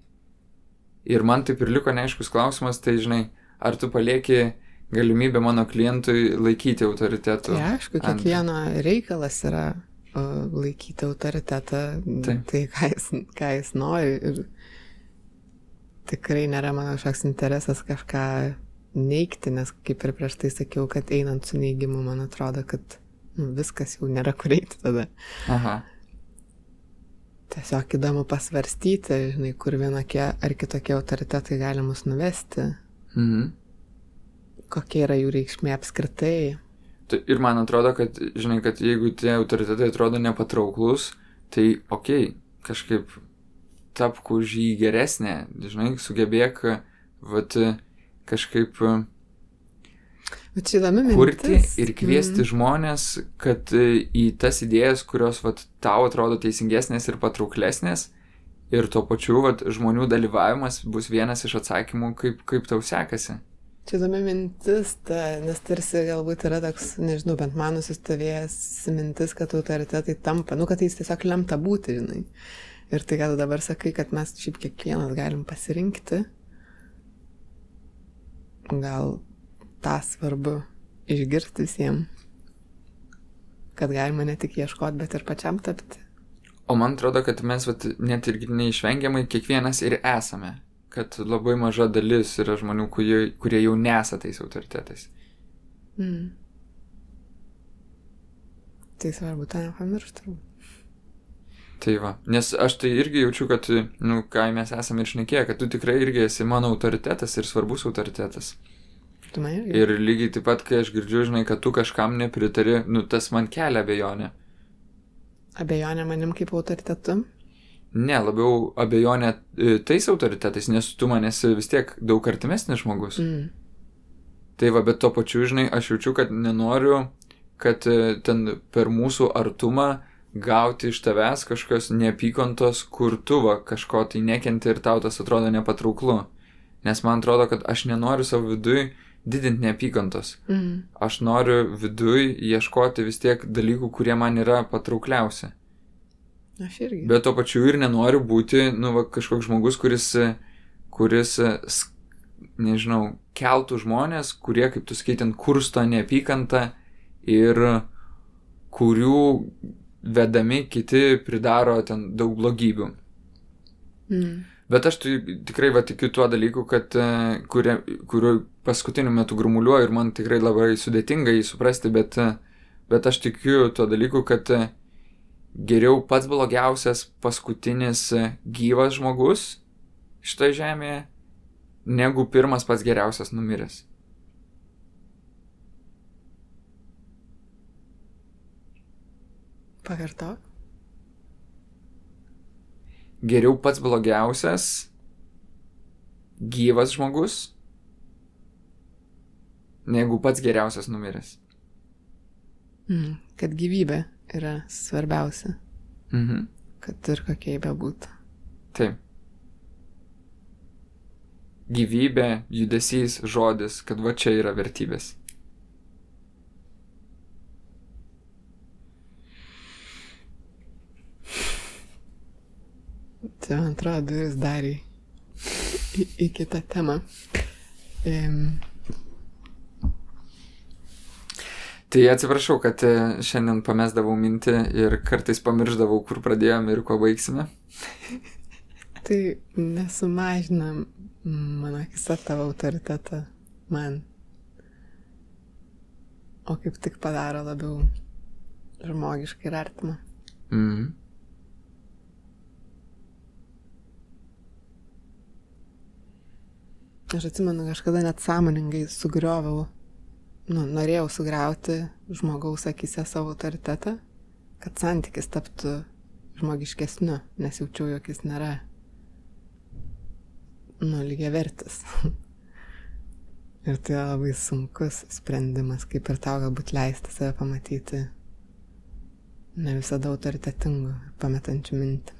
S3: Ir man taip ir liko neaiškus klausimas, tai žinai, ar tu palieki galimybę mano klientui laikyti autoritetų?
S2: Tai aišku, kiekvieno ant... reikalas yra uh, laikyti autoritetą, taip. tai ką jis, ką jis nori. Ir tikrai nėra mano kažkoks interesas kažką neikti, nes kaip ir prieš tai sakiau, kad einant su neigimu, man atrodo, kad nu, viskas jau nėra kur eiti tada. Aha. Tiesiog įdomu pasvarstyti, žinai, kur vienokie ar kitokie autoritetai gali mus nuvesti. Mhm. Kokia yra jų reikšmė apskritai.
S3: Ir man atrodo, kad, žinai, kad jeigu tie autoritetai atrodo nepatrauklus, tai okei, okay, kažkaip tapk už jį geresnė, žinai, sugebėk, vat, kažkaip kurti ir kviesti mm. žmonės, kad e, į tas idėjas, kurios vat, tau atrodo teisingesnės ir patrauklesnės, ir tuo pačiu vat, žmonių dalyvavimas bus vienas iš atsakymų, kaip, kaip tau sekasi.
S2: Čia įdomi mintis, ta, nes tarsi galbūt yra toks, nežinau, bent man nusistovėjęs mintis, kad autoritetai tampa, nu, kad jis tiesiog lemta būti, žinai. Ir tai, kad dabar sakai, kad mes šiaip kiekvienas galim pasirinkti, gal tą svarbu išgirsti visiems, kad galima ne tik ieškoti, bet ir pačiam tapti.
S3: O man atrodo, kad mes vat, net ir neišvengiamai kiekvienas ir esame, kad labai maža dalis yra žmonių, kurie, kurie jau nesa tais autoritetais. Mm.
S2: Tai svarbu tą nepamiršti.
S3: Tai va, nes aš tai irgi jaučiu, kad, nu, ką mes esame ir šnekėję, kad tu tikrai irgi esi mano autoritetas ir svarbus autoritetas.
S2: Irgi.
S3: Ir lygiai taip pat, kai aš girdžiu, žinai, kad tu kažkam nepritari, nu, tas man kelia abejonę.
S2: Abejonė manim kaip autoritetu?
S3: Ne, labiau abejonė e, tais autoritetais, nes tu man esi vis tiek daug artimesnis žmogus. Mm. Tai va, bet tuo pačiu, žinai, aš jaučiu, kad nenoriu, kad e, ten per mūsų artumą gauti iš tavęs kažkokios neapykantos, kur tu va kažko tai nekenti ir tau tas atrodo nepatrauklu. Nes man atrodo, kad aš nenoriu savo vidui didinti neapykantos. Mm. Aš noriu vidui ieškoti vis tiek dalykų, kurie man yra patraukliausi.
S2: Aš irgi.
S3: Bet to pačiu ir nenoriu būti, nu, va, kažkoks žmogus, kuris, kuris, nežinau, keltų žmonės, kurie, kaip tu skaitant, kursto neapykantą ir kurių vedami kiti pridaro ten daug blogybių. Mm. Bet aš tai tikrai va tikiu tuo dalyku, kad e, kurio, kurio paskutiniu metu grumuliuoju ir man tikrai labai sudėtinga jį suprasti, bet, e, bet aš tikiu tuo dalyku, kad e, geriau pats blogiausias paskutinis gyvas žmogus šitoje žemėje, negu pirmas pats geriausias numiręs.
S2: Pakartok.
S3: Geriau pats blogiausias gyvas žmogus, negu pats geriausias numiręs.
S2: Mm, kad gyvybė yra svarbiausia,
S3: Mhm.
S2: kad ir kokia jį bebūtų.
S3: Taip. Gyvybė, judesys, žodis, kad va čia yra vertybės.
S2: Tai man atrodo, duris darė į, į kitą temą. Um,
S3: Tai atsiprašau, kad e, šiandien pamesdavau mintį ir kartais pamirždavau, kur pradėjome ir kuo baigsime.
S2: tai nesumažina mano akise tavo autoritetą man. O kaip tik padaro labiau žmogiškai ir artimą.
S3: Mhm.
S2: Aš atsimenu, kažkada net sąmoningai sugrioviau, nu, norėjau sugriauti žmogaus akise savo autoritetą, kad santykis taptų žmogiškesniu, nes jaučiau, jog jis nėra, nu, lygiai vertis. ir tai yra labai sunkus sprendimas, kaip ir tau galbūt leisti save pamatyti ne visada autoritetingu, pametančiu mintį.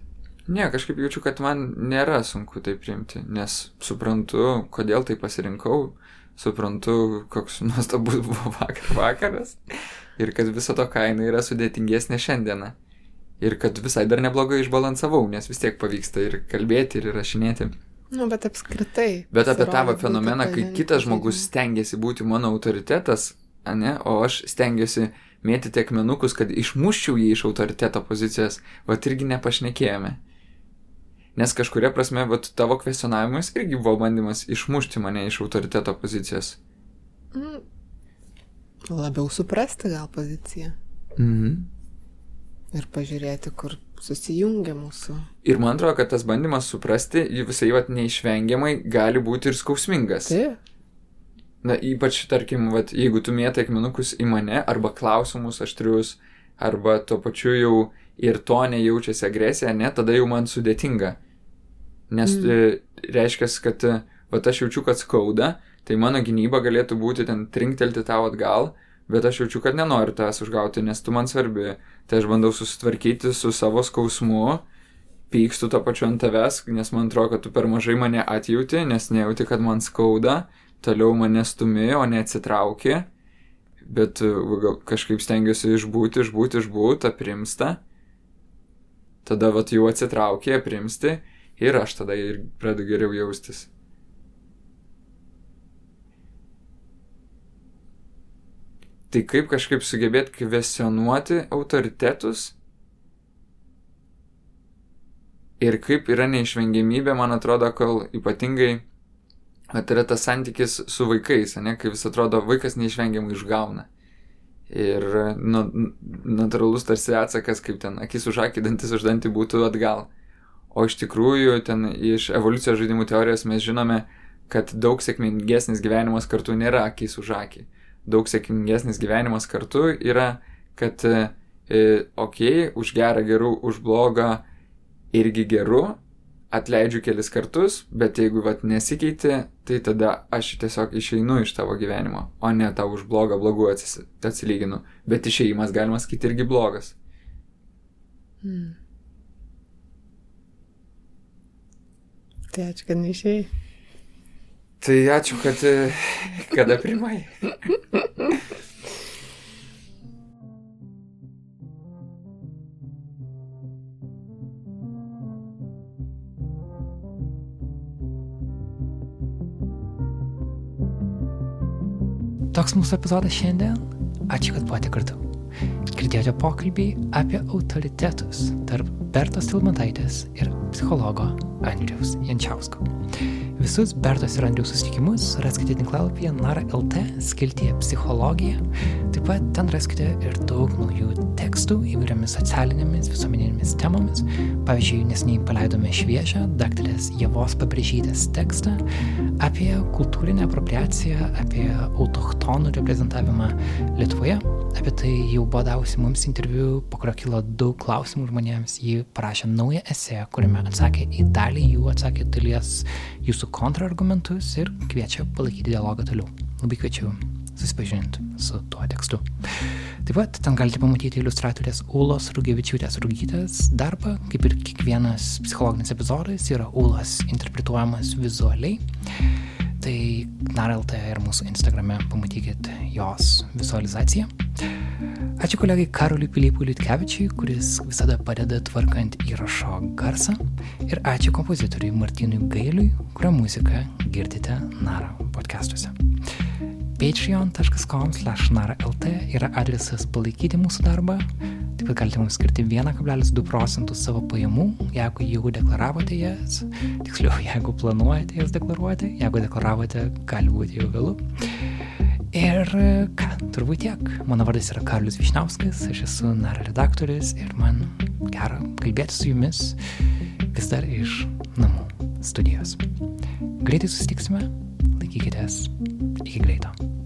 S3: Ne, kažkaip jaučiu, kad man nėra sunku tai priimti, nes suprantu, kodėl tai pasirinkau, suprantu, koks nuostabus buvo vakar vakaras ir kad viso to kaina yra sudėtingesnė šiandieną. Ir kad visai dar neblogai išbalansavau, nes vis tiek pavyksta ir kalbėti, ir rašinėti.
S2: Nu, bet apskritai.
S3: Bet apie tavo fenomeną, kai kitas žmogus
S2: pažeidžiamu.
S3: stengiasi būti mano autoritetas, ane, o aš stengiuosi mėtyti akmenukus, kad išmuščiau jį iš autoriteto pozicijos, va irgi nepašnekėjome. Nes kažkuria prasme, va tavo kvestionavimas irgi buvo bandymas išmušti mane iš autoriteto pozicijos.
S2: Mm. Labiau suprasti gal poziciją
S3: Mhm.
S2: ir pažiūrėti, kur susijungia mūsų.
S3: Ir man atrodo, kad tas bandymas suprasti, visai vat neišvengiamai gali būti ir skausmingas.
S2: Taip.
S3: Na, ypač, tarkim, vat, jeigu tu mėtai akmenukus į mane, arba klausimus aštrius, arba tuo pačiu jau ir to nejaučiasi agresija, ne, tada jau man sudėtinga. Nes
S2: Mm.
S3: mm. reiškia, kad, e, vat aš jaučiu, kad skauda, tai mano gynyba galėtų būti ten trinktelti tau atgal, bet aš jaučiu, kad nenoriu tavęs užgauti, nes tu man svarbi. Tai aš bandau susitvarkyti su savo skausmu, pykstu to pačiu ant tavęs, nes man atrodo, kad tu per mažai mane atjauti, nes nejauti, kad man skauda, toliau mane stumi, o neatsitrauki, bet uh, gal kažkaip stengiuosi išbūti, išbūti, išbūti, aprimsta, tada vat jau atsitraukė, aprimsti ir aš tada ir pradedu geriau jaustis. Tai kaip kažkaip sugebėti kvestionuoti autoritetus ir kaip yra neišvengiamybė, man atrodo, kol ypatingai At yra tas santykis su vaikais, ne, kai vis atrodo, vaikas neišvengiamai išgauna. Ir nu, natūralus tarsi atsakas, kaip ten akis už akį, dantis už dantį būtų atgal. O iš tikrųjų, ten iš evoliucijos žaidimų teorijos mes žinome, kad daug sėkmingesnis gyvenimas kartu nėra akis už akį. Daug sėkmingesnis gyvenimas kartu yra, kad, e, okei, okay, už gerą geru, už blogą irgi geru, atleidžiu kelis kartus, bet jeigu vat nesikeiti, tai tada aš tiesiog išeinu iš tavo gyvenimo, o ne tau už blogą blogų atsilyginu. Bet išeimas galima sakyti irgi blogas.
S2: Mm. Tai ačiū, kad neišėjai.
S3: Tai ačiū, kad kada primai.
S1: Toks mūsų epizodas šiandien. Ačiū, kad buvote kartu. Girdėjote pokalbį apie autoritetus tarp Bertos Tilmantaitės ir psichologo Andriaus Jančiausko. Visus Bertos ir Andriaus susitikimus raskite tinklalapyje nara.lt skiltyje psichologija. Taip pat ten raskite ir daug naujų tekstų įvairiomis socialinėmis, visuomeninėmis temomis. Pavyzdžiui, nesiniai paleidome šviežią daktarės Jėvos pabrėžytės tekstą apie kultūrinę apropriaciją, apie autochtonų reprezentavimą Lietuvoje. Apie tai jau buvo davusi mums interviu, po kurio kilo daug klausimų žmonėms. Ji parašė naują esę, kuriame atsakė į dalį jų, atsakė dalies jūsų kontrargumentus ir kviečia palaikyti dialogą toliau. Labai kviečiu susipažinti su tuo tekstu. Taip pat ten galite pamatyti iliustratorės Ulos Rugevičiūtės Rugytės darbą, kaip ir kiekvienas psichologinis epizodas yra Ulas interpretuojamas vizualiai. Tai NARLT ir mūsų Instagrame pamatykit jos vizualizaciją. Ačiū kolegai Karoliui Pilypui Liutkevičiui, kuris visada padeda tvarkant įrašo garsą. Ir ačiū kompozitoriui Martinui Gailiui, kurio muziką girdite Nara podcastuose. patreon.com nara.lt yra adresas palaikyti mūsų darbą. Taip pat galite mums skirti 1,2 procentų savo pajamų, jeigu jau deklaravote jas, tiksliau, jeigu planuojate jas deklaruoti, jeigu deklaravote, gali būti jau vėlu. Ir ką, turbūt tiek. Mano vardas yra Karlius Višnauskas, aš esu NARA redaktorius ir man gera kalbėti su jumis vis dar iš namų studijos. Greitai susitiksime, laikykitės, ikke glitter.